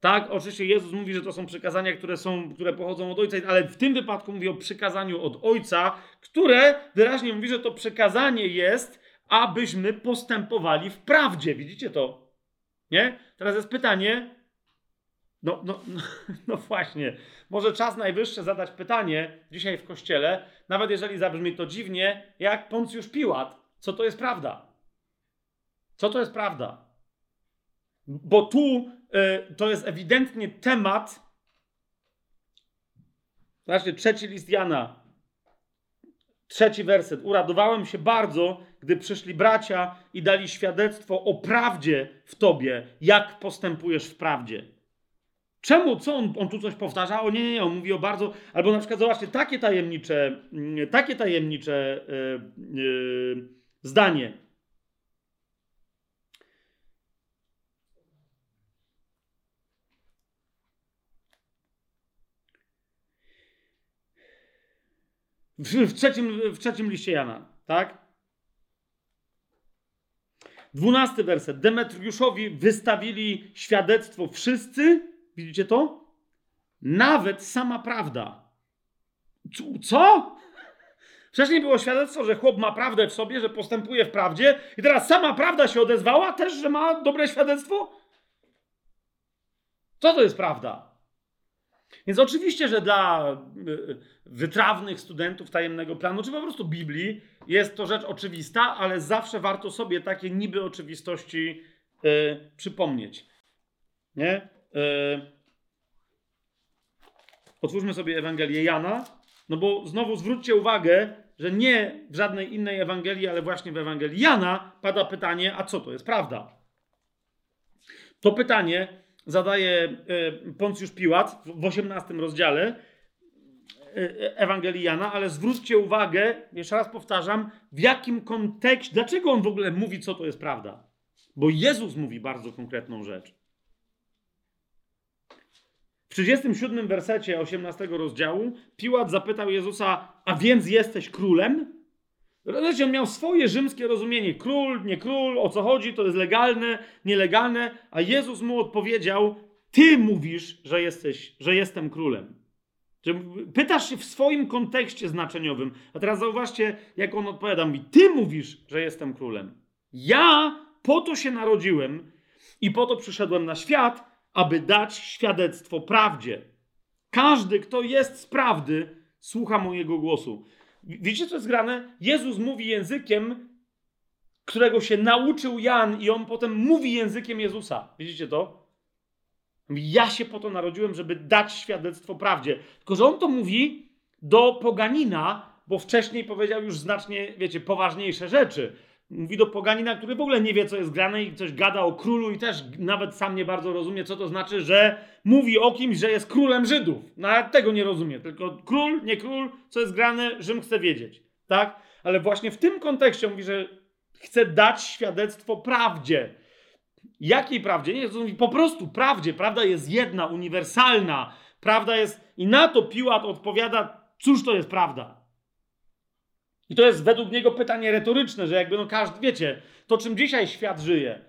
Speaker 1: Tak, oczywiście Jezus mówi, że to są przykazania, które, są, które pochodzą od Ojca, ale w tym wypadku mówi o przykazaniu od Ojca, które wyraźnie mówi, że to przykazanie jest, abyśmy postępowali w prawdzie. Widzicie to? Nie? Teraz jest pytanie. No, no, no, no właśnie. Może czas najwyższy zadać pytanie dzisiaj w kościele, nawet jeżeli zabrzmi to dziwnie, jak Poncjusz Piłat. Co to jest prawda? Co to jest prawda? Bo tu y, to jest ewidentnie temat. Zobaczcie, trzeci list Jana, trzeci werset. Uradowałem się bardzo, gdy przyszli bracia i dali świadectwo o prawdzie w tobie, jak postępujesz w prawdzie. Czemu? Co on, on tu coś powtarza? O nie, nie, nie, on mówi o bardzo. Albo na przykład, zobaczcie, takie tajemnicze, mm, takie tajemnicze yy, yy, zdanie. W, trzecim, w trzecim liście Jana, tak? Dwunasty werset. Demetriuszowi wystawili świadectwo wszyscy, widzicie to? Nawet sama prawda. Co? Wcześniej było świadectwo, że chłop ma prawdę w sobie, że postępuje w prawdzie, i teraz sama prawda się odezwała też, że ma dobre świadectwo? Co to jest prawda? Więc oczywiście, że dla y, y, wytrawnych studentów tajemnego planu, czy po prostu Biblii, jest to rzecz oczywista, ale zawsze warto sobie takie niby oczywistości y, przypomnieć. Nie? Y, otwórzmy sobie Ewangelię Jana, no bo znowu zwróćcie uwagę, że nie w żadnej innej Ewangelii, ale właśnie w Ewangelii Jana pada pytanie, a co to jest prawda? To pytanie zadaje e, Poncjusz Piłat w 18 rozdziale e, Ewangelii Jana, ale zwróćcie uwagę, jeszcze raz powtarzam, w jakim kontekście, dlaczego on w ogóle mówi, co to jest prawda. Bo Jezus mówi bardzo konkretną rzecz. W 37 wersecie 18 rozdziału Piłat zapytał Jezusa, a więc jesteś królem? Rozumiecie, on miał swoje rzymskie rozumienie. Król, nie król, o co chodzi, to jest legalne, nielegalne. A Jezus mu odpowiedział: Ty mówisz, że jesteś, że jestem królem. Pytasz się w swoim kontekście znaczeniowym. A teraz zauważcie, jak on odpowiada. Mówi: Ty mówisz, że jestem królem. Ja po to się narodziłem i po to przyszedłem na świat, aby dać świadectwo prawdzie. Każdy, kto jest z prawdy, słucha mojego głosu. Widzicie, co jest grane? Jezus mówi językiem, którego się nauczył Jan, i on potem mówi językiem Jezusa. Widzicie to? Ja się po to narodziłem, żeby dać świadectwo prawdzie. Tylko, że on to mówi do poganina, bo wcześniej powiedział już znacznie, wiecie, poważniejsze rzeczy. Mówi do poganina, który w ogóle nie wie, co jest grane i coś gada o królu i też nawet sam nie bardzo rozumie, co to znaczy, że mówi o kimś, że jest królem Żydów. Nawet tego nie rozumie, tylko król, nie król, co jest grane, Rzym chce wiedzieć. Tak? Ale właśnie w tym kontekście mówi, że chce dać świadectwo prawdzie. Jakiej prawdzie? Nie, to mówi po prostu prawdzie. Prawda jest jedna, uniwersalna. Prawda jest... I na to Piłat odpowiada, cóż to jest prawda? I to jest według niego pytanie retoryczne, że jakby no każdy, wiecie, to czym dzisiaj świat żyje,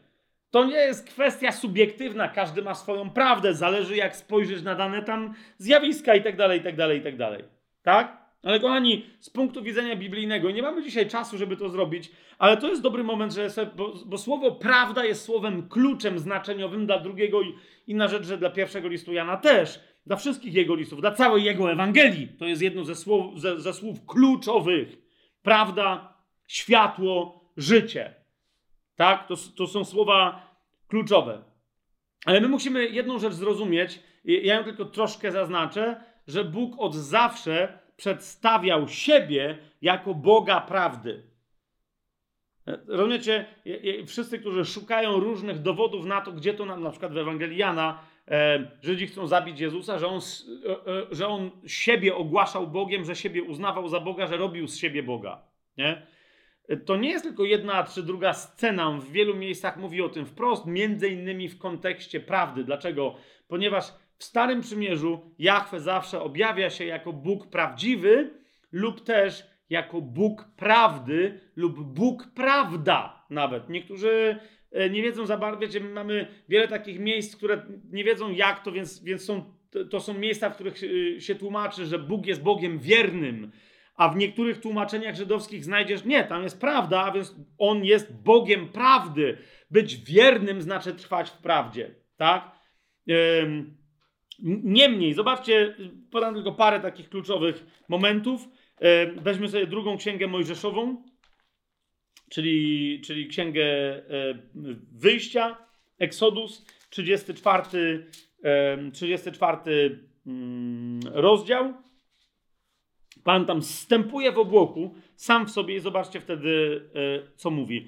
Speaker 1: to nie jest kwestia subiektywna, każdy ma swoją prawdę, zależy jak spojrzysz na dane tam zjawiska i tak dalej, i tak dalej, i tak dalej. Tak? Ale kochani, z punktu widzenia biblijnego, nie mamy dzisiaj czasu, żeby to zrobić, ale to jest dobry moment, że sobie, bo, bo, słowo prawda jest słowem kluczem znaczeniowym dla drugiego i, na rzecz, że dla pierwszego listu Jana też, dla wszystkich jego listów, dla całej jego Ewangelii. To jest jedno ze słów, ze, ze słów kluczowych prawda, światło, życie. Tak? To, to są słowa kluczowe. Ale my musimy jedną rzecz zrozumieć, ja ją tylko troszkę zaznaczę, że Bóg od zawsze przedstawiał siebie jako Boga prawdy. Rozumiecie? Wszyscy, którzy szukają różnych dowodów na to, gdzie to nam, na przykład w Ewangelii Jana, Żydzi chcą zabić Jezusa, że on, e, e, że on siebie ogłaszał Bogiem, że siebie uznawał za Boga, że robił z siebie Boga. Nie? To nie jest tylko jedna czy druga scena. W wielu miejscach mówi o tym wprost, między innymi w kontekście prawdy. Dlaczego? Ponieważ w Starym Przymierzu Jahwe zawsze objawia się jako Bóg prawdziwy lub też jako Bóg prawdy lub Bóg prawda nawet. Niektórzy e, nie wiedzą za bardzo, wiecie, mamy wiele takich miejsc, które nie wiedzą jak to, więc, więc są, to są miejsca, w których e, się tłumaczy, że Bóg jest Bogiem wiernym, a w niektórych tłumaczeniach żydowskich znajdziesz, nie, tam jest prawda, a więc On jest Bogiem prawdy. Być wiernym znaczy trwać w prawdzie, tak? Niemniej, zobaczcie, podam tylko parę takich kluczowych momentów. E, weźmy sobie drugą księgę Mojżeszową, czyli, czyli księgę e, wyjścia, Eksodus, 34, 34 mm, rozdział. Pan tam wstępuje w obłoku, sam w sobie i zobaczcie wtedy, e, co mówi.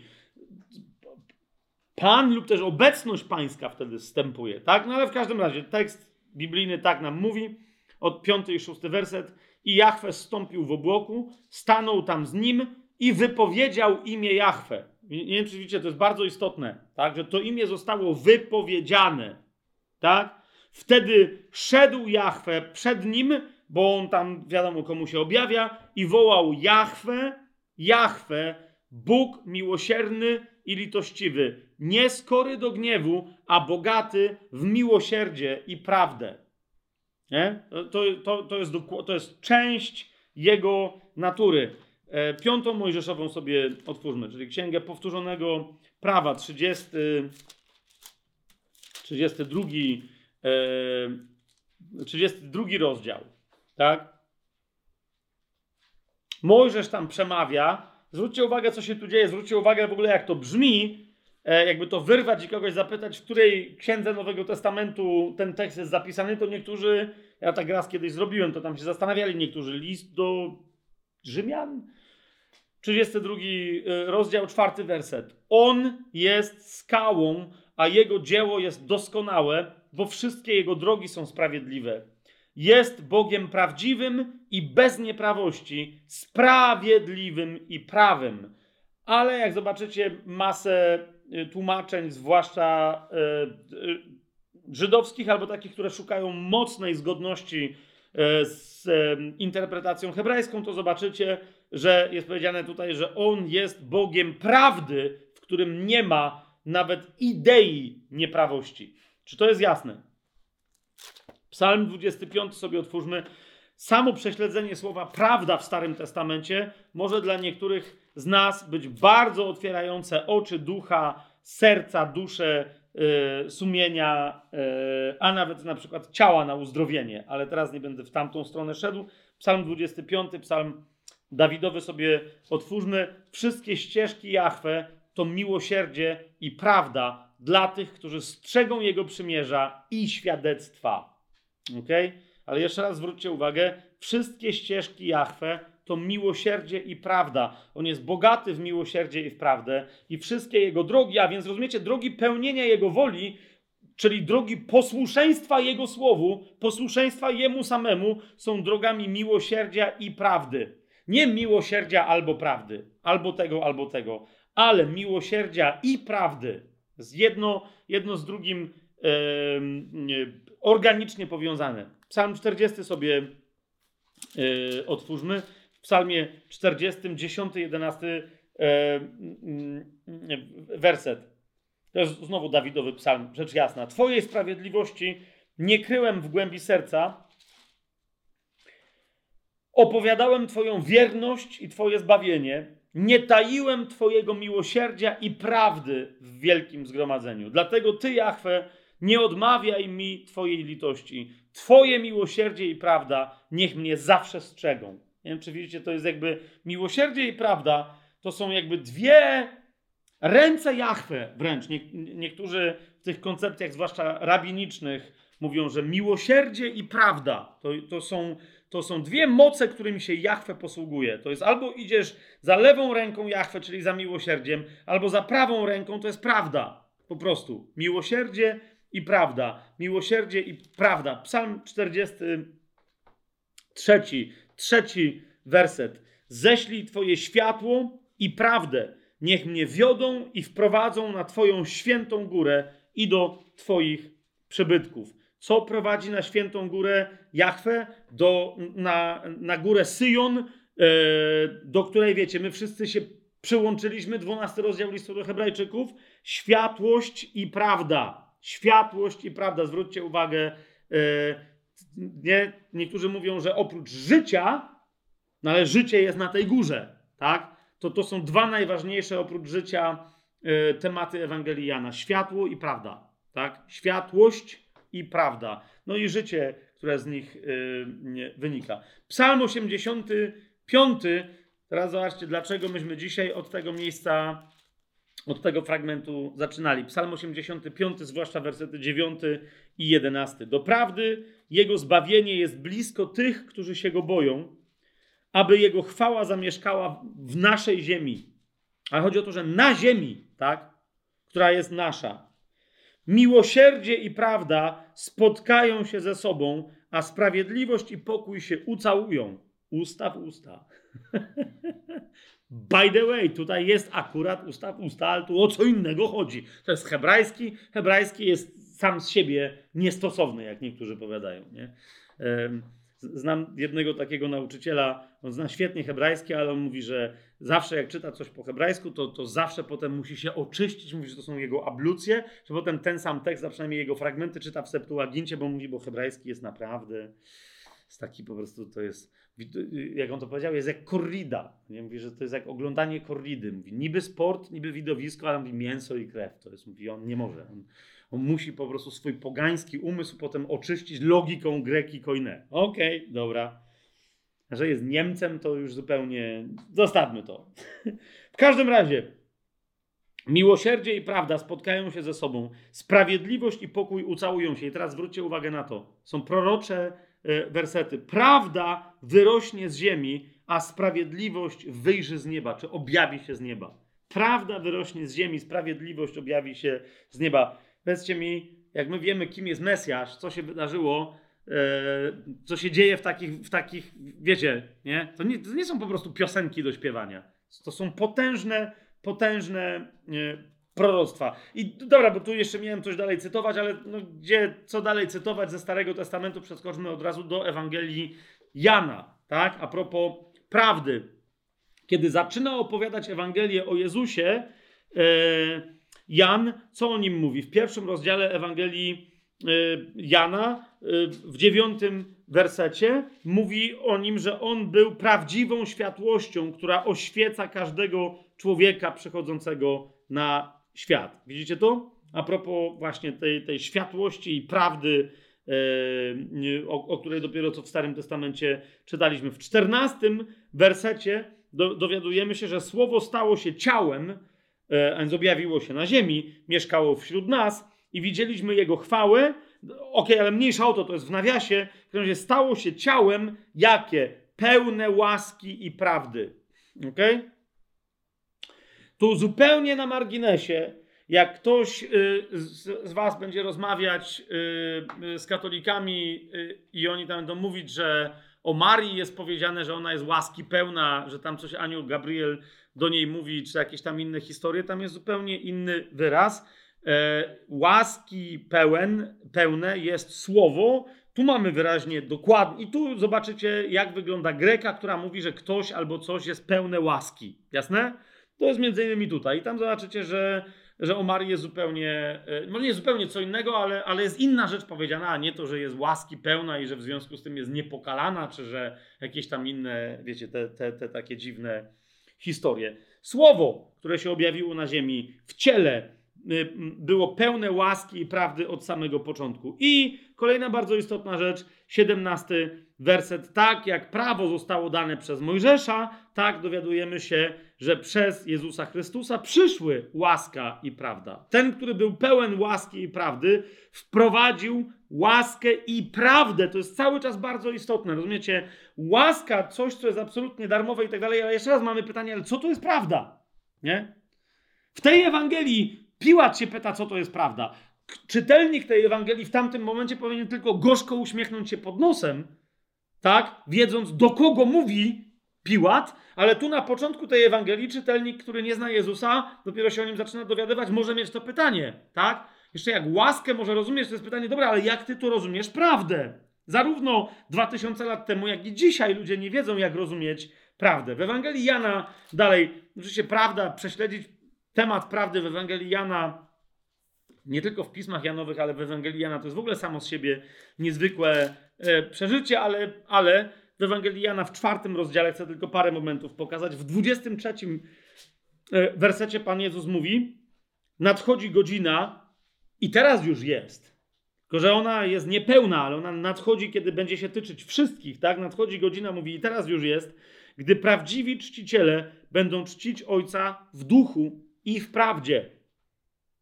Speaker 1: Pan lub też obecność pańska wtedy wstępuje, tak? No ale w każdym razie tekst biblijny tak nam mówi, od 5 i 6 werset. I Jahwe stąpił w obłoku, stanął tam z nim i wypowiedział imię Jahwe. Nie wiem, czy widzicie, to jest bardzo istotne, tak? że to imię zostało wypowiedziane. Tak? Wtedy szedł Jahwe przed nim, bo on tam wiadomo komu się objawia, i wołał Jahwe, Jahwe, Bóg miłosierny i litościwy, nie skory do gniewu, a bogaty w miłosierdzie i prawdę. Nie? To, to, to, jest, to jest część jego natury. E, piątą Mojżeszową sobie otwórzmy, czyli Księgę Powtórzonego Prawa, 30, 32, 32 rozdział. Tak? Mojżesz tam przemawia. Zwróćcie uwagę, co się tu dzieje. Zwróćcie uwagę w ogóle, jak to brzmi. E, jakby to wyrwać i kogoś zapytać, w której księdze Nowego Testamentu ten tekst jest zapisany, to niektórzy, ja tak raz kiedyś zrobiłem, to tam się zastanawiali niektórzy, list do Rzymian, 32 e, rozdział, czwarty werset. On jest skałą, a jego dzieło jest doskonałe, bo wszystkie jego drogi są sprawiedliwe. Jest Bogiem prawdziwym i bez nieprawości, sprawiedliwym i prawym. Ale jak zobaczycie masę Y, tłumaczeń, zwłaszcza y, y, żydowskich albo takich, które szukają mocnej zgodności z interpretacją hebrajską, to zobaczycie, że jest powiedziane tutaj, że on jest Bogiem prawdy, w którym nie ma nawet idei nieprawości. Czy to jest jasne? Psalm 25 sobie otwórzmy. Samo prześledzenie słowa prawda w Starym Testamencie może dla niektórych z nas być bardzo otwierające oczy ducha, serca, duszę, yy, sumienia, yy, a nawet na przykład ciała na uzdrowienie. Ale teraz nie będę w tamtą stronę szedł. Psalm 25, psalm Dawidowy sobie otwórzmy. Wszystkie ścieżki Jahwe to miłosierdzie i prawda dla tych, którzy strzegą Jego przymierza i świadectwa. Okay? Ale jeszcze raz zwróćcie uwagę, wszystkie ścieżki Jahwe to miłosierdzie i prawda. On jest bogaty w miłosierdzie i w prawdę i wszystkie jego drogi, a więc rozumiecie, drogi pełnienia jego woli, czyli drogi posłuszeństwa jego słowu, posłuszeństwa jemu samemu, są drogami miłosierdzia i prawdy. Nie miłosierdzia albo prawdy, albo tego, albo tego, ale miłosierdzia i prawdy. Z jedno, jedno z drugim organicznie powiązane. Psalm 40 sobie e, otwórzmy w psalmie 40, 10, 11 werset. To jest znowu Dawidowy psalm, rzecz jasna. Twojej sprawiedliwości nie kryłem w głębi serca. Opowiadałem Twoją wierność i Twoje zbawienie. Nie taiłem Twojego miłosierdzia i prawdy w wielkim zgromadzeniu. Dlatego Ty, Jahwe, nie odmawiaj mi Twojej litości. Twoje miłosierdzie i prawda niech mnie zawsze strzegą. Nie wiem, czy widzicie, to jest jakby miłosierdzie i prawda. To są jakby dwie ręce Jahwe wręcz. Nie, niektórzy w tych koncepcjach, zwłaszcza rabinicznych, mówią, że miłosierdzie i prawda to, to, są, to są dwie moce, którymi się Jachwę posługuje. To jest albo idziesz za lewą ręką Jachwę, czyli za miłosierdziem, albo za prawą ręką, to jest prawda. Po prostu. Miłosierdzie i prawda. Miłosierdzie i prawda. Psalm 43, trzeci werset. Ześlij Twoje światło i prawdę. Niech mnie wiodą i wprowadzą na Twoją świętą górę i do Twoich przybytków. Co prowadzi na świętą górę Jachwę? Do, na, na górę Syjon, e, do której wiecie, my wszyscy się przyłączyliśmy. 12 rozdział listu do Hebrajczyków. Światłość i prawda. Światłość i prawda. Zwróćcie uwagę. E, nie, niektórzy mówią, że oprócz życia, no ale życie jest na tej górze, tak? To, to są dwa najważniejsze oprócz życia y, tematy Ewangelii Jana. Światło i prawda, tak? Światłość i prawda. No i życie, które z nich y, wynika. Psalm 85. Teraz zobaczcie, dlaczego myśmy dzisiaj od tego miejsca, od tego fragmentu zaczynali. Psalm 85, zwłaszcza wersety 9 i 11. Doprawdy jego zbawienie jest blisko tych, którzy się go boją aby Jego chwała zamieszkała w naszej ziemi. Ale chodzi o to, że na ziemi, tak, która jest nasza. Miłosierdzie i prawda spotkają się ze sobą, a sprawiedliwość i pokój się ucałują. Usta w usta. By the way, tutaj jest akurat usta w usta, ale tu o co innego chodzi. To jest hebrajski. Hebrajski jest sam z siebie niestosowny, jak niektórzy powiadają. Nie? Znam jednego takiego nauczyciela, on zna świetnie hebrajski, ale on mówi, że zawsze jak czyta coś po hebrajsku, to, to zawsze potem musi się oczyścić, mówi, że to są jego ablucje, że potem ten sam tekst, a przynajmniej jego fragmenty czyta w Septuagincie, bo mówi, bo hebrajski jest naprawdę jest taki po prostu, to jest, jak on to powiedział, jest jak korrida. Nie? Mówi, że to jest jak oglądanie korridy. Mówi, niby sport, niby widowisko, ale mówi mięso i krew. To jest, mówi, on nie może. On, on musi po prostu swój pogański umysł potem oczyścić logiką greki koine. Okej, okay, dobra. Że jest Niemcem, to już zupełnie. Zostawmy to. w każdym razie, miłosierdzie i prawda spotkają się ze sobą. Sprawiedliwość i pokój ucałują się. I teraz zwróćcie uwagę na to. Są prorocze e, wersety. Prawda wyrośnie z ziemi, a sprawiedliwość wyjrzy z nieba, czy objawi się z nieba. Prawda wyrośnie z ziemi, sprawiedliwość objawi się z nieba. Powiedzcie mi, jak my wiemy, kim jest Mesjasz, co się wydarzyło, co się dzieje w takich, w takich wiecie, nie? To, nie? to nie są po prostu piosenki do śpiewania. To są potężne, potężne e, proroctwa. I dobra, bo tu jeszcze miałem coś dalej cytować, ale no, gdzie, co dalej cytować ze Starego Testamentu, przeskoczmy od razu do Ewangelii Jana, tak? A propos prawdy. Kiedy zaczyna opowiadać Ewangelię o Jezusie, yy, Jan, co o nim mówi? W pierwszym rozdziale Ewangelii Jana, y, w dziewiątym wersecie, mówi o nim, że on był prawdziwą światłością, która oświeca każdego człowieka przychodzącego na świat. Widzicie to? A propos właśnie tej, tej światłości i prawdy, y, o, o, której dopiero co w Starym Testamencie czytaliśmy. W czternastym wersecie do, dowiadujemy się, że słowo stało się ciałem a więc objawiło się na ziemi, mieszkało wśród nas i widzieliśmy Jego chwałę. Ok, ale mniejsza o to, to jest w nawiasie, w którym stało się ciałem, jakie? Pełne łaski i prawdy. Ok? Tu zupełnie na marginesie, jak ktoś y, z, Was będzie rozmawiać y, y, z katolikami i oni tam będą mówić, że o Marii jest powiedziane, że ona jest łaski pełna, że tam coś anioł Gabriel do niej mówi, czy jakieś tam inne historie, tam jest zupełnie inny wyraz. E, łaski pełen, pełne jest słowo. Tu mamy wyraźnie dokładnie, i tu zobaczycie, jak wygląda greka, która mówi, że ktoś albo coś jest pełne łaski. Jasne? To jest między innymi tutaj. I tam zobaczycie, że, że o Marii jest zupełnie, no nie zupełnie co innego, ale, ale jest inna rzecz powiedziana, a nie to, że jest łaski pełna i że w związku z tym jest niepokalana, czy że jakieś tam inne, wiecie, te, te, te takie dziwne historię. Słowo, które się objawiło na ziemi w ciele, było pełne łaski i prawdy od samego początku. I kolejna bardzo istotna rzecz, 17 werset, tak jak prawo zostało dane przez Mojżesza, tak dowiadujemy się, że przez Jezusa Chrystusa przyszły łaska i prawda. Ten, który był pełen łaski i prawdy, wprowadził łaskę i prawdę. To jest cały czas bardzo istotne. Rozumiecie? Łaska, coś, co jest absolutnie darmowe i tak dalej, ale jeszcze raz mamy pytanie, ale co to jest prawda? Nie? W tej Ewangelii Piłat się pyta, co to jest prawda. Czytelnik tej Ewangelii w tamtym momencie powinien tylko gorzko uśmiechnąć się pod nosem, tak? Wiedząc, do kogo mówi Piłat, ale tu na początku tej Ewangelii czytelnik, który nie zna Jezusa, dopiero się o nim zaczyna dowiadywać, może mieć to pytanie, tak? Jeszcze jak łaskę może rozumieć, to jest pytanie, dobra, ale jak ty tu rozumiesz prawdę? Zarówno 2000 lat temu, jak i dzisiaj ludzie nie wiedzą, jak rozumieć prawdę. W Ewangelii Jana dalej, oczywiście prawda, prześledzić temat prawdy w Ewangelii Jana, nie tylko w pismach Janowych, ale w Ewangelii Jana, to jest w ogóle samo z siebie niezwykłe e, przeżycie, ale, ale w Ewangelii Jana w czwartym rozdziale, chcę tylko parę momentów pokazać, w 23 e, wersecie Pan Jezus mówi, nadchodzi godzina i teraz już jest. Tylko, że ona jest niepełna, ale ona nadchodzi, kiedy będzie się tyczyć wszystkich, tak? Nadchodzi godzina, mówi, i teraz już jest, gdy prawdziwi czciciele będą czcić Ojca w duchu i w prawdzie.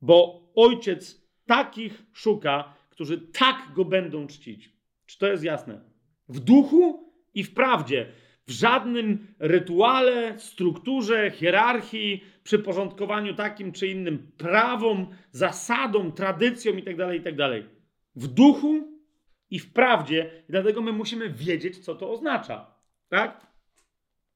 Speaker 1: Bo Ojciec takich szuka, którzy tak go będą czcić. Czy to jest jasne? W duchu i w prawdzie. W żadnym rytuale, strukturze, hierarchii, przyporządkowaniu takim czy innym prawom, zasadom, tradycjom itd., tak itd. Tak w duchu i w prawdzie. I dlatego my musimy wiedzieć, co to oznacza. Tak?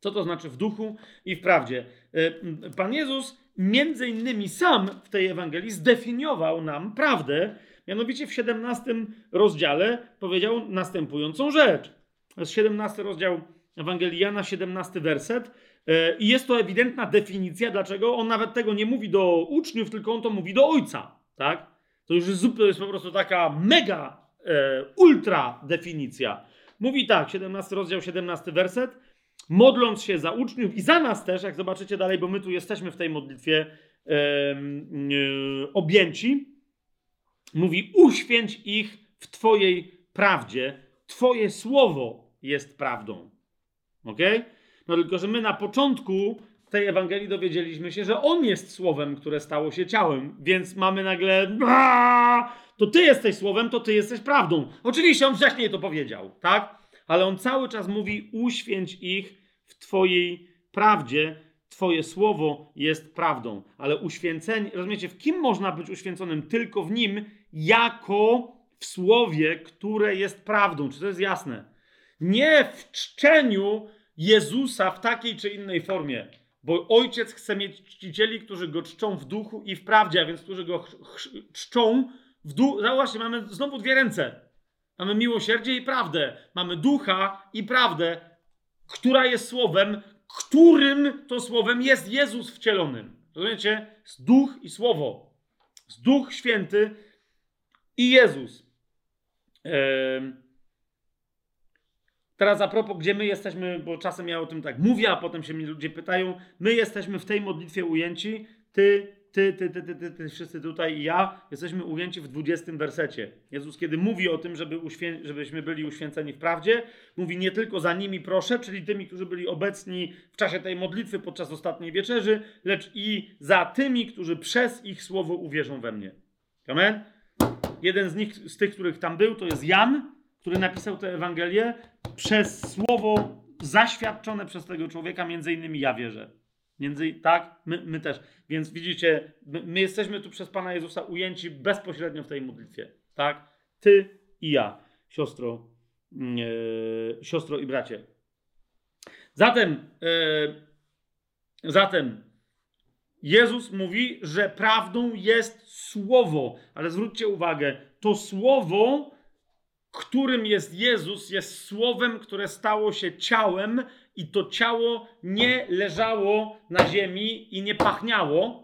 Speaker 1: Co to znaczy w duchu i w prawdzie? E, Pan Jezus między innymi sam w tej Ewangelii zdefiniował nam prawdę, mianowicie w 17 rozdziale powiedział następującą rzecz. To jest 17 rozdział Ewangelii Jana, 17 werset. E, I jest to ewidentna definicja, dlaczego on nawet tego nie mówi do uczniów, tylko on to mówi do ojca. Tak? To już jest, to jest po prostu taka mega, e, ultra definicja. Mówi tak, 17 rozdział, 17 werset modląc się za uczniów i za nas też, jak zobaczycie dalej, bo my tu jesteśmy w tej modlitwie e, e, objęci, mówi: uświęć ich w Twojej prawdzie. Twoje słowo jest prawdą. Ok? No tylko, że my na początku tej Ewangelii dowiedzieliśmy się, że On jest słowem, które stało się ciałem, więc mamy nagle. To Ty jesteś słowem, to Ty jesteś prawdą. Oczywiście On wcześniej to powiedział, tak? Ale on cały czas mówi: uświęć ich w Twojej prawdzie. Twoje słowo jest prawdą. Ale uświęcenie, rozumiecie, w kim można być uświęconym? Tylko w nim, jako w słowie, które jest prawdą. Czy to jest jasne? Nie w czczeniu Jezusa w takiej czy innej formie. Bo ojciec chce mieć czcicieli, którzy go czczą w duchu i w prawdzie, a więc którzy go czczą w duchu. Zauważcie, mamy znowu dwie ręce. Mamy miłosierdzie i prawdę. Mamy ducha i prawdę, która jest słowem, którym to słowem jest Jezus wcielonym. Rozumiecie? Z duch i słowo. Z duch święty i Jezus. Teraz a propos, gdzie my jesteśmy, bo czasem ja o tym tak mówię, a potem się mnie ludzie pytają. My jesteśmy w tej modlitwie ujęci. Ty ty, ty, ty, ty, ty, ty, wszyscy tutaj i ja, jesteśmy ujęci w 20 wersecie. Jezus, kiedy mówi o tym, żeby uświę- żebyśmy byli uświęceni w prawdzie, mówi nie tylko za nimi proszę, czyli tymi, którzy byli obecni w czasie tej modlitwy podczas ostatniej wieczerzy, lecz i za tymi, którzy przez ich słowo uwierzą we mnie. Amen? Jeden z nich, z tych, których tam był, to jest Jan, który napisał tę Ewangelię. Przez słowo zaświadczone przez tego człowieka, między innymi ja wierzę. Między, tak, my, my też. Więc widzicie, my, my, jesteśmy tu przez Pana Jezusa ujęci bezpośrednio w tej modlitwie. Tak? Ty i ja, siostro, yy, siostro i bracie. Zatem, yy, zatem Jezus mówi, że prawdą jest słowo. Ale zwróćcie uwagę, to słowo, którym jest Jezus, jest słowem, które stało się ciałem i to ciało nie leżało na ziemi i nie pachniało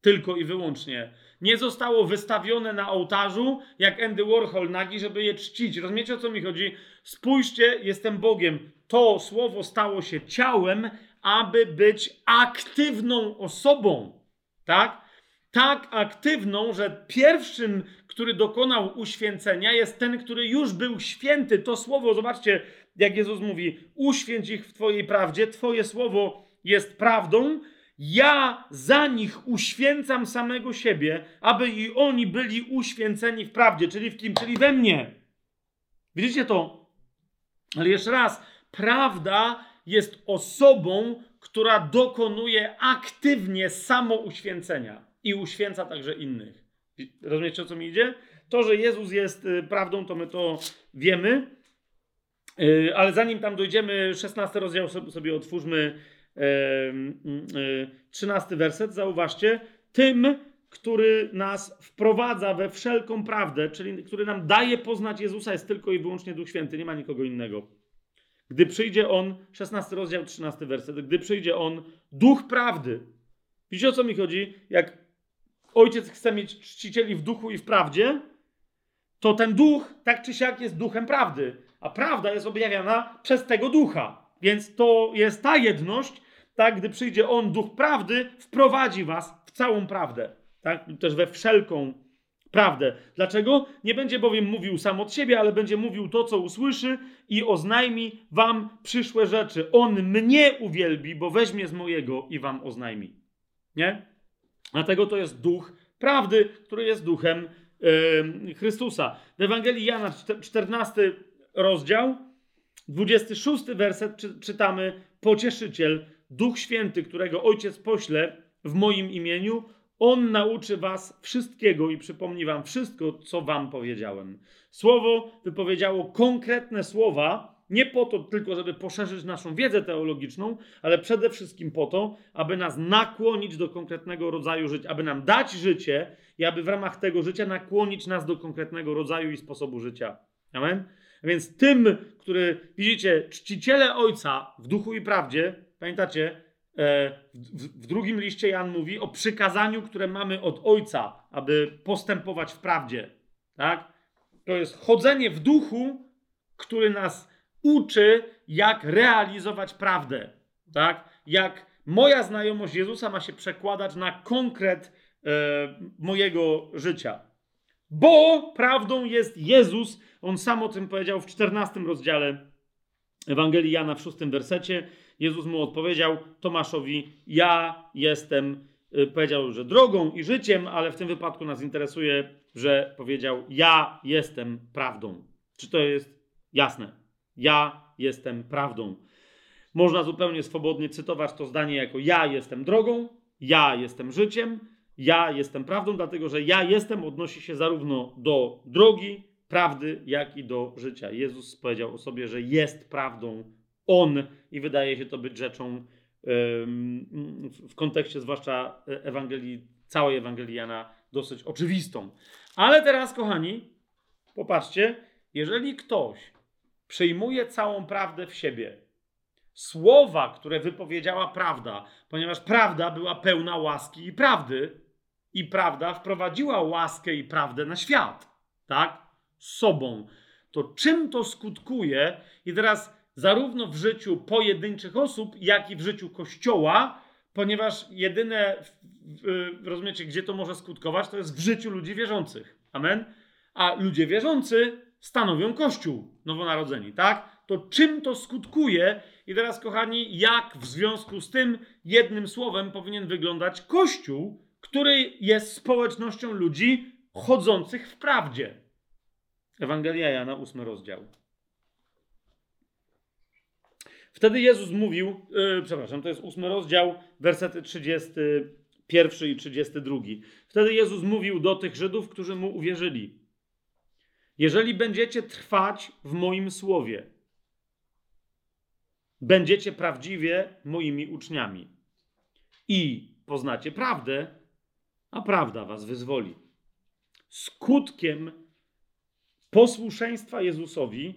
Speaker 1: tylko i wyłącznie. Nie zostało wystawione na ołtarzu, jak Andy Warhol nagi, żeby je czcić. Rozumiecie o co mi chodzi? Spójrzcie, jestem Bogiem. To słowo stało się ciałem, aby być aktywną osobą. Tak? Tak aktywną, że pierwszym, który dokonał uświęcenia, jest ten, który już był święty. To słowo, zobaczcie, jak Jezus mówi, uświęć ich w Twojej prawdzie, Twoje słowo jest prawdą, ja za nich uświęcam samego siebie, aby i oni byli uświęceni w prawdzie, czyli w kim? Czyli we mnie. Widzicie to? Ale jeszcze raz, prawda jest osobą, która dokonuje aktywnie samouświęcenia i uświęca także innych. Rozumiecie, o co mi idzie? To, że Jezus jest y, prawdą, to my to wiemy, ale zanim tam dojdziemy, 16 rozdział sobie otwórzmy, 13 y, werset, zauważcie, tym, który nas wprowadza we wszelką prawdę, czyli który nam daje poznać Jezusa, jest tylko i wyłącznie Duch Święty, nie ma nikogo innego. Gdy przyjdzie On, 16 rozdział, 13 werset, gdy przyjdzie On, Duch Prawdy. Widzicie o co mi chodzi? Jak Ojciec chce mieć czcicieli w duchu i w prawdzie, to ten duch, tak czy siak, jest duchem prawdy, a prawda jest objawiana przez tego ducha. Więc to jest ta jedność, tak, gdy przyjdzie On, duch prawdy, wprowadzi was w całą prawdę, tak, też we wszelką prawdę. Dlaczego? Nie będzie bowiem mówił sam od siebie, ale będzie mówił to, co usłyszy i oznajmi wam przyszłe rzeczy. On mnie uwielbi, bo weźmie z mojego i wam oznajmi. Nie? Dlatego to jest duch prawdy, który jest duchem yy, Chrystusa. W Ewangelii Jana, 14 rozdział, 26 werset czy, czytamy: Pocieszyciel, Duch Święty, którego Ojciec pośle w moim imieniu, on nauczy was wszystkiego i przypomni wam wszystko, co wam powiedziałem. Słowo wypowiedziało konkretne słowa, nie po to tylko, żeby poszerzyć naszą wiedzę teologiczną, ale przede wszystkim po to, aby nas nakłonić do konkretnego rodzaju życia, aby nam dać życie i aby w ramach tego życia nakłonić nas do konkretnego rodzaju i sposobu życia. Amen? Więc tym, który, widzicie, czciciele Ojca w duchu i prawdzie, pamiętacie, E, w drugim liście Jan mówi o przykazaniu, które mamy od Ojca, aby postępować w prawdzie. Tak? To jest chodzenie w duchu, który nas uczy, jak realizować prawdę. Tak? Jak moja znajomość Jezusa ma się przekładać na konkret e, mojego życia. Bo prawdą jest Jezus. On sam o tym powiedział w 14 rozdziale Ewangelii Jana w 6 wersecie. Jezus mu odpowiedział Tomaszowi: Ja jestem, y, powiedział, że drogą i życiem, ale w tym wypadku nas interesuje, że powiedział: Ja jestem prawdą. Czy to jest jasne? Ja jestem prawdą. Można zupełnie swobodnie cytować to zdanie jako: Ja jestem drogą, ja jestem życiem, ja jestem prawdą, dlatego że ja jestem odnosi się zarówno do drogi, prawdy, jak i do życia. Jezus powiedział o sobie, że jest prawdą on i wydaje się to być rzeczą w kontekście zwłaszcza Ewangelii, całej Ewangelii Jana dosyć oczywistą. Ale teraz, kochani, popatrzcie, jeżeli ktoś przyjmuje całą prawdę w siebie, słowa, które wypowiedziała prawda, ponieważ prawda była pełna łaski i prawdy, i prawda wprowadziła łaskę i prawdę na świat, tak? Sobą. To czym to skutkuje? I teraz zarówno w życiu pojedynczych osób, jak i w życiu Kościoła, ponieważ jedyne, rozumiecie, gdzie to może skutkować, to jest w życiu ludzi wierzących. Amen? A ludzie wierzący stanowią Kościół nowonarodzeni, tak? To czym to skutkuje? I teraz, kochani, jak w związku z tym jednym słowem powinien wyglądać Kościół, który jest społecznością ludzi chodzących w prawdzie? Ewangelia Jana, ósmy rozdział. Wtedy Jezus mówił, yy, przepraszam, to jest ósmy rozdział, wersety 31 i 32. Wtedy Jezus mówił do tych Żydów, którzy mu uwierzyli: Jeżeli będziecie trwać w moim słowie, będziecie prawdziwie moimi uczniami i poznacie prawdę, a prawda was wyzwoli. Skutkiem posłuszeństwa Jezusowi,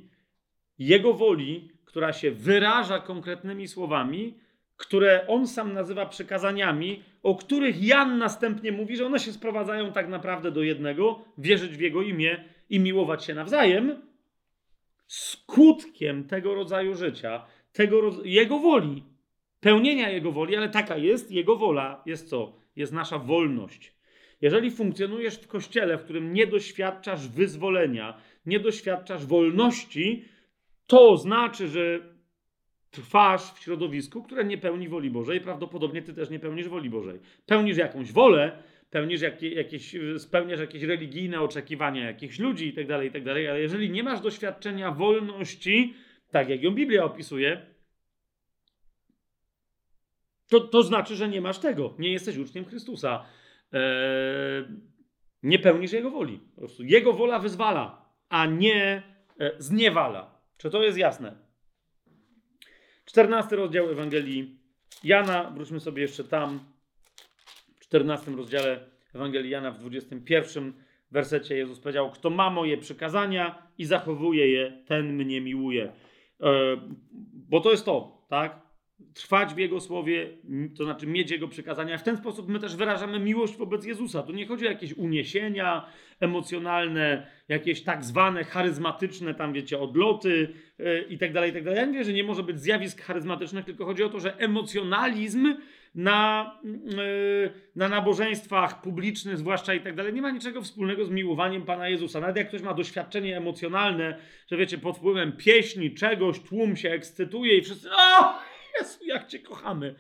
Speaker 1: Jego woli, która się wyraża konkretnymi słowami, które on sam nazywa przykazaniami, o których Jan następnie mówi, że one się sprowadzają tak naprawdę do jednego: wierzyć w jego imię i miłować się nawzajem. Skutkiem tego rodzaju życia, tego jego woli, pełnienia jego woli, ale taka jest jego wola, jest co? Jest nasza wolność. Jeżeli funkcjonujesz w kościele, w którym nie doświadczasz wyzwolenia, nie doświadczasz wolności, to znaczy, że trwasz w środowisku, które nie pełni woli Bożej, prawdopodobnie ty też nie pełnisz woli Bożej. Pełnisz jakąś wolę, pełnisz jakieś, spełniasz jakieś religijne oczekiwania jakichś ludzi itd., tak itd., tak ale jeżeli nie masz doświadczenia wolności, tak jak ją Biblia opisuje, to, to znaczy, że nie masz tego. Nie jesteś uczniem Chrystusa. Eee, nie pełnisz Jego woli. Po prostu Jego wola wyzwala, a nie e, zniewala. Czy to jest jasne? 14 rozdział Ewangelii Jana. Wróćmy sobie jeszcze tam. W 14 rozdziale Ewangelii Jana w 21 wersecie Jezus powiedział: Kto ma moje przykazania i zachowuje je, ten mnie miłuje. E, bo to jest to, tak? Trwać w Jego słowie, to znaczy mieć Jego przykazania. W ten sposób my też wyrażamy miłość wobec Jezusa. Tu nie chodzi o jakieś uniesienia emocjonalne, jakieś tak zwane charyzmatyczne, tam wiecie, odloty yy, i dalej, i tak dalej. Ja nie wiem, że nie może być zjawisk charyzmatycznych, tylko chodzi o to, że emocjonalizm na, yy, na nabożeństwach publicznych, zwłaszcza i tak dalej, nie ma niczego wspólnego z miłowaniem Pana Jezusa. Nawet jak ktoś ma doświadczenie emocjonalne, że wiecie, pod wpływem pieśni, czegoś, tłum się ekscytuje i wszyscy, o! Jezu, jak Cię kochamy.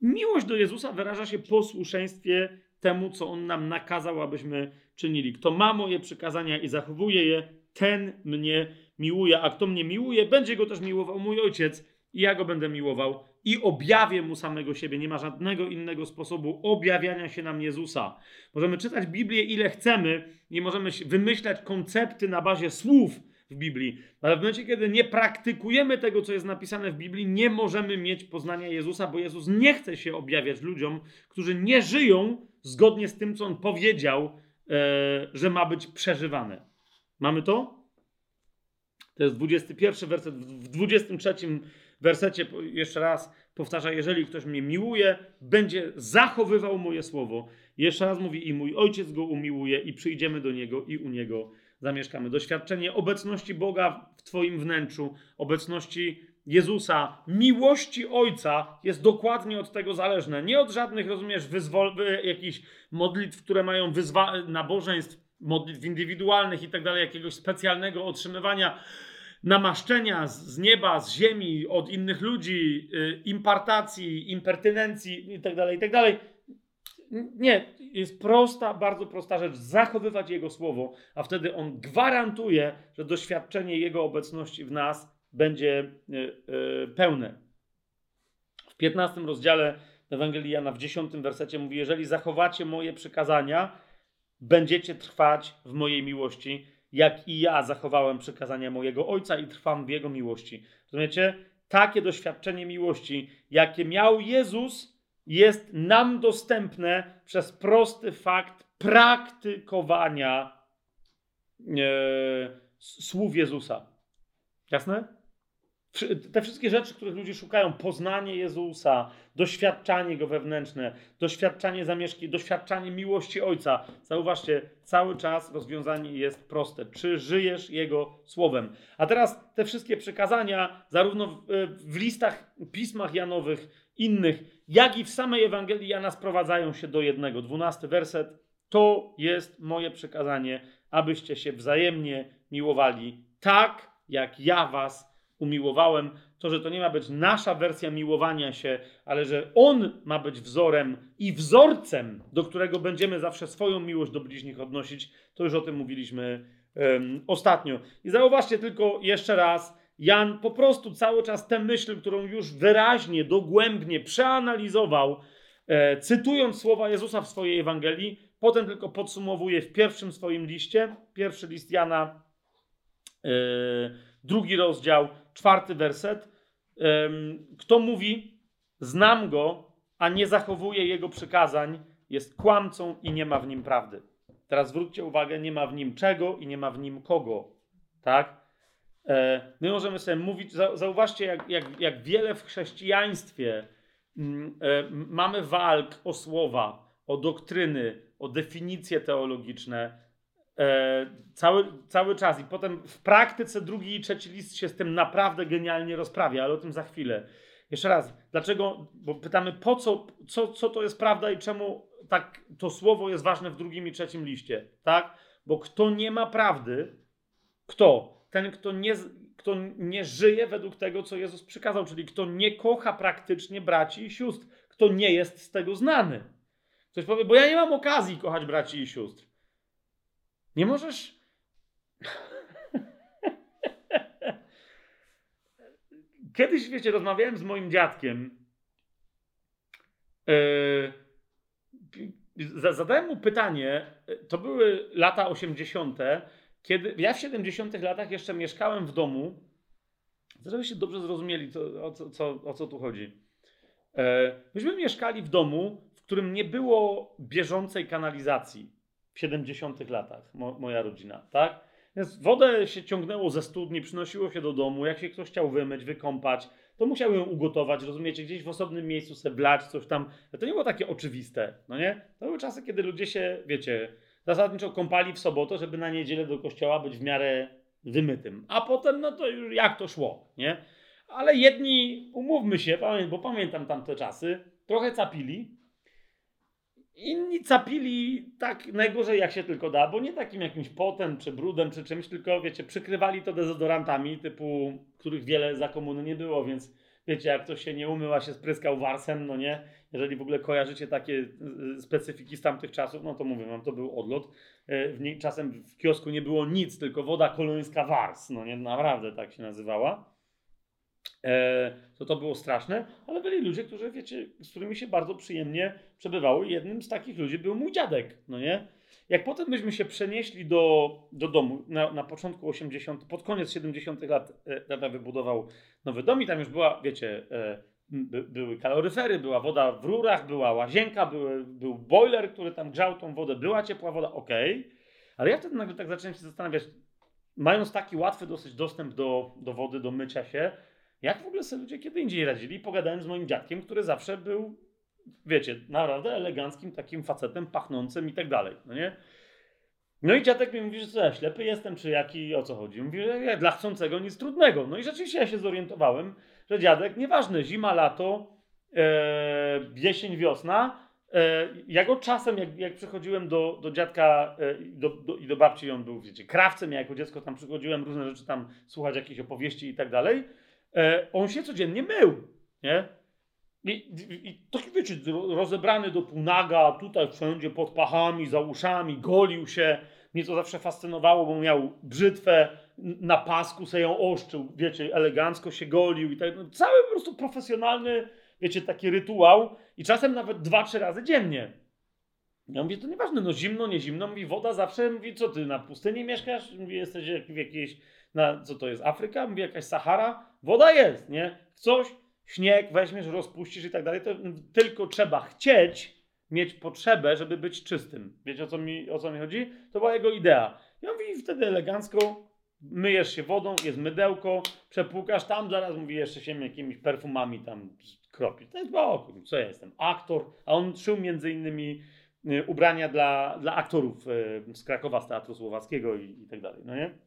Speaker 1: Miłość do Jezusa wyraża się posłuszeństwie temu, co On nam nakazał, abyśmy czynili. Kto ma moje przykazania i zachowuje je, ten mnie miłuje, a kto mnie miłuje, będzie go też miłował mój ojciec i ja go będę miłował i objawię mu samego siebie. Nie ma żadnego innego sposobu objawiania się nam Jezusa. Możemy czytać Biblię ile chcemy, nie możemy wymyślać koncepty na bazie słów, w Biblii. Ale w momencie, kiedy nie praktykujemy tego, co jest napisane w Biblii, nie możemy mieć poznania Jezusa, bo Jezus nie chce się objawiać ludziom, którzy nie żyją zgodnie z tym, co on powiedział, e, że ma być przeżywane. Mamy to? To jest 21 werset. W 23 wersecie jeszcze raz powtarza: Jeżeli ktoś mnie miłuje, będzie zachowywał moje słowo. Jeszcze raz mówi: I mój ojciec go umiłuje, i przyjdziemy do niego, i u niego zamieszkamy. Doświadczenie obecności Boga w Twoim wnętrzu, obecności Jezusa, miłości Ojca jest dokładnie od tego zależne. Nie od żadnych, rozumiesz, wyzwol- jakichś modlitw, które mają wyzwa- nabożeństw, modlitw indywidualnych i tak dalej, jakiegoś specjalnego otrzymywania namaszczenia z nieba, z ziemi, od innych ludzi, y, impartacji, impertynencji itd., tak itd. Nie, jest prosta, bardzo prosta rzecz. Zachowywać Jego słowo, a wtedy On gwarantuje, że doświadczenie Jego obecności w nas będzie yy, yy, pełne. W 15 rozdziale Ewangelii Jana w 10 wersecie mówi: Jeżeli zachowacie moje przykazania, będziecie trwać w mojej miłości, jak i ja zachowałem przykazania mojego Ojca i trwam w Jego miłości. Rozumiecie? Takie doświadczenie miłości, jakie miał Jezus, jest nam dostępne przez prosty fakt praktykowania e, słów Jezusa. Jasne? Te wszystkie rzeczy, których ludzie szukają, poznanie Jezusa, doświadczanie Go wewnętrzne, doświadczanie zamieszki, doświadczanie miłości Ojca. Zauważcie, cały czas rozwiązanie jest proste. Czy żyjesz Jego słowem? A teraz te wszystkie przekazania, zarówno w, w listach, pismach Janowych, innych, jak i w samej Ewangelii Jana sprowadzają się do jednego. Dwunasty werset. To jest moje przekazanie, abyście się wzajemnie miłowali tak, jak ja was umiłowałem. To, że to nie ma być nasza wersja miłowania się, ale że On ma być wzorem i wzorcem, do którego będziemy zawsze swoją miłość do bliźnich odnosić, to już o tym mówiliśmy um, ostatnio. I zauważcie tylko jeszcze raz, Jan po prostu cały czas tę myśl, którą już wyraźnie, dogłębnie przeanalizował, e, cytując słowa Jezusa w swojej Ewangelii, potem tylko podsumowuje w pierwszym swoim liście, pierwszy list Jana, e, drugi rozdział, czwarty werset. E, kto mówi, znam go, a nie zachowuje jego przykazań, jest kłamcą i nie ma w nim prawdy. Teraz zwróćcie uwagę, nie ma w nim czego i nie ma w nim kogo. Tak? E, my możemy sobie mówić, zauważcie, jak, jak, jak wiele w chrześcijaństwie mm, e, mamy walk o słowa, o doktryny, o definicje teologiczne e, cały, cały czas. I potem w praktyce drugi i trzeci list się z tym naprawdę genialnie rozprawia, ale o tym za chwilę. Jeszcze raz, dlaczego? Bo pytamy, po co, co, co to jest prawda i czemu tak to słowo jest ważne w drugim i trzecim liście, tak? Bo kto nie ma prawdy, kto? Ten, kto, nie, kto nie żyje według tego, co Jezus przykazał, czyli kto nie kocha praktycznie braci i sióstr, kto nie jest z tego znany. Ktoś powie, bo ja nie mam okazji kochać braci i sióstr. Nie możesz. Kiedyś, wiecie, rozmawiałem z moim dziadkiem. Yy, zadałem mu pytanie, to były lata 80., kiedy ja w 70 latach jeszcze mieszkałem w domu, żebyście dobrze zrozumieli, to, o, co, co, o co tu chodzi. E, myśmy mieszkali w domu, w którym nie było bieżącej kanalizacji w 70 latach, mo, moja rodzina, tak? Więc wodę się ciągnęło ze studni, przynosiło się do domu, jak się ktoś chciał wymyć, wykąpać, to musiał ją ugotować, rozumiecie, gdzieś w osobnym miejscu se blać, coś tam. To nie było takie oczywiste, no nie? To były czasy, kiedy ludzie się, wiecie, zasadniczo kąpali w sobotę, żeby na niedzielę do kościoła być w miarę wymytym. A potem, no to już jak to szło, nie? Ale jedni, umówmy się, bo pamiętam tamte czasy, trochę capili. Inni capili tak najgorzej jak się tylko da, bo nie takim jakimś potem, czy brudem, czy czymś, tylko wiecie, przykrywali to dezodorantami, typu, których wiele za komuny nie było, więc wiecie, jak ktoś się nie umył, a się spryskał warsem, no nie, jeżeli w ogóle kojarzycie takie y, y, specyfiki z tamtych czasów, no to mówię wam, to był odlot. Y, w czasem w kiosku nie było nic, tylko woda kolońska wars, no nie, naprawdę tak się nazywała. E, to to było straszne, ale byli ludzie, którzy, wiecie, z którymi się bardzo przyjemnie przebywało. Jednym z takich ludzi był mój dziadek, no nie? Jak potem myśmy się przenieśli do, do domu na, na początku 80., pod koniec 70. lat, e, tata wybudował nowy dom i tam już była, wiecie, e, by, były kaloryfery, była woda w rurach, była łazienka, były, był boiler, który tam grzał tą wodę, była ciepła woda, ok. Ale ja wtedy nagle tak zacząłem się zastanawiać, mając taki łatwy dosyć dostęp do, do wody, do mycia się, jak w ogóle sobie ludzie kiedy indziej radzili? Pogadałem z moim dziadkiem, który zawsze był, wiecie, naprawdę eleganckim takim facetem, pachnącym i tak dalej, no nie? No i dziadek mi mówi, że co ja ślepy jestem, czy jaki, o co chodzi? Mówi, że dla chcącego nic trudnego. No i rzeczywiście ja się zorientowałem, że dziadek, nieważne, zima, lato, e, jesień, wiosna, e, ja go czasem, jak, jak przychodziłem do, do dziadka e, do, do, i do babci, on był, wiecie, krawcem, ja jako dziecko tam przychodziłem, różne rzeczy tam słuchać, jakieś opowieści i tak dalej, e, on się codziennie mył, nie? I, i, taki, wiecie, rozebrany do półnaga, tutaj wszędzie pod pachami, za uszami, golił się. Mnie to zawsze fascynowało, bo miał brzytwę, na pasku sobie ją oszczył, wiecie, elegancko się golił i tak. No, cały po prostu profesjonalny, wiecie, taki rytuał i czasem nawet dwa, trzy razy dziennie. Ja mówię, to nieważne, no zimno, nie zimno. Mówi, woda zawsze, mówi, co ty, na pustyni mieszkasz? Mówi, jesteś w jakiejś, na, co to jest, Afryka? Mówi, jakaś Sahara? Woda jest, nie? Coś, śnieg weźmiesz, rozpuścisz i tak dalej, to tylko trzeba chcieć mieć potrzebę, żeby być czystym. Wiecie o co mi, o co mi chodzi? To była jego idea. I on mówi wtedy elegancko, myjesz się wodą, jest mydełko, przepłukasz tam, zaraz mówi jeszcze się jakimiś perfumami tam kropi. To jest bo co ja jestem? Aktor, a on szył między innymi y, ubrania dla, dla aktorów y, z Krakowa, z Teatru Słowackiego i, i tak dalej, no nie?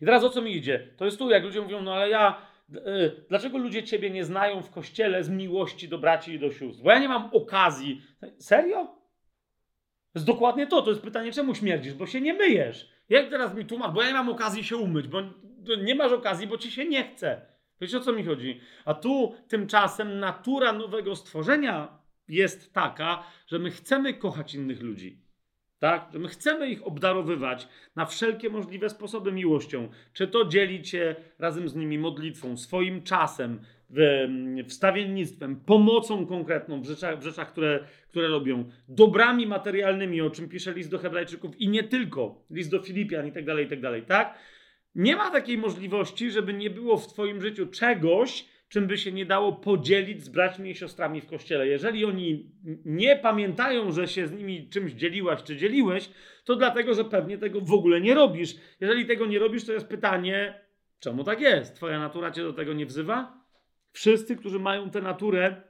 Speaker 1: I teraz o co mi idzie? To jest tu, jak ludzie mówią, no ale ja dlaczego ludzie ciebie nie znają w kościele z miłości do braci i do sióstr? Bo ja nie mam okazji. Serio? To jest dokładnie to. To jest pytanie, czemu śmierdzisz? Bo się nie myjesz. Jak teraz mi tłumacz? Bo ja nie mam okazji się umyć, bo nie masz okazji, bo ci się nie chce. Wiecie o co mi chodzi? A tu tymczasem natura nowego stworzenia jest taka, że my chcemy kochać innych ludzi. Tak? My chcemy ich obdarowywać na wszelkie możliwe sposoby miłością. Czy to dzielić się razem z nimi modlitwą, swoim czasem, wstawiennictwem, pomocą konkretną w rzeczach, w rzeczach które, które robią, dobrami materialnymi, o czym pisze list do Hebrajczyków i nie tylko, list do Filipian i tak dalej, i tak dalej, tak? Nie ma takiej możliwości, żeby nie było w Twoim życiu czegoś, czym by się nie dało podzielić z braćmi i siostrami w kościele. Jeżeli oni nie pamiętają, że się z nimi czymś dzieliłaś czy dzieliłeś, to dlatego, że pewnie tego w ogóle nie robisz. Jeżeli tego nie robisz, to jest pytanie, czemu tak jest? Twoja natura cię do tego nie wzywa? Wszyscy, którzy mają tę naturę,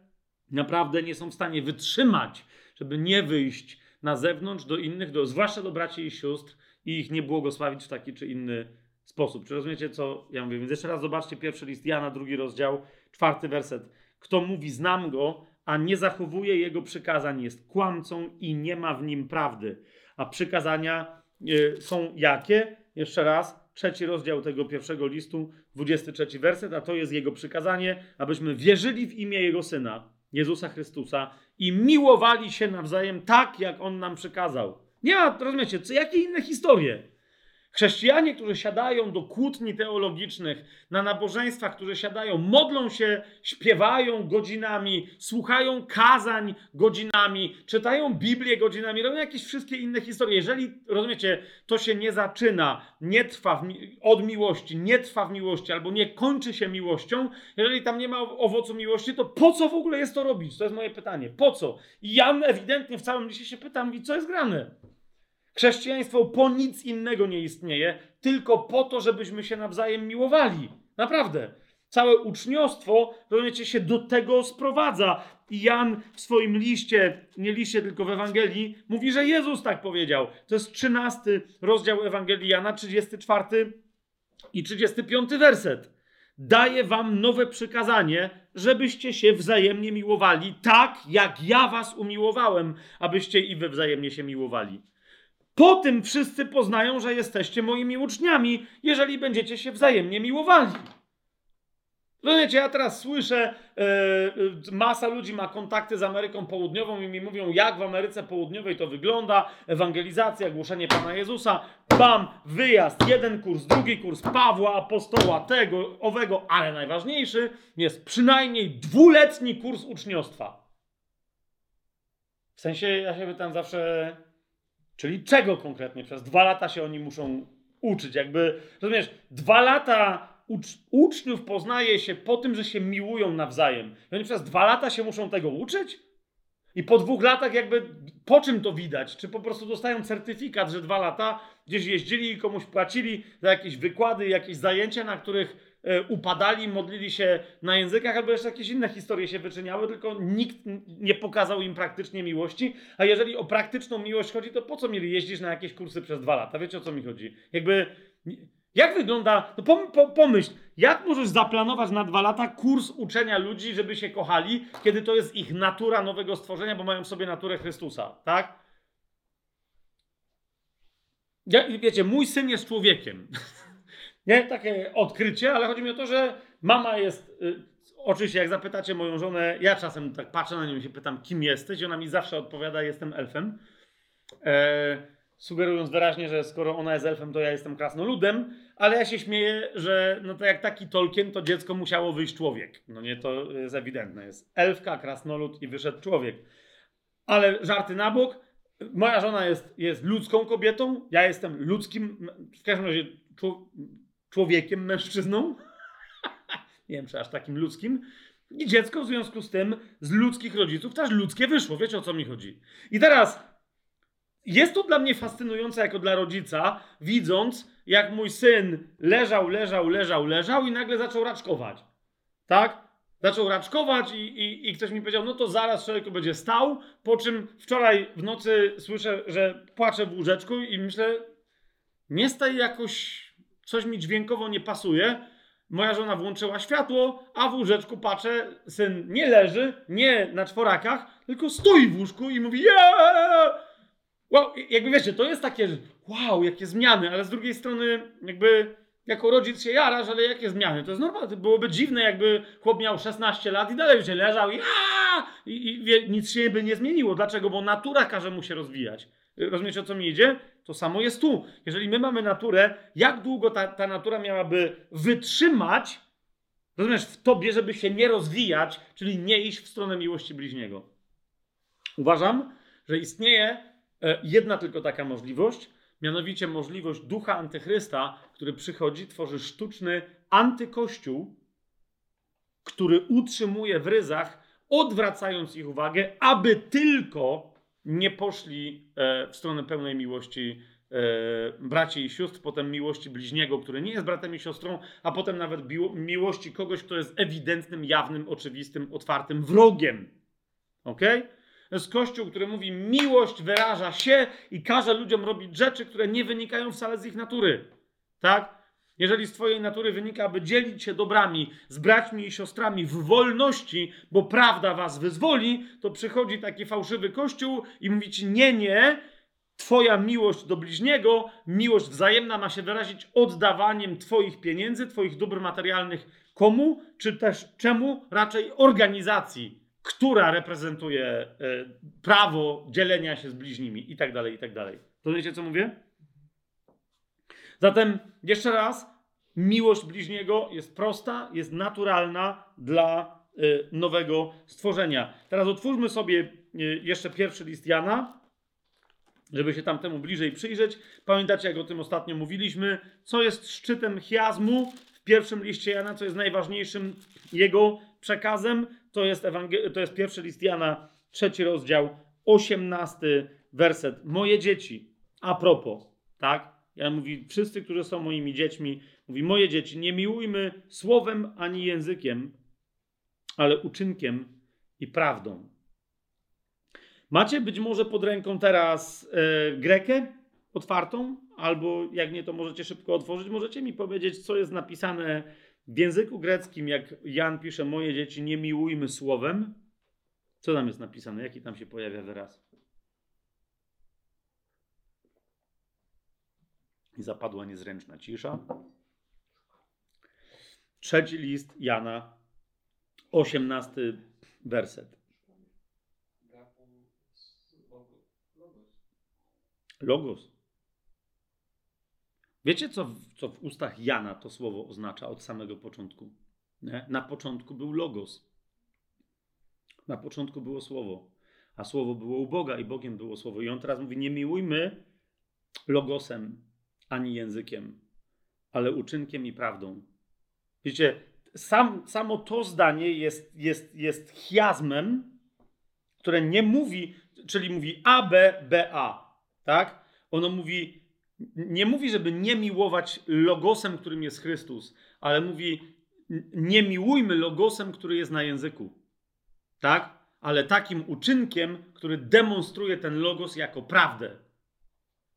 Speaker 1: naprawdę nie są w stanie wytrzymać, żeby nie wyjść na zewnątrz do innych, do, zwłaszcza do braci i sióstr i ich nie błogosławić w taki czy inny sposób. Czy rozumiecie, co ja mówię? Więc jeszcze raz zobaczcie pierwszy list Jana, drugi rozdział, czwarty werset. Kto mówi, znam go, a nie zachowuje jego przykazań, jest kłamcą i nie ma w nim prawdy. A przykazania y, są jakie? Jeszcze raz. trzeci rozdział tego pierwszego listu, 23 werset, a to jest jego przykazanie, abyśmy wierzyli w imię jego syna, Jezusa Chrystusa i miłowali się nawzajem tak, jak on nam przykazał. Nie ma, rozumiecie, co, jakie inne historie? Chrześcijanie, którzy siadają do kłótni teologicznych, na nabożeństwach, którzy siadają, modlą się, śpiewają godzinami, słuchają kazań godzinami, czytają Biblię godzinami, robią jakieś wszystkie inne historie. Jeżeli, rozumiecie, to się nie zaczyna, nie trwa mi od miłości, nie trwa w miłości, albo nie kończy się miłością, jeżeli tam nie ma owocu miłości, to po co w ogóle jest to robić? To jest moje pytanie. Po co? I Jan ewidentnie w całym liście się pytam, i co jest grane? Chrześcijaństwo po nic innego nie istnieje, tylko po to, żebyśmy się nawzajem miłowali. Naprawdę. Całe uczniostwo, rozumiecie, się do tego sprowadza. I Jan w swoim liście, nie liście, tylko w Ewangelii, mówi, że Jezus tak powiedział. To jest 13 rozdział Ewangelii Jana, 34 i 35 werset. Daję wam nowe przykazanie, żebyście się wzajemnie miłowali, tak jak ja was umiłowałem, abyście i wy wzajemnie się miłowali. Po tym wszyscy poznają, że jesteście moimi uczniami, jeżeli będziecie się wzajemnie miłowali. Rozumiecie, ja teraz słyszę, yy, masa ludzi ma kontakty z Ameryką Południową i mi mówią, jak w Ameryce Południowej to wygląda, ewangelizacja, głoszenie Pana Jezusa, bam, wyjazd, jeden kurs, drugi kurs Pawła, apostoła, tego, owego, ale najważniejszy jest przynajmniej dwuletni kurs uczniostwa. W sensie, ja się pytam zawsze, Czyli czego konkretnie? Przez dwa lata się oni muszą uczyć. Jakby, rozumiesz, dwa lata ucz uczniów poznaje się po tym, że się miłują nawzajem. I oni przez dwa lata się muszą tego uczyć? I po dwóch latach jakby po czym to widać? Czy po prostu dostają certyfikat, że dwa lata gdzieś jeździli i komuś płacili za jakieś wykłady, jakieś zajęcia, na których upadali, modlili się na językach, albo jeszcze jakieś inne historie się wyczyniały, tylko nikt nie pokazał im praktycznie miłości. A jeżeli o praktyczną miłość chodzi, to po co mieli jeździć na jakieś kursy przez dwa lata? Wiecie o co mi chodzi? Jakby. Jak wygląda, no pom, pomyśl, jak możesz zaplanować na dwa lata kurs uczenia ludzi, żeby się kochali, kiedy to jest ich natura nowego stworzenia, bo mają w sobie naturę Chrystusa, tak? Ja, wiecie, mój syn jest człowiekiem. Nie? Takie odkrycie, ale chodzi mi o to, że mama jest. Y, oczywiście, jak zapytacie moją żonę, ja czasem tak patrzę na nią i się pytam, kim jesteś, i ona mi zawsze odpowiada, jestem elfem. E, sugerując wyraźnie, że skoro ona jest elfem, to ja jestem krasnoludem, ale ja się śmieję, że no to jak taki Tolkien, to dziecko musiało wyjść człowiek. No nie, to jest ewidentne. Jest elfka, krasnolud i wyszedł człowiek. Ale żarty na bok. Moja żona jest, jest ludzką kobietą, ja jestem ludzkim, w każdym razie człowiekiem, mężczyzną. nie wiem, czy aż takim ludzkim. I dziecko w związku z tym z ludzkich rodziców też ludzkie wyszło. Wiecie o co mi chodzi. I teraz jest to dla mnie fascynujące jako dla rodzica, widząc, jak mój syn leżał, leżał, leżał, leżał i nagle zaczął raczkować. Tak? Zaczął raczkować i, i, i ktoś mi powiedział, no to zaraz człowieku będzie stał, po czym wczoraj w nocy słyszę, że płacze w łóżeczku i myślę, nie staj jakoś coś mi dźwiękowo nie pasuje. Moja żona włączyła światło, a w łóżeczku patrzę, syn nie leży, nie na czworakach, tylko stoi w łóżku i mówi yeah! Wow, jakby wiecie, to jest takie, wow, jakie zmiany, ale z drugiej strony jakby jako rodzic się jarasz, ale jakie zmiany? To jest normalne, byłoby dziwne, jakby chłop miał 16 lat i dalej się leżał i, i, i wie, nic się by nie zmieniło. Dlaczego? Bo natura każe mu się rozwijać. Rozumiecie, o co mi idzie? To samo jest tu. Jeżeli my mamy naturę, jak długo ta, ta natura miałaby wytrzymać, rozumiesz, w tobie, żeby się nie rozwijać, czyli nie iść w stronę miłości bliźniego? Uważam, że istnieje e, jedna tylko taka możliwość, mianowicie możliwość ducha antychrysta, który przychodzi, tworzy sztuczny antykościół, który utrzymuje w ryzach, odwracając ich uwagę, aby tylko nie poszli e, w stronę pełnej miłości e, braci i sióstr, potem miłości bliźniego, który nie jest bratem i siostrą, a potem nawet miłości kogoś, kto jest ewidentnym, jawnym, oczywistym, otwartym wrogiem. Ok? To jest Kościół, który mówi, miłość wyraża się i każe ludziom robić rzeczy, które nie wynikają wcale z ich natury. Tak? Jeżeli z Twojej natury wynika, aby dzielić się dobrami z braćmi i siostrami w wolności, bo prawda Was wyzwoli, to przychodzi taki fałszywy kościół i mówi Ci: Nie, nie, Twoja miłość do bliźniego, miłość wzajemna ma się wyrazić oddawaniem Twoich pieniędzy, Twoich dóbr materialnych komu, czy też czemu? Raczej organizacji, która reprezentuje e, prawo dzielenia się z bliźnimi i tak dalej, i tak dalej. To wiecie, co mówię? Zatem jeszcze raz, miłość bliźniego jest prosta, jest naturalna dla y, nowego stworzenia. Teraz otwórzmy sobie y, jeszcze pierwszy list Jana, żeby się tam temu bliżej przyjrzeć. Pamiętacie, jak o tym ostatnio mówiliśmy, co jest szczytem chiazmu w pierwszym liście Jana, co jest najważniejszym jego przekazem, to jest, Ewangel- to jest pierwszy list Jana, trzeci rozdział, osiemnasty werset. Moje dzieci, a propos, tak? Ja mówi, wszyscy, którzy są moimi dziećmi, mówi, moje dzieci, nie miłujmy słowem ani językiem, ale uczynkiem i prawdą. Macie być może pod ręką teraz e, Grekę otwartą, albo jak nie, to możecie szybko otworzyć. Możecie mi powiedzieć, co jest napisane w języku greckim, jak Jan pisze, moje dzieci, nie miłujmy słowem. Co tam jest napisane? Jaki tam się pojawia wyraz? I zapadła niezręczna cisza. Trzeci list Jana, osiemnasty werset. Logos. Wiecie, co w, co w ustach Jana to słowo oznacza od samego początku? Nie? Na początku był Logos. Na początku było słowo, a słowo było u Boga i Bogiem było słowo. I on teraz mówi: Nie miłujmy Logosem ani językiem, ale uczynkiem i prawdą. Wiecie, sam, samo to zdanie jest, jest, jest chiasmem, które nie mówi, czyli mówi A, B, B, A. Tak? Ono mówi, nie mówi, żeby nie miłować logosem, którym jest Chrystus, ale mówi, nie miłujmy logosem, który jest na języku. Tak? Ale takim uczynkiem, który demonstruje ten logos jako prawdę.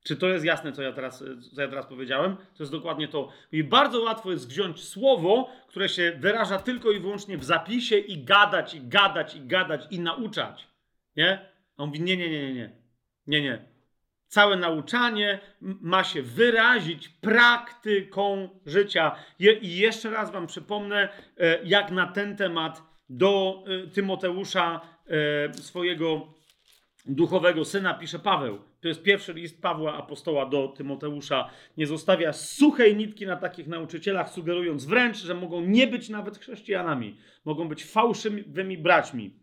Speaker 1: Czy to jest jasne, co ja teraz, co ja teraz powiedziałem? To jest dokładnie to. I bardzo łatwo jest wziąć słowo, które się wyraża tylko i wyłącznie w zapisie i gadać, i gadać, i gadać, i nauczać. Nie? A on mówi, nie, nie, nie, nie, nie. Nie, nie. Całe nauczanie ma się wyrazić praktyką życia. I jeszcze raz Wam przypomnę, e, jak na ten temat do e, Tymoteusza, e, swojego duchowego syna, pisze Paweł. To jest pierwszy list Pawła Apostoła do Tymoteusza. Nie zostawia suchej nitki na takich nauczycielach, sugerując wręcz, że mogą nie być nawet chrześcijanami. Mogą być fałszywymi braćmi.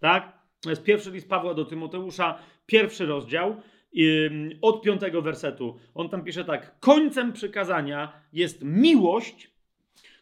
Speaker 1: Tak? To jest pierwszy list Pawła do Tymoteusza, pierwszy rozdział od piątego wersetu. On tam pisze tak: Końcem przykazania jest miłość,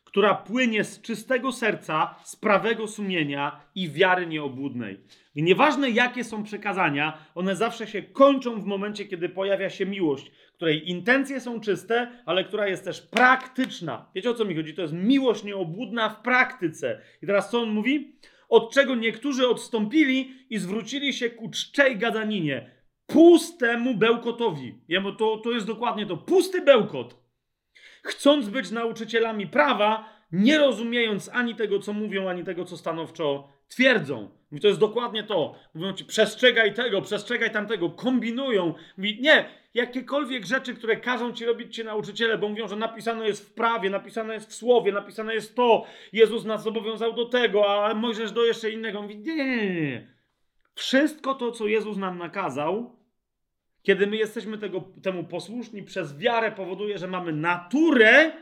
Speaker 1: która płynie z czystego serca, z prawego sumienia i wiary nieobłudnej. I nieważne jakie są przekazania, one zawsze się kończą w momencie, kiedy pojawia się miłość, której intencje są czyste, ale która jest też praktyczna. Wiecie o co mi chodzi? To jest miłość nieobłudna w praktyce. I teraz co on mówi? Od czego niektórzy odstąpili i zwrócili się ku czczej gadaninie pustemu bełkotowi. Jemu to, to jest dokładnie to. Pusty bełkot. Chcąc być nauczycielami prawa, nie rozumiejąc ani tego, co mówią, ani tego, co stanowczo twierdzą. Mówi, to jest dokładnie to. Mówią ci, przestrzegaj tego, przestrzegaj tamtego, kombinują. Mówi, nie, jakiekolwiek rzeczy, które każą ci robić ci nauczyciele, bo mówią, że napisane jest w prawie, napisane jest w słowie, napisane jest to, Jezus nas zobowiązał do tego, a Mojżesz do jeszcze innego. Mówi, nie, nie, nie. Wszystko to, co Jezus nam nakazał, kiedy my jesteśmy tego, temu posłuszni przez wiarę, powoduje, że mamy naturę,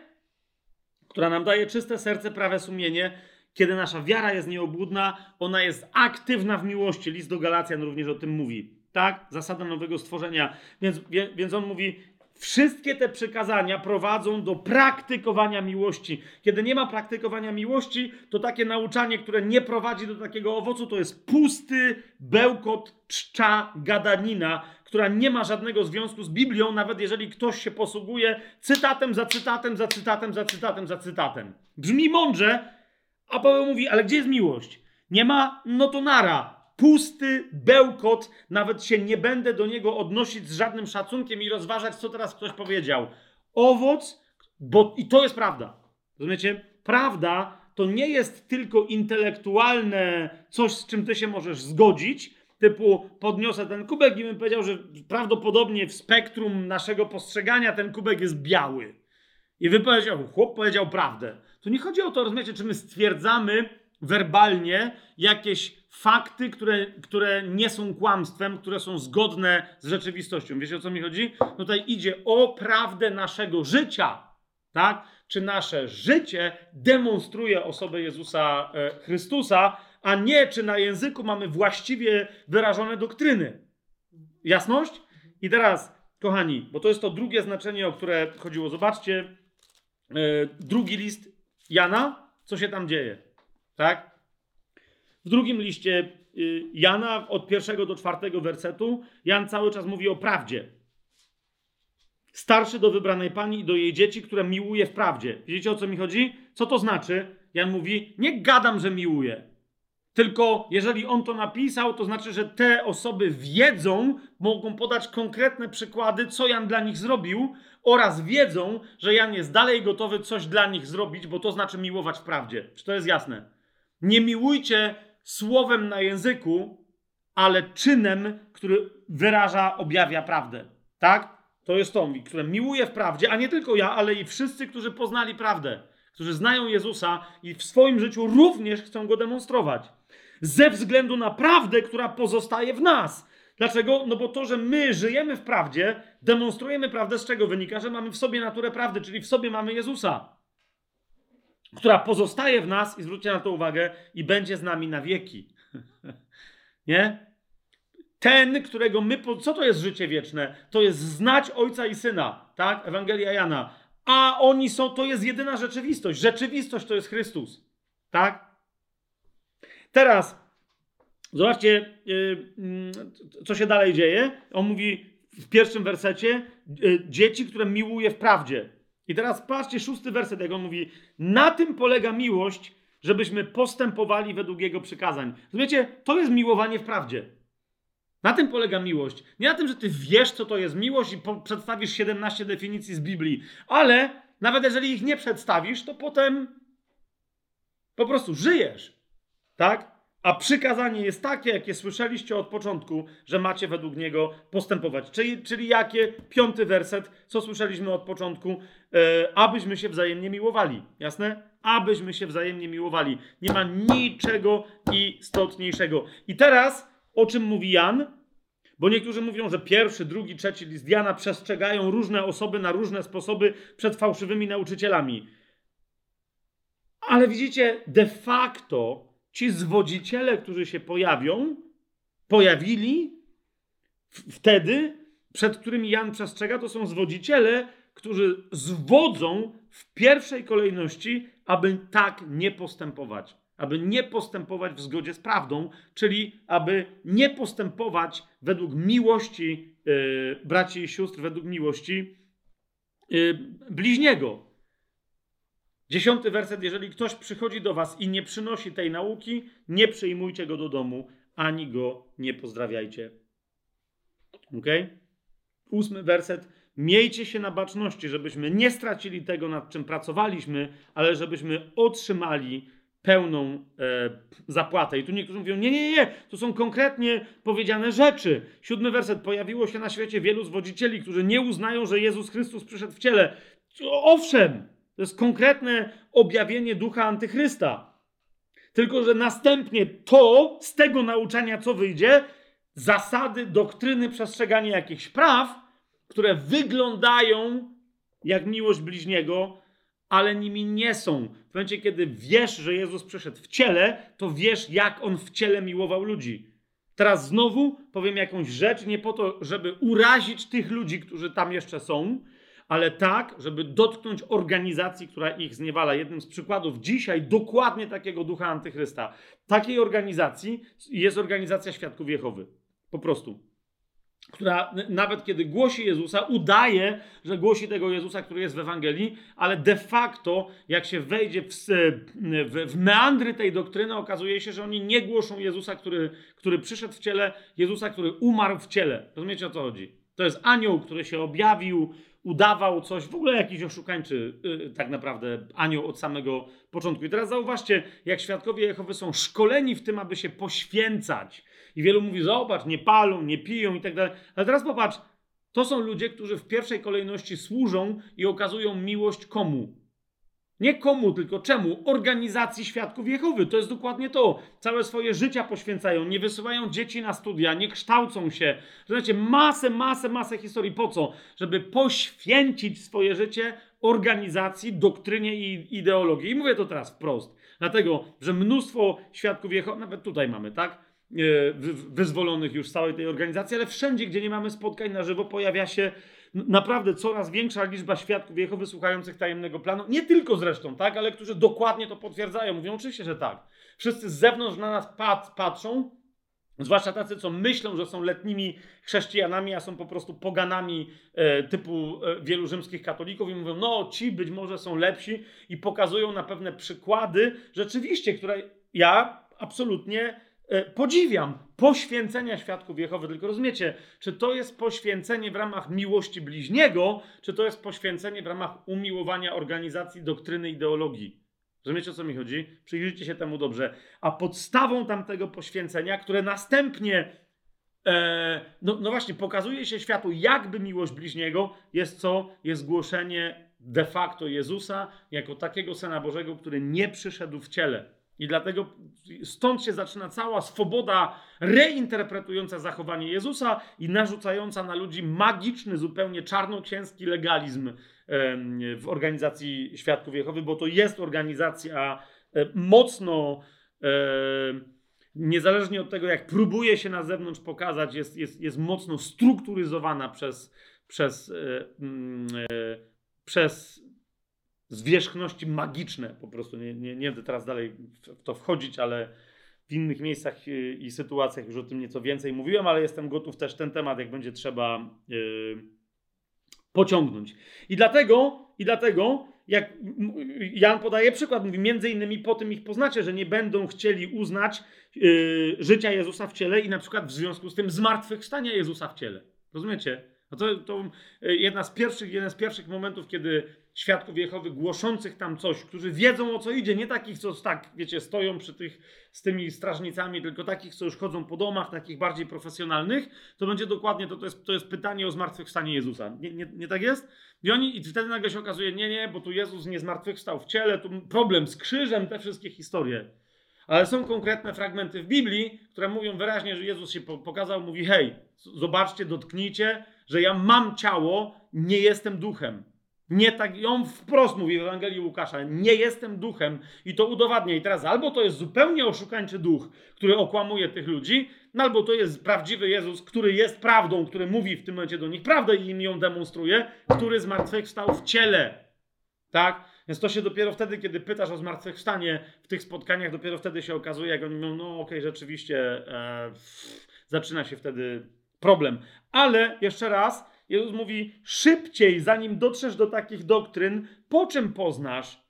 Speaker 1: która nam daje czyste serce, prawe sumienie. Kiedy nasza wiara jest nieobłudna, ona jest aktywna w miłości. List do Galacjan również o tym mówi. Tak? Zasada nowego stworzenia. Więc, więc on mówi, Wszystkie te przykazania prowadzą do praktykowania miłości. Kiedy nie ma praktykowania miłości, to takie nauczanie, które nie prowadzi do takiego owocu, to jest pusty bełkot, czcza, gadanina, która nie ma żadnego związku z Biblią, nawet jeżeli ktoś się posługuje cytatem za cytatem, za cytatem, za cytatem, za cytatem. Brzmi mądrze, a Paweł mówi, ale gdzie jest miłość? Nie ma, no to nara pusty bełkot, nawet się nie będę do niego odnosić z żadnym szacunkiem i rozważać, co teraz ktoś powiedział. Owoc, bo i to jest prawda. Rozumiecie? Prawda to nie jest tylko intelektualne coś, z czym ty się możesz zgodzić, typu podniosę ten kubek i bym powiedział, że prawdopodobnie w spektrum naszego postrzegania ten kubek jest biały. I wy powiedział, chłop powiedział prawdę. To nie chodzi o to, rozumiecie, czy my stwierdzamy werbalnie jakieś fakty, które, które nie są kłamstwem, które są zgodne z rzeczywistością. Wiecie o co mi chodzi? No tutaj idzie o prawdę naszego życia, tak? Czy nasze życie demonstruje osobę Jezusa e, Chrystusa, a nie czy na języku mamy właściwie wyrażone doktryny. Jasność? I teraz, kochani, bo to jest to drugie znaczenie, o które chodziło. Zobaczcie, e, drugi list Jana, co się tam dzieje. Tak? W drugim liście y, Jana, od pierwszego do czwartego wersetu, Jan cały czas mówi o prawdzie. Starszy do wybranej pani i do jej dzieci, które miłuje w prawdzie. Wiecie o co mi chodzi? Co to znaczy? Jan mówi: Nie gadam, że miłuje. Tylko jeżeli on to napisał, to znaczy, że te osoby wiedzą, mogą podać konkretne przykłady, co Jan dla nich zrobił, oraz wiedzą, że Jan jest dalej gotowy coś dla nich zrobić, bo to znaczy miłować w prawdzie. Czy to jest jasne? Nie miłujcie słowem na języku, ale czynem, który wyraża, objawia prawdę. Tak? To jest to, które miłuje w prawdzie, a nie tylko ja, ale i wszyscy, którzy poznali prawdę, którzy znają Jezusa i w swoim życiu również chcą go demonstrować. Ze względu na prawdę, która pozostaje w nas. Dlaczego? No bo to, że my żyjemy w prawdzie, demonstrujemy prawdę, z czego wynika, że mamy w sobie naturę prawdy, czyli w sobie mamy Jezusa która pozostaje w nas, i zwróćcie na to uwagę, i będzie z nami na wieki. Nie? Ten, którego my. Co to jest życie wieczne? To jest znać Ojca i Syna, tak? Ewangelia Jana. A oni są, to jest jedyna rzeczywistość. Rzeczywistość to jest Chrystus, tak? Teraz, zobaczcie, yy, yy, co się dalej dzieje. On mówi w pierwszym wersecie: yy, dzieci, które miłuje w prawdzie. I teraz patrzcie, szósty werset, jak on mówi: Na tym polega miłość, żebyśmy postępowali według jego przykazań. Rozumiecie? To jest miłowanie w prawdzie. Na tym polega miłość. Nie na tym, że ty wiesz, co to jest miłość i przedstawisz 17 definicji z Biblii, ale nawet jeżeli ich nie przedstawisz, to potem po prostu żyjesz. Tak? A przykazanie jest takie, jakie słyszeliście od początku, że macie według niego postępować. Czyli, czyli jakie? Piąty werset, co słyszeliśmy od początku, e, abyśmy się wzajemnie miłowali. Jasne? Abyśmy się wzajemnie miłowali. Nie ma niczego istotniejszego. I teraz, o czym mówi Jan? Bo niektórzy mówią, że pierwszy, drugi, trzeci list Jana przestrzegają różne osoby na różne sposoby przed fałszywymi nauczycielami. Ale widzicie, de facto ci zwodziciele, którzy się pojawią, pojawili wtedy, przed którymi Jan przestrzega, to są zwodziciele, którzy zwodzą w pierwszej kolejności, aby tak nie postępować. Aby nie postępować w zgodzie z prawdą, czyli aby nie postępować według miłości yy, braci i sióstr, według miłości yy, bliźniego. Dziesiąty werset, jeżeli ktoś przychodzi do was i nie przynosi tej nauki, nie przyjmujcie go do domu, ani go nie pozdrawiajcie. Ok? Ósmy werset, miejcie się na baczności, żebyśmy nie stracili tego, nad czym pracowaliśmy, ale żebyśmy otrzymali pełną e, zapłatę. I tu niektórzy mówią, nie, nie, nie, to są konkretnie powiedziane rzeczy. Siódmy werset, pojawiło się na świecie wielu zwodzicieli, którzy nie uznają, że Jezus Chrystus przyszedł w ciele. Owszem, to jest konkretne objawienie ducha antychrysta. Tylko, że następnie to, z tego nauczania, co wyjdzie, zasady, doktryny, przestrzegania jakichś praw, które wyglądają jak miłość bliźniego, ale nimi nie są. W momencie, kiedy wiesz, że Jezus przyszedł w ciele, to wiesz, jak on w ciele miłował ludzi. Teraz znowu powiem jakąś rzecz, nie po to, żeby urazić tych ludzi, którzy tam jeszcze są, ale tak, żeby dotknąć organizacji, która ich zniewala. Jednym z przykładów dzisiaj dokładnie takiego ducha antychrysta. Takiej organizacji jest organizacja Świadków Jehowy. Po prostu. Która nawet kiedy głosi Jezusa, udaje, że głosi tego Jezusa, który jest w Ewangelii, ale de facto, jak się wejdzie w, w, w meandry tej doktryny, okazuje się, że oni nie głoszą Jezusa, który, który przyszedł w ciele, Jezusa, który umarł w ciele. Rozumiecie o co chodzi? To jest anioł, który się objawił, udawał coś, w ogóle jakiś oszukańczy yy, tak naprawdę anioł od samego początku. I teraz zauważcie, jak świadkowie Jehowy są szkoleni w tym, aby się poświęcać. I wielu mówi, zobacz, nie palą, nie piją i tak dalej. Ale teraz popatrz, to są ludzie, którzy w pierwszej kolejności służą i okazują miłość komu? Nie komu, tylko czemu? Organizacji Świadków Jehowy. To jest dokładnie to. Całe swoje życia poświęcają, nie wysyłają dzieci na studia, nie kształcą się. Znacie, masę, masę, masę historii. Po co? Żeby poświęcić swoje życie organizacji, doktrynie i ideologii. I mówię to teraz wprost. Dlatego, że mnóstwo Świadków Jehowy, nawet tutaj mamy, tak? E, wyzwolonych już z całej tej organizacji, ale wszędzie, gdzie nie mamy spotkań na żywo, pojawia się naprawdę coraz większa liczba świadków Jehowy słuchających tajemnego planu. Nie tylko zresztą, tak, ale którzy dokładnie to potwierdzają. Mówią oczywiście, że tak. Wszyscy z zewnątrz na nas pat, patrzą, Zwłaszcza tacy, co myślą, że są letnimi chrześcijanami, a są po prostu poganami e, typu e, wielu rzymskich katolików i mówią, no ci być może są lepsi i pokazują na pewne przykłady rzeczywiście, które ja absolutnie podziwiam poświęcenia świadków Jehowy, tylko rozumiecie, czy to jest poświęcenie w ramach miłości bliźniego, czy to jest poświęcenie w ramach umiłowania organizacji, doktryny, ideologii. Rozumiecie, o co mi chodzi? Przyjrzyjcie się temu dobrze. A podstawą tamtego poświęcenia, które następnie, e, no, no właśnie, pokazuje się światu, jakby miłość bliźniego, jest co? Jest głoszenie de facto Jezusa jako takiego Syna Bożego, który nie przyszedł w ciele i dlatego stąd się zaczyna cała swoboda reinterpretująca zachowanie Jezusa i narzucająca na ludzi magiczny, zupełnie czarnoksięski legalizm w organizacji Świadków Jehowy, bo to jest organizacja e, mocno, niezależnie od tego, jak próbuje się na zewnątrz pokazać, jest, jest, jest mocno strukturyzowana przez, przez, e, mm, e, przez zwierzchności magiczne po prostu. Nie, nie, nie będę teraz dalej w to wchodzić, ale w innych miejscach y, i sytuacjach już o tym nieco więcej mówiłem, ale jestem gotów też ten temat, jak będzie trzeba yy, pociągnąć. I dlatego, i dlatego, jak Jan podaje przykład, mówi między innymi po tym ich poznacie, że nie będą chcieli uznać yy, życia Jezusa w ciele i na przykład w związku z tym zmartwychwstania Jezusa w ciele. Rozumiecie? No to, to jedna z pierwszych, jeden z pierwszych momentów, kiedy świadków Jehowy głoszących tam coś, którzy wiedzą o co idzie, nie takich, co tak, wiecie, stoją przy tych, z tymi strażnicami, tylko takich, co już chodzą po domach, takich bardziej profesjonalnych, to będzie dokładnie, to, to, jest, to jest pytanie o zmartwychwstanie Jezusa. Nie, nie, nie tak jest? I oni, i wtedy nagle się okazuje, nie, nie, bo tu Jezus nie zmartwychwstał w ciele, tu problem z krzyżem, te wszystkie historie. Ale są konkretne fragmenty w Biblii, które mówią wyraźnie, że Jezus się pokazał, mówi: Hej, zobaczcie, dotknijcie, że ja mam ciało, nie jestem duchem. Nie tak, i on wprost mówi w Ewangelii Łukasza, nie jestem duchem i to udowadnia. I teraz albo to jest zupełnie oszukańczy duch, który okłamuje tych ludzi, no albo to jest prawdziwy Jezus, który jest prawdą, który mówi w tym momencie do nich prawdę i im ją demonstruje, który zmartwychwstał w ciele. Tak? Więc to się dopiero wtedy, kiedy pytasz o zmartwychwstanie w tych spotkaniach, dopiero wtedy się okazuje, jak oni mówią, no okej, okay, rzeczywiście e, zaczyna się wtedy problem. Ale jeszcze raz, Jezus mówi szybciej, zanim dotrzesz do takich doktryn, po czym poznasz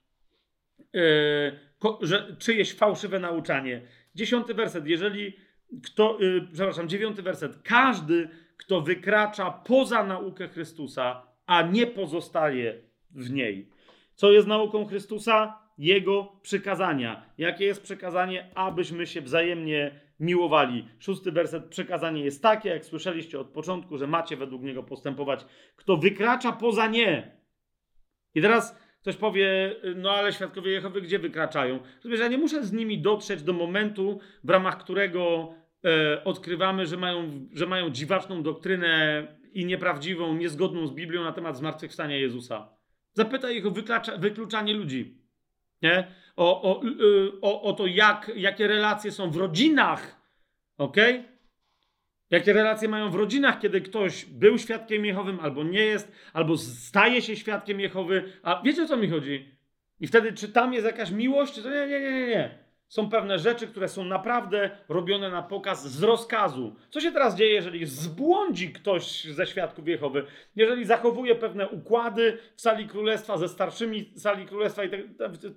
Speaker 1: yy, że czyjeś fałszywe nauczanie. Dziesiąty werset. Jeżeli kto, yy, przepraszam, dziewiąty werset. Każdy, kto wykracza poza naukę Chrystusa, a nie pozostaje w niej. Co jest nauką Chrystusa? Jego przykazania. Jakie jest przekazanie? Abyśmy się wzajemnie miłowali. Szósty werset, przekazanie jest takie, jak słyszeliście od początku, że macie według niego postępować. Kto wykracza poza nie. I teraz ktoś powie, no ale świadkowie Jehowy gdzie wykraczają? Że ja nie muszę z nimi dotrzeć do momentu, w ramach którego e, odkrywamy, że mają, że mają dziwaczną doktrynę i nieprawdziwą, niezgodną z Biblią na temat zmartwychwstania Jezusa. Zapytaj ich o wykluczanie ludzi. Nie? O, o, y, o, o to, jak, jakie relacje są w rodzinach. Ok? Jakie relacje mają w rodzinach, kiedy ktoś był świadkiem Jehowym, albo nie jest, albo staje się świadkiem Jehowy. A wiecie o co mi chodzi? I wtedy, czy tam jest jakaś miłość, to nie, nie, nie, nie, nie. Są pewne rzeczy, które są naprawdę robione na pokaz z rozkazu. Co się teraz dzieje, jeżeli zbłądzi ktoś ze świadków Jehowy, jeżeli zachowuje pewne układy w sali królestwa ze starszymi sali królestwa i te,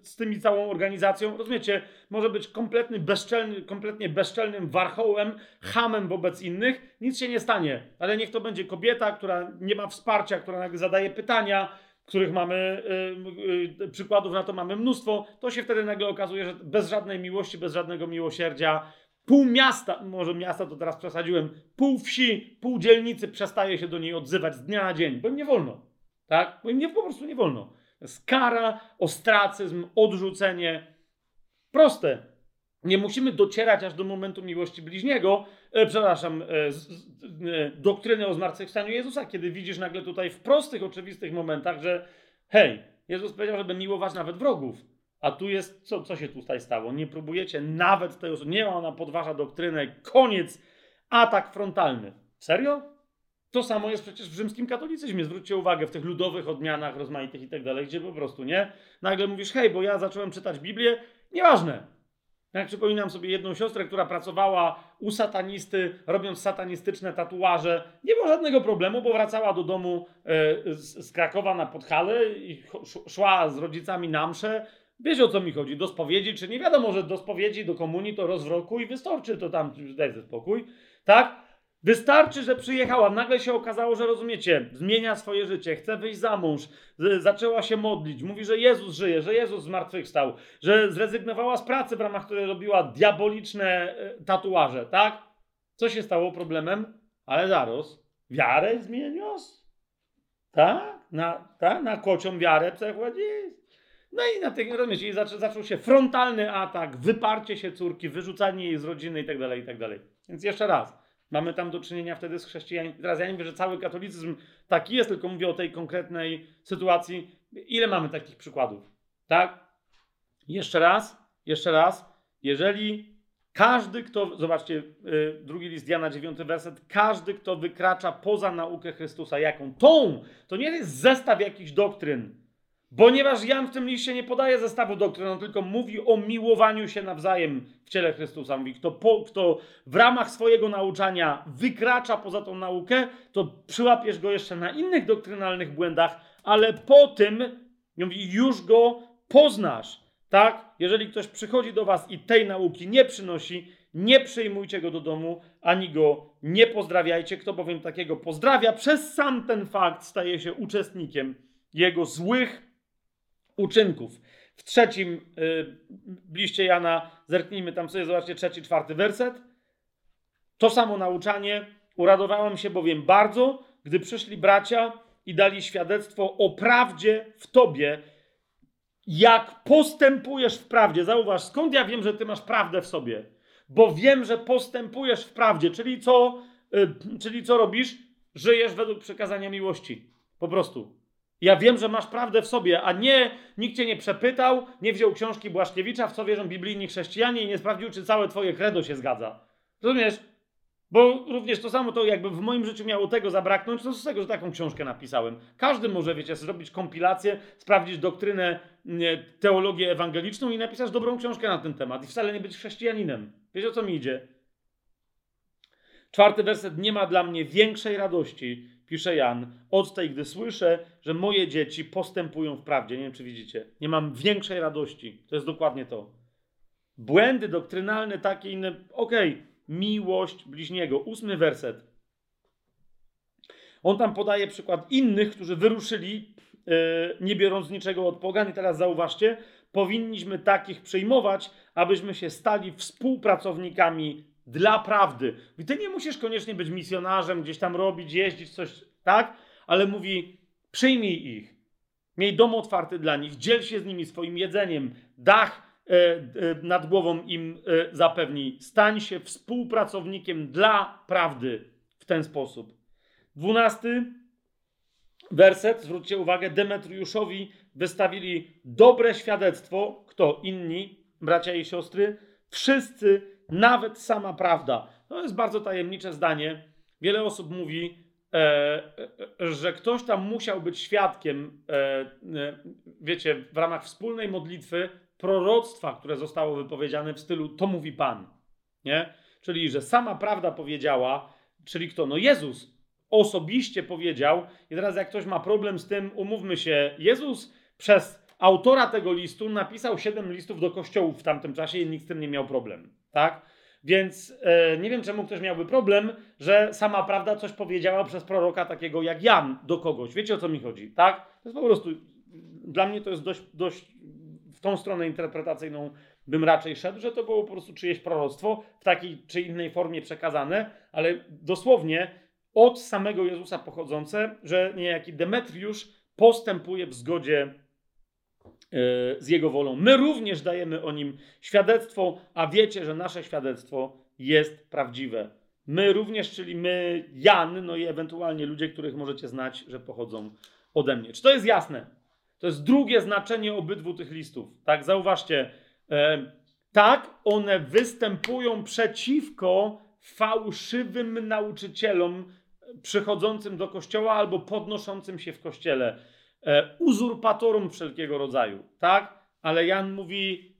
Speaker 1: z tymi całą organizacją? Rozumiecie, może być kompletny bezczelny, kompletnie bezczelnym warchołem, hamem wobec innych, nic się nie stanie, ale niech to będzie kobieta, która nie ma wsparcia, która zadaje pytania, których mamy, y, y, przykładów na to mamy mnóstwo, to się wtedy nagle okazuje, że bez żadnej miłości, bez żadnego miłosierdzia, pół miasta, może miasta to teraz przesadziłem, pół wsi, pół dzielnicy przestaje się do niej odzywać z dnia na dzień, bo im nie wolno. Tak? Bo im nie, po prostu nie wolno. To jest kara, ostracyzm, odrzucenie. Proste. Nie musimy docierać aż do momentu miłości bliźniego, e, przepraszam, e, z, e, doktryny o zmartwychwstaniu Jezusa, kiedy widzisz nagle tutaj w prostych, oczywistych momentach, że hej, Jezus powiedział, żeby miłować nawet wrogów. A tu jest, co, co się tutaj stało? Nie próbujecie nawet tej osoby, nie ona podważa doktrynę, koniec, atak frontalny. Serio? To samo jest przecież w rzymskim katolicyzmie. Zwróćcie uwagę w tych ludowych odmianach rozmaitych i tak dalej, gdzie po prostu nie. Nagle mówisz, hej, bo ja zacząłem czytać Biblię, nieważne. Jak przypominam sobie jedną siostrę, która pracowała u satanisty, robiąc satanistyczne tatuaże. Nie było żadnego problemu, bo wracała do domu e, z, Krakowa na Podhale i szła z rodzicami na mszę. Wiecie o co mi chodzi? Do spowiedzi, czy nie wiadomo, że do spowiedzi, do komunii to rozwroku i wystarczy to tam, daj spokój. Tak? Wystarczy, że przyjechała, nagle się okazało, że rozumiecie, zmienia swoje życie, chce wyjść za mąż, zaczęła się modlić, mówi, że Jezus żyje, że Jezus zmartwychwstał, że zrezygnowała z pracy, w ramach której robiła diaboliczne e, tatuaże, tak? Co się stało problemem? Ale zaraz, wiarę zmienios? Tak? Na, tak? na kocią wiarę przechodzi? No i na tych, rozumiecie, i zaczął, zaczął się frontalny atak, wyparcie się córki, wyrzucanie jej z rodziny i tak dalej, i tak. Więc jeszcze raz, Mamy tam do czynienia wtedy z chrześcijanami. Teraz ja nie mówię, że cały katolicyzm taki jest, tylko mówię o tej konkretnej sytuacji. Ile mamy takich przykładów? Tak? Jeszcze raz, jeszcze raz. Jeżeli każdy, kto, zobaczcie, yy, drugi list Jana, dziewiąty werset, każdy, kto wykracza poza naukę Chrystusa, jaką? Tą! To nie jest zestaw jakichś doktryn Ponieważ Jan w tym liście nie podaje zestawu doktryn, on tylko mówi o miłowaniu się nawzajem w ciele Chrystusa. Mówi, kto, po, kto w ramach swojego nauczania wykracza poza tą naukę, to przyłapiesz go jeszcze na innych doktrynalnych błędach, ale po tym, mówi, już go poznasz. Tak? Jeżeli ktoś przychodzi do was i tej nauki nie przynosi, nie przyjmujcie go do domu, ani go nie pozdrawiajcie. Kto bowiem takiego pozdrawia, przez sam ten fakt staje się uczestnikiem jego złych uczynków. W trzecim y, liście Jana, zerknijmy tam sobie, zobaczcie trzeci, czwarty werset. To samo nauczanie. Uradowałem się bowiem bardzo, gdy przyszli bracia i dali świadectwo o prawdzie w tobie, jak postępujesz w prawdzie. Zauważ, skąd ja wiem, że ty masz prawdę w sobie? Bo wiem, że postępujesz w prawdzie, czyli co, y, czyli co robisz? Żyjesz według przekazania miłości. Po prostu. Ja wiem, że masz prawdę w sobie, a nie nikt cię nie przepytał, nie wziął książki Błaszkiewicza, w co wierzą biblijni chrześcijanie i nie sprawdził, czy całe twoje credo się zgadza. Rozumiesz? Bo również to samo to, jakby w moim życiu miało tego zabraknąć, to z tego, że taką książkę napisałem. Każdy może, wiecie, zrobić kompilację, sprawdzić doktrynę, teologię ewangeliczną i napisać dobrą książkę na ten temat i wcale nie być chrześcijaninem. Wiecie, o co mi idzie? Czwarty werset. Nie ma dla mnie większej radości, pisze Jan, od tej, gdy słyszę, że moje dzieci postępują w prawdzie. Nie wiem, czy widzicie. Nie mam większej radości. To jest dokładnie to. Błędy doktrynalne, takie inne. Okej, okay. miłość bliźniego. Ósmy werset. On tam podaje przykład innych, którzy wyruszyli, yy, nie biorąc niczego od pogan. I teraz zauważcie, powinniśmy takich przyjmować, abyśmy się stali współpracownikami dla prawdy. I ty nie musisz koniecznie być misjonarzem, gdzieś tam robić, jeździć, coś, tak? Ale mówi, przyjmij ich. Miej dom otwarty dla nich, dziel się z nimi swoim jedzeniem, dach e, e, nad głową im e, zapewnij. Stań się współpracownikiem dla prawdy w ten sposób. Dwunasty werset, zwróćcie uwagę, Demetriuszowi wystawili dobre świadectwo. Kto? Inni, bracia i siostry? Wszyscy nawet sama prawda. To jest bardzo tajemnicze zdanie. Wiele osób mówi, e, e, że ktoś tam musiał być świadkiem, e, e wiecie, w ramach wspólnej modlitwy, proroctwa, które zostało wypowiedziane w stylu to mówi Pan. Nie? Czyli, że sama prawda powiedziała, czyli kto? No Jezus osobiście powiedział. I teraz jak ktoś ma problem z tym, umówmy się, Jezus przez autora tego listu napisał siedem listów do kościołów w tamtym czasie i nikt z tym nie miał problem. Tak? Więc e, nie wiem, czemu ktoś miałby problem, że sama prawda coś powiedziała przez proroka takiego jak Jan do kogoś. Wiecie o co mi chodzi, tak? To jest po prostu, dla mnie to jest dość, dość w tą stronę interpretacyjną bym raczej szedł, że to było po prostu czyjeś proroctwo w takiej czy innej formie przekazane, ale dosłownie od samego Jezusa pochodzące, że niejaki Demetriusz postępuje w zgodzie z Jego wolą. My również dajemy o nim świadectwo, a wiecie, że nasze świadectwo jest prawdziwe. My również, czyli my, Jan, no i ewentualnie ludzie, których możecie znać, że pochodzą ode mnie. Czy to jest jasne? To jest drugie znaczenie obydwu tych listów. Tak, zauważcie. E, tak, one występują przeciwko fałszywym nauczycielom przychodzącym do kościoła albo podnoszącym się w kościele e, uzurpatorum wszelkiego rodzaju, tak? Ale Jan mówi,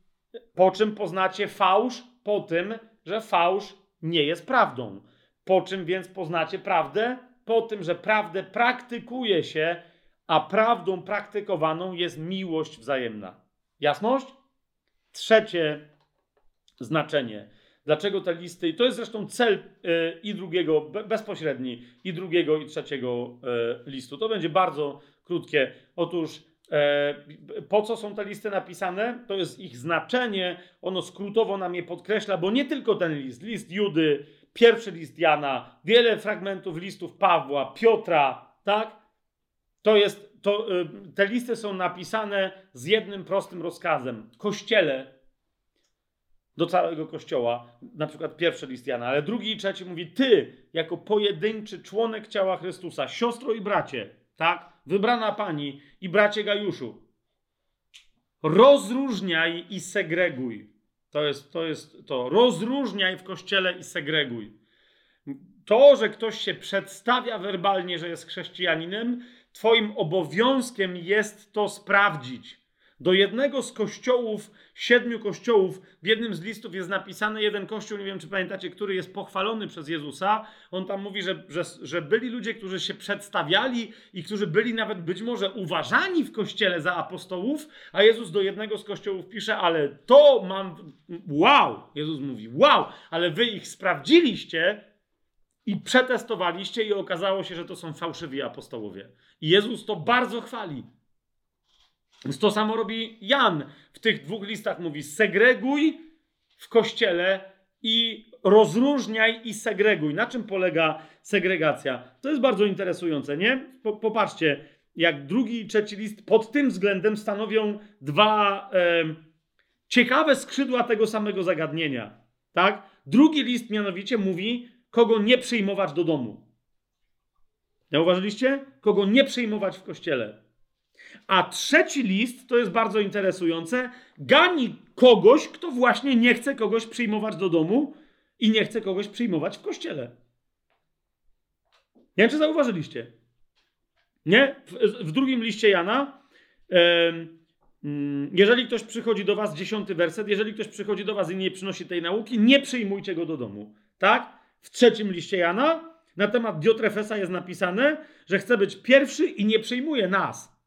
Speaker 1: po czym poznacie fałsz? Po tym, że fałsz nie jest prawdą. Po czym więc poznacie prawdę? Po tym, że prawdę praktykuje się, a prawdą praktykowaną jest miłość wzajemna. Jasność? Trzecie znaczenie. Dlaczego te listy? I to jest zresztą cel y, i drugiego, bezpośredni, i drugiego, i trzeciego y, listu. To będzie bardzo krótkie. Otóż e, po co są te listy napisane? To jest ich znaczenie. Ono skrótowo nam je podkreśla, bo nie tylko ten list, list Judy, pierwszy list Jana, wiele fragmentów listów Pawła, Piotra, tak? To jest, to, y, te listy są napisane z jednym prostym rozkazem. Kościele do całego kościoła, na przykład pierwszy list Jana, ale drugi i trzeci mówi: Ty, jako pojedynczy członek ciała Chrystusa, siostro i bracie, tak, wybrana pani i bracie Gajuszu, rozróżniaj i segreguj. To jest to. Jest to. Rozróżniaj w kościele i segreguj. To, że ktoś się przedstawia werbalnie, że jest chrześcijaninem, Twoim obowiązkiem jest to sprawdzić. Do jednego z kościołów, siedmiu kościołów, w jednym z listów jest napisany jeden kościół, nie wiem czy pamiętacie, który jest pochwalony przez Jezusa. On tam mówi, że, że, że byli ludzie, którzy się przedstawiali i którzy byli nawet być może uważani w kościele za apostołów, a Jezus do jednego z kościołów pisze, ale to mam. Wow! Jezus mówi, wow, ale wy ich sprawdziliście i przetestowaliście, i okazało się, że to są fałszywi apostołowie. I Jezus to bardzo chwali. Więc to samo robi Jan. W tych dwóch listach mówi: segreguj w kościele i rozróżniaj i segreguj. Na czym polega segregacja? To jest bardzo interesujące, nie? Popatrzcie, jak drugi i trzeci list pod tym względem stanowią dwa e, ciekawe skrzydła tego samego zagadnienia. Tak? Drugi list mianowicie mówi, kogo nie przyjmować do domu. Zauważyliście? Kogo nie przyjmować w kościele. A trzeci list, to jest bardzo interesujące, gani kogoś, kto właśnie nie chce kogoś przyjmować do domu i nie chce kogoś przyjmować w kościele. Nie wiem, czy zauważyliście. Nie? W, w drugim liście Jana, mm, jeżeli ktoś przychodzi do was, dziesiąty werset, jeżeli ktoś przychodzi do was i nie przynosi tej nauki, nie przyjmujcie go do domu. Tak? W trzecim liście Jana na temat Diotrefesa jest napisane, że chce być pierwszy i nie przyjmuje nas.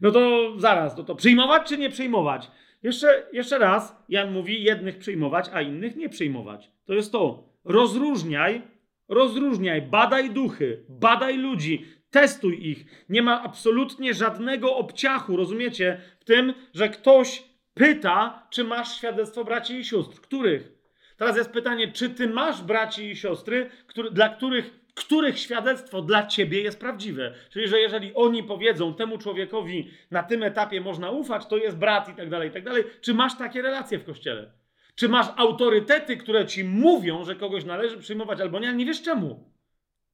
Speaker 1: No to zaraz, to, to przyjmować czy nie przyjmować? Jeszcze, jeszcze raz, Jan mówi, jednych przyjmować, a innych nie przyjmować. To jest to. Rozróżniaj, rozróżniaj, badaj duchy, badaj ludzi, testuj ich. Nie ma absolutnie żadnego obciachu, rozumiecie, w tym, że ktoś pyta, czy masz świadectwo braci i sióstr. Których? Teraz jest pytanie, czy ty masz braci i siostry, który, dla których których świadectwo dla ciebie jest prawdziwe. Czyli, że jeżeli oni powiedzą temu człowiekowi na tym etapie można ufać, to jest brat i tak dalej, i tak dalej. Czy masz takie relacje w kościele? Czy masz autorytety, które ci mówią, że kogoś należy przyjmować albo nie, ale nie wiesz czemu?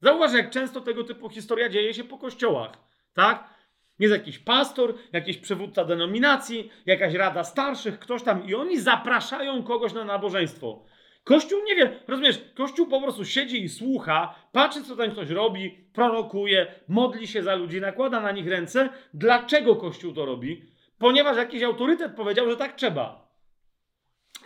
Speaker 1: Zauważ, jak często tego typu historia dzieje się po kościołach, tak? Jest jakiś pastor, jakiś przywódca denominacji, jakaś rada starszych, ktoś tam i oni zapraszają kogoś na nabożeństwo. Kościół nie wie, rozumiesz, Kościół po prostu siedzi i słucha, patrzy, co ten ktoś robi, prorokuje, modli się za ludzi, nakłada na nich ręce. Dlaczego Kościół to robi? ponieważ jakiś autorytet powiedział, że tak trzeba.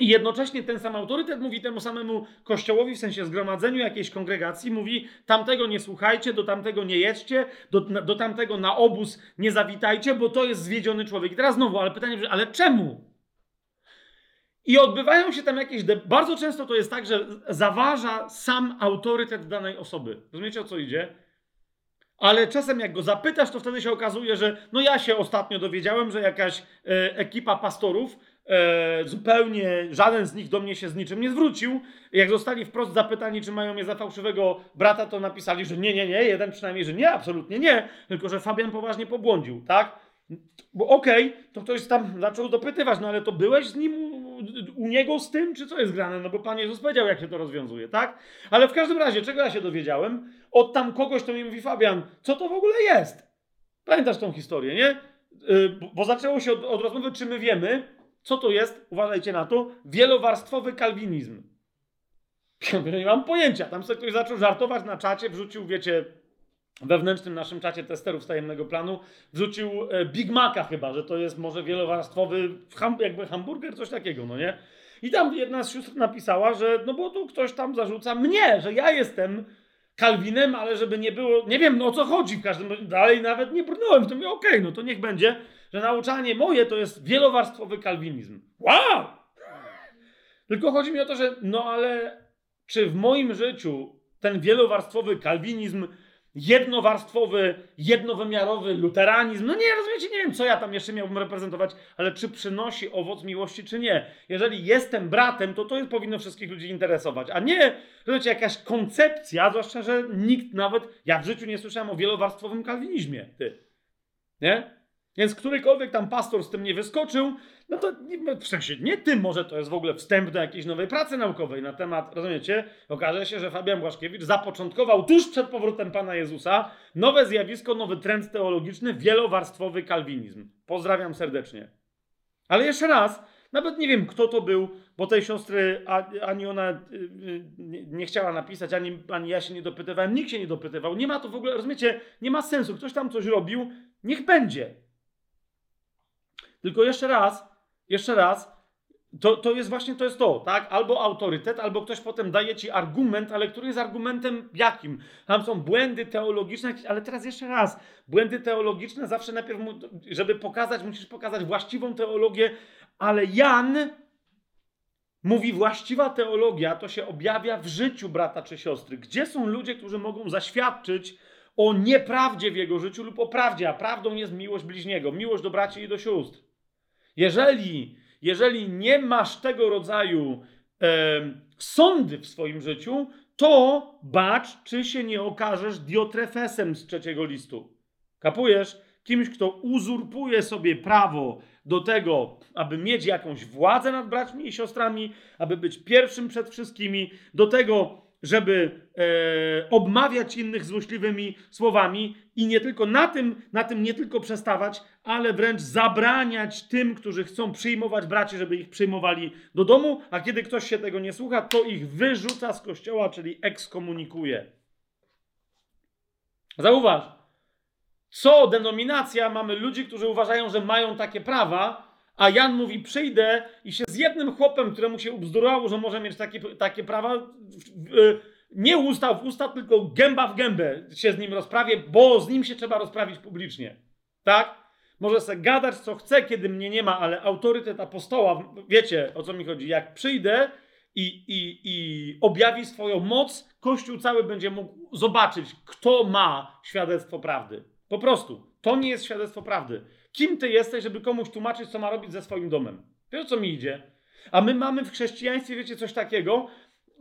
Speaker 1: I jednocześnie ten sam autorytet mówi temu samemu kościołowi, w sensie zgromadzeniu jakiejś kongregacji, mówi tamtego nie słuchajcie, do tamtego nie jedźcie, do, do tamtego na obóz nie zawitajcie, bo to jest zwiedziony człowiek. I teraz znowu, ale pytanie, ale czemu? I odbywają się tam jakieś. Bardzo często to jest tak, że zaważa sam autorytet danej osoby. Rozumiecie o co idzie? Ale czasem jak go zapytasz, to wtedy się okazuje, że no ja się ostatnio dowiedziałem, że jakaś e, ekipa pastorów e, zupełnie żaden z nich do mnie się z niczym nie zwrócił. Jak zostali wprost zapytani, czy mają mnie za fałszywego brata, to napisali, że nie, nie, nie, jeden przynajmniej, że nie, absolutnie nie, tylko że Fabian poważnie pobłądził, tak? Bo okej, okay, to ktoś tam zaczął dopytywać, no ale to byłeś z nim u, niego z tym, czy co jest grane? No bo Pan Jezus powiedział, jak się to rozwiązuje, tak? Ale w każdym razie, czego ja się dowiedziałem? Od tam kogoś, to mi mówi Fabian, co to w ogóle jest? Pamiętasz tą historię, nie? Bo, bo, zaczęło się od, od rozmowy, czy my wiemy, co to jest, uważajcie na to, wielowarstwowy kalwinizm. Ja nie mam pojęcia. Tam sobie ktoś zaczął żartować na czacie, wrzucił, wiecie, wewnętrznym naszym czacie testerów tajemnego planu wrzucił e, Big Maca chyba, że to jest może wielowarstwowy jakby hamburger, coś takiego, no nie? I tam jedna z sióstr napisała, że no bo tu ktoś tam zarzuca mnie, że ja jestem Kalwinem, ale żeby nie było, nie wiem no o co chodzi w każdym razie, dalej nawet nie brnąłem w tym, okej, okay, no to niech będzie, że nauczanie moje to jest wielowarstwowy kalwinizm. Wow! Tylko chodzi mi o to, że no ale czy w moim życiu ten wielowarstwowy kalwinizm jednowarstwowy, jednowymiarowy luteranizm. No nie, rozumiecie, nie wiem, co ja tam jeszcze miałbym reprezentować, ale czy przynosi owoc miłości, czy nie. Jeżeli jestem bratem, to to jest, powinno wszystkich ludzi interesować, a nie, rozumiecie, jakaś koncepcja, zwłaszcza, że nikt nawet, ja w życiu nie słyszałem o wielowarstwowym kalwinizmie, ty. Nie? Więc którykolwiek tam pastor z tym nie wyskoczył, no to w sensie nie tym może to jest w ogóle wstęp do jakiejś nowej pracy naukowej na temat, rozumiecie? Okaże się, że Fabian Błaszkiewicz zapoczątkował tuż przed powrotem Pana Jezusa nowe zjawisko, nowy trend teologiczny, wielowarstwowy kalwinizm. Pozdrawiam serdecznie. Ale jeszcze raz, nawet nie wiem kto to był, bo tej siostry ani ona y, y, nie chciała napisać, ani, ani ja się nie dopytywałem, nikt się nie dopytywał. Nie ma to w ogóle, rozumiecie, nie ma sensu. Ktoś tam coś robił, niech będzie. Tylko jeszcze raz, jeszcze raz, to, to jest właśnie to jest to, tak? Albo autorytet, albo ktoś potem daje ci argument, ale który jest argumentem jakim? Tam są błędy teologiczne, ale teraz jeszcze raz, błędy teologiczne zawsze najpierw, żeby pokazać, musisz pokazać właściwą teologię, ale Jan mówi, właściwa teologia to się objawia w życiu brata czy siostry. Gdzie są ludzie, którzy mogą zaświadczyć o nieprawdzie w jego życiu lub o prawdzie, a prawdą jest miłość bliźniego, miłość do braci i do sióstr. Jeżeli, jeżeli nie masz tego rodzaju e, sądy w swoim życiu, to bacz, czy się nie okażesz diotrefesem z trzeciego listu. Kapujesz? Kimś, kto uzurpuje sobie prawo do tego, aby mieć jakąś władzę nad braćmi i siostrami, aby być pierwszym przed wszystkimi, do tego, żeby e, obmawiać innych złośliwymi słowami i nie tylko na tym, na tym nie tylko przestawać, ale wręcz zabraniać tym, którzy chcą przyjmować braci, żeby ich przyjmowali do domu, a kiedy ktoś się tego nie słucha, to ich wyrzuca z kościoła, czyli ekskomunikuje. Zauważ, co denominacja mamy ludzi, którzy uważają, że mają takie prawa, a Jan mówi: Przyjdę i się z jednym chłopem, któremu się ubzdurało, że może mieć takie, takie prawa, nie usta w usta, tylko gęba w gębę się z nim rozprawię, bo z nim się trzeba rozprawić publicznie. Tak? Może se gadać co chce, kiedy mnie nie ma, ale autorytet apostoła, wiecie o co mi chodzi. Jak przyjdę i, i, i objawi swoją moc, Kościół cały będzie mógł zobaczyć, kto ma świadectwo prawdy. Po prostu. To nie jest świadectwo prawdy. Kim ty jesteś, żeby komuś tłumaczyć, co ma robić ze swoim domem? Wiesz, o co mi idzie? A my mamy w chrześcijaństwie, wiecie, coś takiego,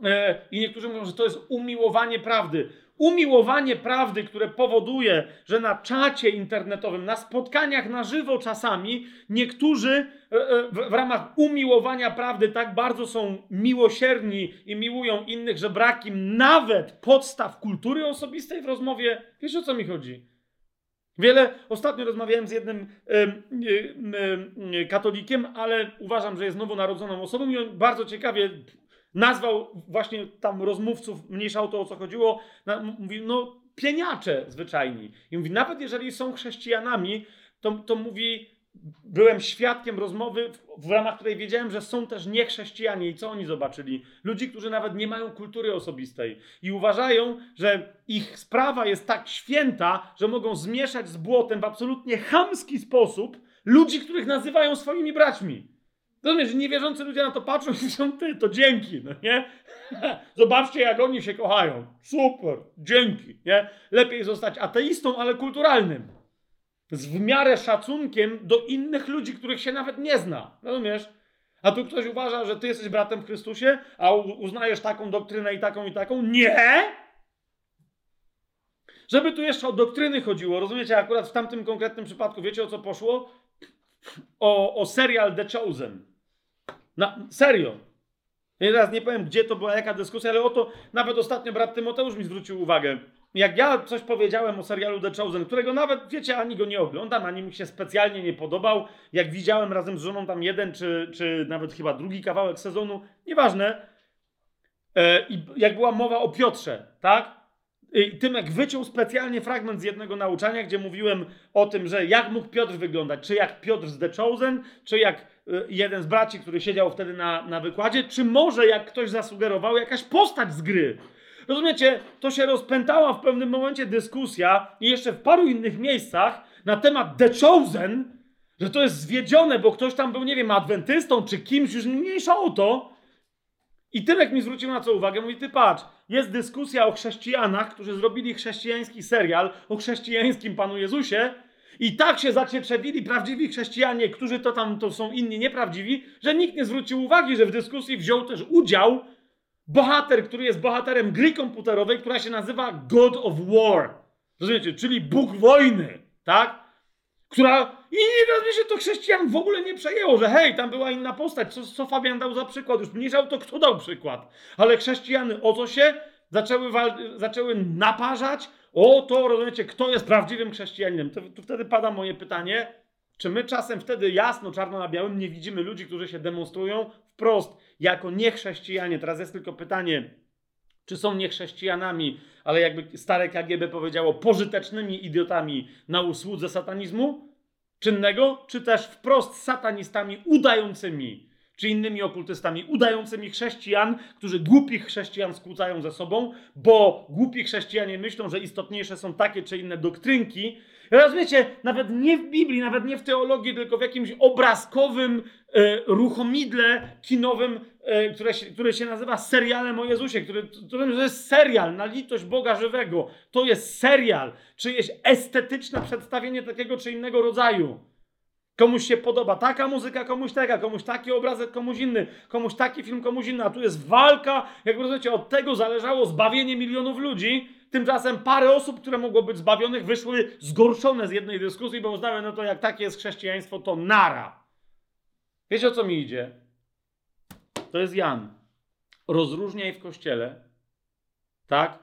Speaker 1: e, i niektórzy mówią, że to jest umiłowanie prawdy. Umiłowanie prawdy, które powoduje, że na czacie internetowym, na spotkaniach na żywo czasami, niektórzy e, e, w, ramach umiłowania prawdy tak bardzo są miłosierni i miłują innych, że brak im nawet podstaw kultury osobistej w rozmowie. Wiesz, o co mi chodzi? Wiele, ostatnio rozmawiałem z jednym y, y, katolikiem, ale uważam, że jest nowonarodzoną osobą i on bardzo ciekawie nazwał właśnie tam rozmówców, mniejsza o to, o co chodziło, mówi, no pieniacze zwyczajni. I mówi, nawet jeżeli są chrześcijanami, to, to mówi, byłem świadkiem rozmowy, w, w ramach której wiedziałem, że są też niechrześcijanie i co oni zobaczyli? Ludzi, którzy nawet nie mają kultury osobistej i uważają, że ich sprawa jest tak święta, że mogą zmieszać z błotem w absolutnie chamski sposób ludzi, których nazywają swoimi braćmi. Rozumiesz, niewierzący ludzie na to patrzą i mówią, ty, to dzięki, no nie? Zobaczcie, jak oni się kochają. Super, dzięki, nie? Lepiej zostać ateistą, ale kulturalnym. Z w miarę szacunkiem do innych ludzi, których się nawet nie zna. Rozumiesz? A tu ktoś uważa, że ty jesteś bratem w Chrystusie, a uznajesz taką doktrynę i taką i taką? Nie! Żeby tu jeszcze o doktryny chodziło, rozumiecie? Akurat w tamtym konkretnym przypadku, wiecie o co poszło? O, o serial The Chosen. Na, serio. Ja teraz nie powiem, gdzie to była, jaka dyskusja, ale oto nawet ostatnio brat Tymoteusz mi zwrócił uwagę. Jak ja coś powiedziałem o serialu The Chosen, którego nawet, wiecie, ani go nie oglądam, ani mi się specjalnie nie podobał. Jak widziałem razem z żoną tam jeden, czy, czy nawet chyba drugi kawałek sezonu, nieważne. E, I jak była mowa o Piotrze, tak? Tymek wyciął specjalnie fragment z jednego nauczania, gdzie mówiłem o tym, że jak mógł Piotr wyglądać. Czy jak Piotr z The Chosen, czy jak y, jeden z braci, który siedział wtedy na, na wykładzie, czy może jak ktoś zasugerował, jakaś postać z gry. Rozumiecie, to się rozpętała w pewnym momencie dyskusja i jeszcze w paru innych miejscach na temat The Chosen, że to jest zwiedzione, bo ktoś tam był, nie wiem, adwentystą czy kimś, już mniejsza o to. I Tymek mi zwrócił na co uwagę, mówi, ty patrz, jest dyskusja o chrześcijanach, którzy zrobili chrześcijański serial o chrześcijańskim Panu Jezusie i tak się zacietrzewili prawdziwi chrześcijanie, którzy to tam to są inni nieprawdziwi, że nikt nie zwrócił uwagi, że w dyskusji wziął też udział bohater, który jest bohaterem gry komputerowej, która się nazywa God of War. Rozumiecie? Czyli Bóg wojny, tak? Która. I nie rozumie się to chrześcijan w ogóle nie przejęło, że hej, tam była inna postać. Co, co Fabian dał za przykład? Już mniejszał to, kto dał przykład. Ale chrześcijany o co się zaczęły, zaczęły naparzać. O to, rozumiecie, kto jest prawdziwym chrześcijaninem. To, to wtedy pada moje pytanie. Czy my czasem wtedy jasno, czarno na białym nie widzimy ludzi, którzy się demonstrują wprost jako niechrześcijanie? Teraz jest tylko pytanie, czy są niechrześcijanami, ale jakby stare KGB powiedziało, pożytecznymi idiotami na usłudze satanizmu czynnego, czy też wprost satanistami udającymi, czy innymi okultystami udającymi chrześcijan, którzy głupich chrześcijan skłócają ze sobą, bo głupi chrześcijanie myślą, że istotniejsze są takie czy inne doktrynki, Rozumiecie, nawet nie w Biblii, nawet nie w teologii, tylko w jakimś obrazkowym e, ruchomidle kinowym, e, które, się, które się nazywa serialem o Jezusie, który, to jest serial na litość Boga żywego. To jest serial, czyjeś estetyczne przedstawienie takiego czy innego rodzaju. Komuś się podoba taka muzyka, komuś taka, komuś taki obrazek, komuś inny, komuś taki film, komuś inny, a tu jest walka, jak rozumiecie, od tego zależało zbawienie milionów ludzi, Tymczasem parę osób, które mogło być zbawionych, wyszły zgorszone z jednej dyskusji, bo uznały, no to jak takie jest chrześcijaństwo, to nara. Wiecie o co mi idzie? To jest Jan. Rozróżniaj w kościele, tak?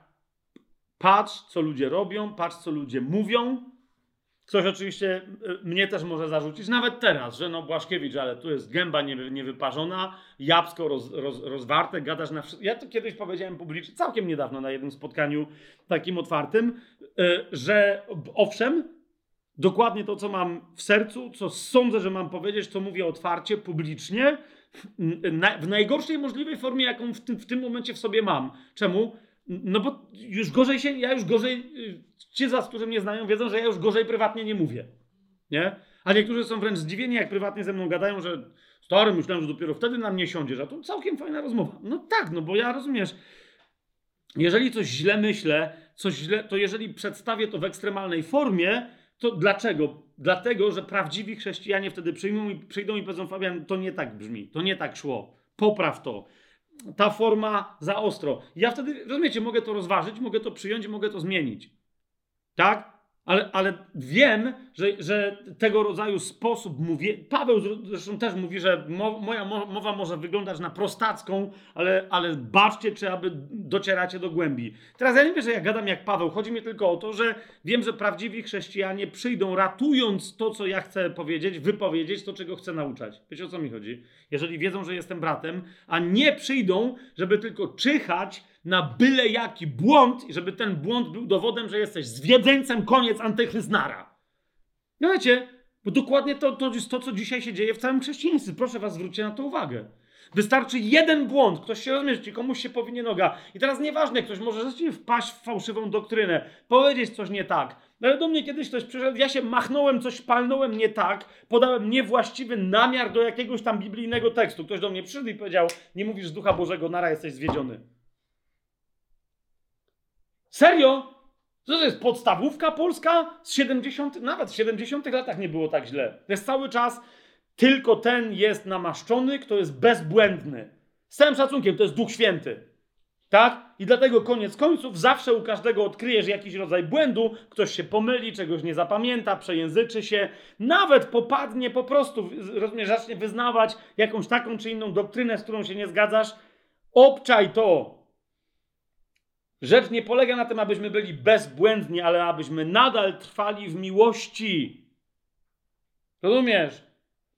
Speaker 1: Patrz, co ludzie robią, patrz, co ludzie mówią, Ktoś oczywiście y, mnie też może zarzucić, nawet teraz, że no Błaszkiewicz, ale tu jest gęba niewyparzona, jabłko roz, roz, rozwarte, gadasz na wszystko. Ja to kiedyś powiedziałem publicznie, całkiem niedawno na jednym spotkaniu takim otwartym, y, że owszem, dokładnie to, co mam w sercu, co sądzę, że mam powiedzieć, to mówię otwarcie, publicznie, w najgorszej możliwej formie, jaką w tym, w tym momencie w sobie mam. Czemu? No bo już gorzej się, ja już gorzej, y, ci z którzy mnie znają, wiedzą, że ja już gorzej prywatnie nie mówię. Nie? A niektórzy są wręcz zdziwieni, jak prywatnie ze mną gadają, że stary, myślałem, że dopiero wtedy na mnie siądziesz, a to całkiem fajna rozmowa. No tak, no bo ja rozumiesz, jeżeli coś źle myślę, coś źle, to jeżeli przedstawię to w ekstremalnej formie, to dlaczego? Dlatego, że prawdziwi chrześcijanie wtedy przyjmą i, przyjdą i powiedzą, Fabian, to nie tak brzmi, to nie tak szło, popraw to ta forma za ostro. Ja wtedy, rozumiecie, mogę to rozważyć, mogę to przyjąć, mogę to zmienić. Tak? Ale, ale wiem, że, że tego rodzaju sposób mówię. Paweł zresztą też mówi, że mo, moja mowa może wyglądać na prostacką, ale, ale baczcie, czy aby docieracie do głębi. Teraz ja nie wiem, że ja gadam jak Paweł. Chodzi mi tylko o to, że wiem, że prawdziwi chrześcijanie przyjdą ratując to, co ja chcę powiedzieć, wypowiedzieć, to, czego chcę nauczać. Wiecie o co mi chodzi? Jeżeli wiedzą, że jestem bratem, a nie przyjdą, żeby tylko czyhać na byle jaki błąd i żeby ten błąd był dowodem, że jesteś zwiedzeńcem, koniec antychrystnara. No wiecie, Bo dokładnie to, to jest to, co dzisiaj się dzieje w całym chrześcijaństwie. Proszę was, zwróćcie na to uwagę. Wystarczy jeden błąd, ktoś się rozmyśli, komuś się powinie noga. I teraz nieważne, ktoś może rzeczywiście wpaść w fałszywą doktrynę, powiedzieć coś nie tak. No ale do mnie kiedyś ktoś przyszedł, ja się machnąłem, coś palnąłem nie tak, podałem niewłaściwy namiar do jakiegoś tam biblijnego tekstu. Ktoś do mnie przyszedł i powiedział, nie mówisz z Ducha Bożego, nara, jesteś zwiedziony. Serio? Co to jest podstawówka polska z 70, nawet w 70 latach nie było tak źle. To jest cały czas tylko ten jest namaszczony, kto jest bezbłędny. Z całym szacunkiem, to jest Duch Święty. Tak? I dlatego koniec końców zawsze u każdego odkryjesz jakiś rodzaj błędu, ktoś się pomyli, czegoś nie zapamięta, przejęzyczy się, nawet popadnie po prostu, rozumiesz, zacznie wyznawać jakąś taką czy inną doktrynę, z którą się nie zgadzasz. Obczaj to. Rzecz nie polega na tym, abyśmy byli bezbłędni, ale abyśmy nadal trwali w miłości. Rozumiesz?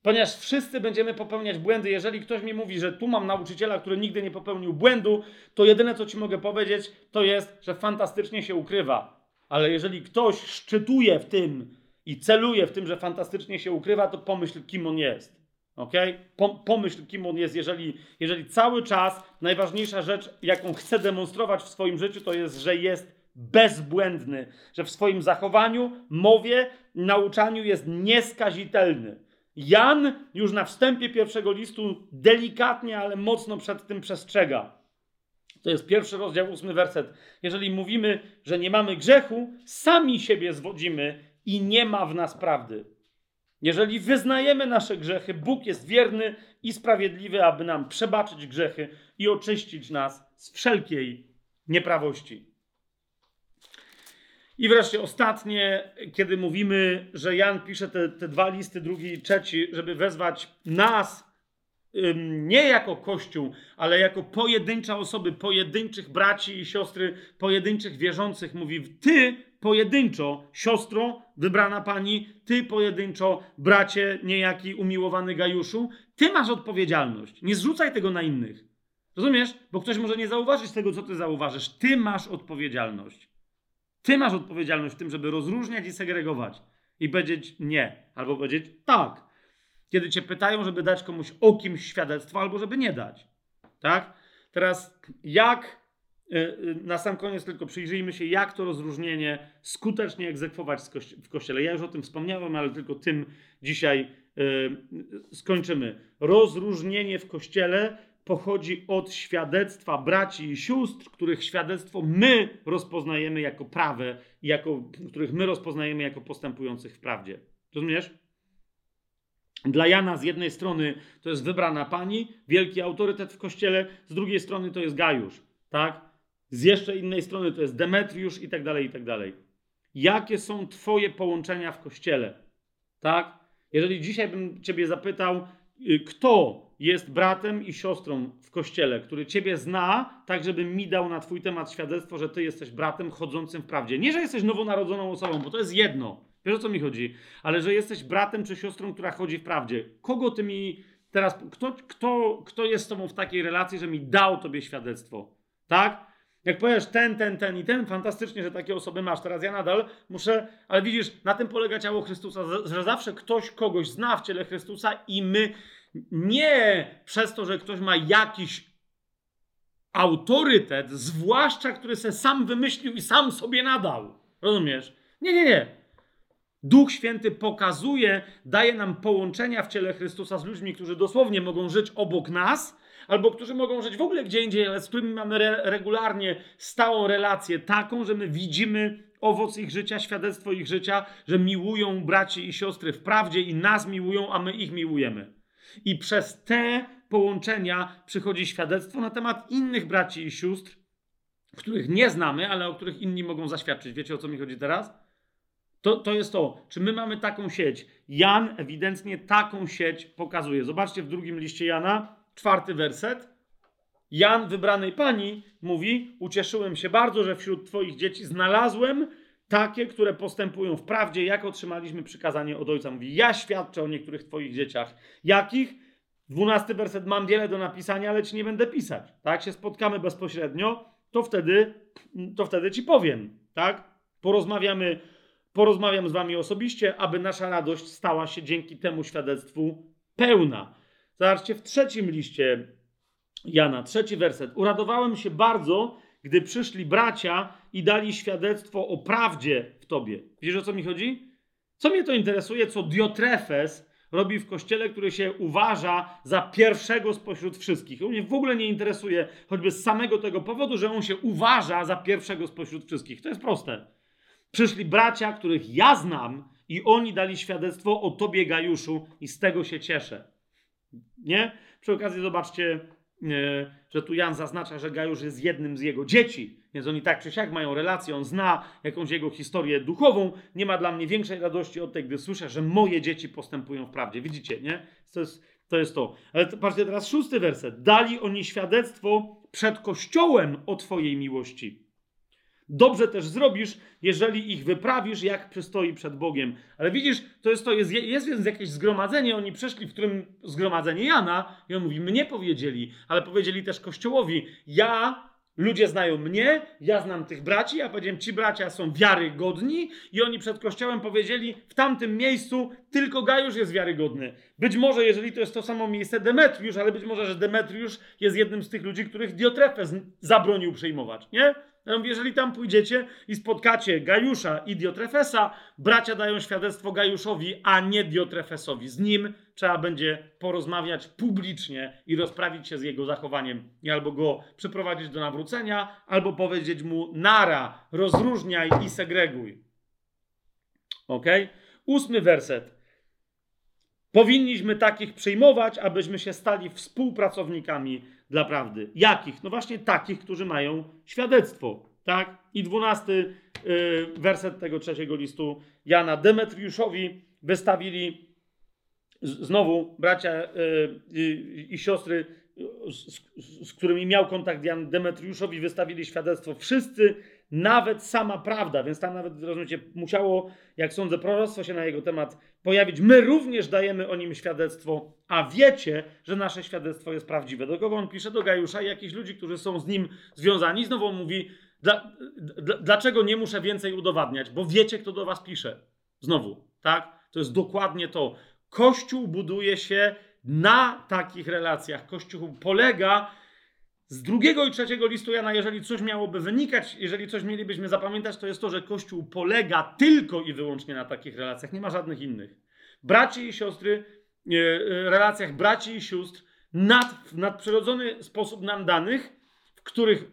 Speaker 1: Ponieważ wszyscy będziemy popełniać błędy. Jeżeli ktoś mi mówi, że tu mam nauczyciela, który nigdy nie popełnił błędu, to jedyne, co ci mogę powiedzieć, to jest, że fantastycznie się ukrywa. Ale jeżeli ktoś szczytuje w tym i celuje w tym, że fantastycznie się ukrywa, to pomyśl, kim on jest. Ok? Pomyśl, kim on jest, jeżeli, jeżeli cały czas najważniejsza rzecz, jaką chce demonstrować w swoim życiu, to jest, że jest bezbłędny, że w swoim zachowaniu, mowie, nauczaniu jest nieskazitelny. Jan już na wstępie pierwszego listu delikatnie, ale mocno przed tym przestrzega. To jest pierwszy rozdział, ósmy werset. Jeżeli mówimy, że nie mamy grzechu, sami siebie zwodzimy i nie ma w nas prawdy. Jeżeli wyznajemy nasze grzechy, Bóg jest wierny i sprawiedliwy, aby nam przebaczyć grzechy i oczyścić nas z wszelkiej nieprawości. I wreszcie ostatnie, kiedy mówimy, że Jan pisze te, te dwa listy, drugi i trzeci, żeby wezwać nas nie jako Kościół, ale jako pojedyncze osoby, pojedynczych braci i siostry, pojedynczych wierzących. Mówi, ty pojedynczo, siostro, wybrana pani, ty pojedynczo, bracie, niejaki umiłowany Gajuszu, ty masz odpowiedzialność. Nie zrzucaj tego na innych. Rozumiesz? Bo ktoś może nie zauważyć tego, co ty zauważysz. Ty masz odpowiedzialność. Ty masz odpowiedzialność w tym, żeby rozróżniać i segregować. I powiedzieć nie, albo powiedzieć tak. Kiedy cię pytają, żeby dać komuś o kimś świadectwo, albo żeby nie dać. Tak? Teraz jak na sam koniec tylko przyjrzyjmy się, jak to rozróżnienie skutecznie egzekwować w kościele. Ja już o tym wspomniałem, ale tylko tym dzisiaj y, skończymy. Rozróżnienie w kościele pochodzi od świadectwa braci i sióstr, których świadectwo my rozpoznajemy jako prawe, jako, których my rozpoznajemy jako postępujących w prawdzie. Rozumiesz? Dla Jana z jednej strony to jest wybrana pani, wielki autorytet w kościele, z drugiej strony to jest Gajusz, tak? Z jeszcze innej strony to jest Demetriusz i tak dalej, i tak dalej. Jakie są twoje połączenia w kościele? Tak? Jeżeli dzisiaj bym ciebie zapytał, y, kto jest bratem i siostrą w kościele, który ciebie zna, tak żeby mi dał na twój temat świadectwo, że ty jesteś bratem chodzącym w prawdzie. Nie, że jesteś nowonarodzoną osobą, bo to jest jedno. Wiesz o co mi chodzi? Ale że jesteś bratem czy siostrą, która chodzi w prawdzie. Kogo ty mi teraz, kto, kto, kto jest z tobą w takiej relacji, że mi dał tobie świadectwo? Tak? Jak powiesz ten, ten, ten i ten, fantastycznie, że takie osoby masz. Teraz ja nadal muszę, ale widzisz, na tym polega ciało Chrystusa, że zawsze ktoś kogoś zna w ciele Chrystusa i my nie przez to, że ktoś ma jakiś autorytet, zwłaszcza który se sam wymyślił i sam sobie nadał. Rozumiesz? Nie, nie, nie. Duch Święty pokazuje, daje nam połączenia w ciele Chrystusa z ludźmi, którzy dosłownie mogą żyć obok nas, albo którzy mogą żyć w ogóle gdzie indziej, ale z którymi mamy re regularnie stałą relację, taką, że my widzimy owoc ich życia, świadectwo ich życia, że miłują braci i siostry w prawdzie i nas miłują, a my ich miłujemy. I przez te połączenia przychodzi świadectwo na temat innych braci i sióstr, których nie znamy, ale o których inni mogą zaświadczyć. Wiecie o co mi chodzi teraz? To, to jest to, czy my mamy taką sieć. Jan ewidentnie taką sieć pokazuje. Zobaczcie w drugim liście Jana, czwarty werset. Jan, wybranej pani, mówi: Ucieszyłem się bardzo, że wśród Twoich dzieci znalazłem takie, które postępują w prawdzie, jak otrzymaliśmy przykazanie od Ojca. Mówi, ja świadczę o niektórych Twoich dzieciach. Jakich? Dwunasty werset, mam wiele do napisania, ale Ci nie będę pisać. Tak, się spotkamy bezpośrednio, to wtedy, to wtedy Ci powiem, tak? Porozmawiamy porozmawiam z wami osobiście, aby nasza radość stała się dzięki temu świadectwu pełna. Zobaczcie, w trzecim liście Jana, trzeci werset. Uradowałem się bardzo, gdy przyszli bracia i dali świadectwo o prawdzie w tobie. Wiesz o co mi chodzi? Co mnie to interesuje, co Diotrefes robi w kościele, który się uważa za pierwszego spośród wszystkich. On mnie w ogóle nie interesuje, choćby z samego tego powodu, że on się uważa za pierwszego spośród wszystkich. To jest proste. Przyszli bracia, których ja znam, i oni dali świadectwo o tobie, Gajuszu, i z tego się cieszę. Nie? Przy okazji zobaczcie, e, że tu Jan zaznacza, że Gajusz jest jednym z jego dzieci. Więc oni tak czy siak mają relację, on zna jakąś jego historię duchową. Nie ma dla mnie większej radości od tej, gdy słyszę, że moje dzieci postępują w prawdzie. Widzicie, nie? To jest to. Jest to. Ale patrzcie teraz szósty werset. Dali oni świadectwo przed Kościołem o Twojej miłości. Dobrze też zrobisz, jeżeli ich wyprawisz, jak przystoi przed Bogiem. Ale widzisz, to jest to, jest, jest więc jakieś zgromadzenie, oni przeszli, w którym zgromadzenie Jana, i on mówi, mnie powiedzieli, ale powiedzieli też Kościołowi, ja, ludzie znają mnie, ja znam tych braci, ja powiedziałem, ci bracia są wiarygodni i oni przed Kościołem powiedzieli, w tamtym miejscu tylko Gajusz jest wiarygodny. Być może, jeżeli to jest to samo miejsce, Demetriusz, ale być może, że Demetriusz jest jednym z tych ludzi, których Diotrefes zabronił przyjmować, nie? Ja mówię, jeżeli tam pójdziecie i spotkacie Gajusza i Diotrefesa, bracia dają świadectwo Gajuszowi, a nie Diotrefesowi. Z nim trzeba będzie porozmawiać publicznie i rozprawić się z jego zachowaniem. I albo go przyprowadzić do nawrócenia, albo powiedzieć mu nara, rozróżniaj i segreguj. Ok? Ósmy werset. Powinniśmy takich przyjmować, abyśmy się stali współpracownikami dla prawdy. Jakich? No właśnie takich, którzy mają świadectwo. Tak? I dwunasty yy, werset tego trzeciego listu Jana. Demetriuszowi wystawili znowu bracia yy, i siostry, z, z, z, którymi miał kontakt Jan Demetriuszowi, wystawili świadectwo. Wszyscy, nawet sama prawda, więc tam nawet, rozumiecie, musiało, jak sądzę, proroctwo się na jego temat pojawić. My również dajemy o nim świadectwo, a wiecie, że nasze świadectwo jest prawdziwe. Do kogo on pisze? Do Gajusza i jakichś ludzi, którzy są z nim związani. Znowu mówi, dla, dlaczego nie muszę więcej udowadniać? Bo wiecie, kto do was pisze. Znowu, tak? To jest dokładnie to. Kościół buduje się na takich relacjach. Kościół polega z drugiego i trzeciego listu Jana, jeżeli coś miałoby wynikać, jeżeli coś mielibyśmy zapamiętać, to jest to, że Kościół polega tylko i wyłącznie na takich relacjach. Nie ma żadnych innych. Braci i siostry, e, e, relacjach braci i sióstr, nad, w nadprzyrodzony sposób nam danych, w których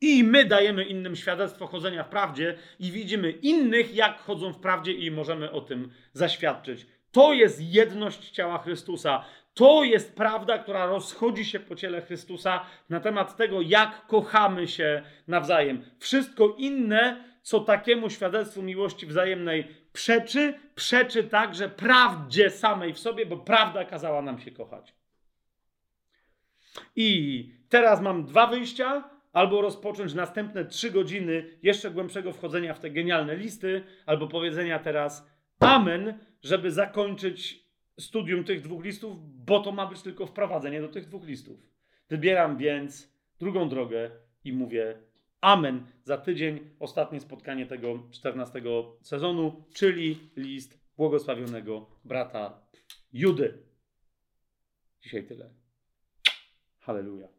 Speaker 1: i my dajemy innym świadectwo chodzenia w prawdzie i widzimy innych, jak chodzą w prawdzie i możemy o tym zaświadczyć. To jest jedność ciała Chrystusa. To jest prawda, która rozchodzi się po ciele Chrystusa na temat tego, jak kochamy się nawzajem. Wszystko inne, co takiemu świadectwu miłości wzajemnej przeczy, przeczy także prawdzie samej w sobie, bo prawda kazała nam się kochać. I teraz mam dwa wyjścia. Albo rozpocząć następne trzy godziny jeszcze głębszego wchodzenia w te genialne listy, albo powiedzenia teraz Amen, żeby zakończyć studium tych dwóch listów, bo to ma być tylko wprowadzenie do tych dwóch listów. Wybieram więc drugą drogę i mówię Amen za tydzień, ostatnie spotkanie tego 14 sezonu, czyli list błogosławionego brata Judy. Dzisiaj tyle. Halleluja.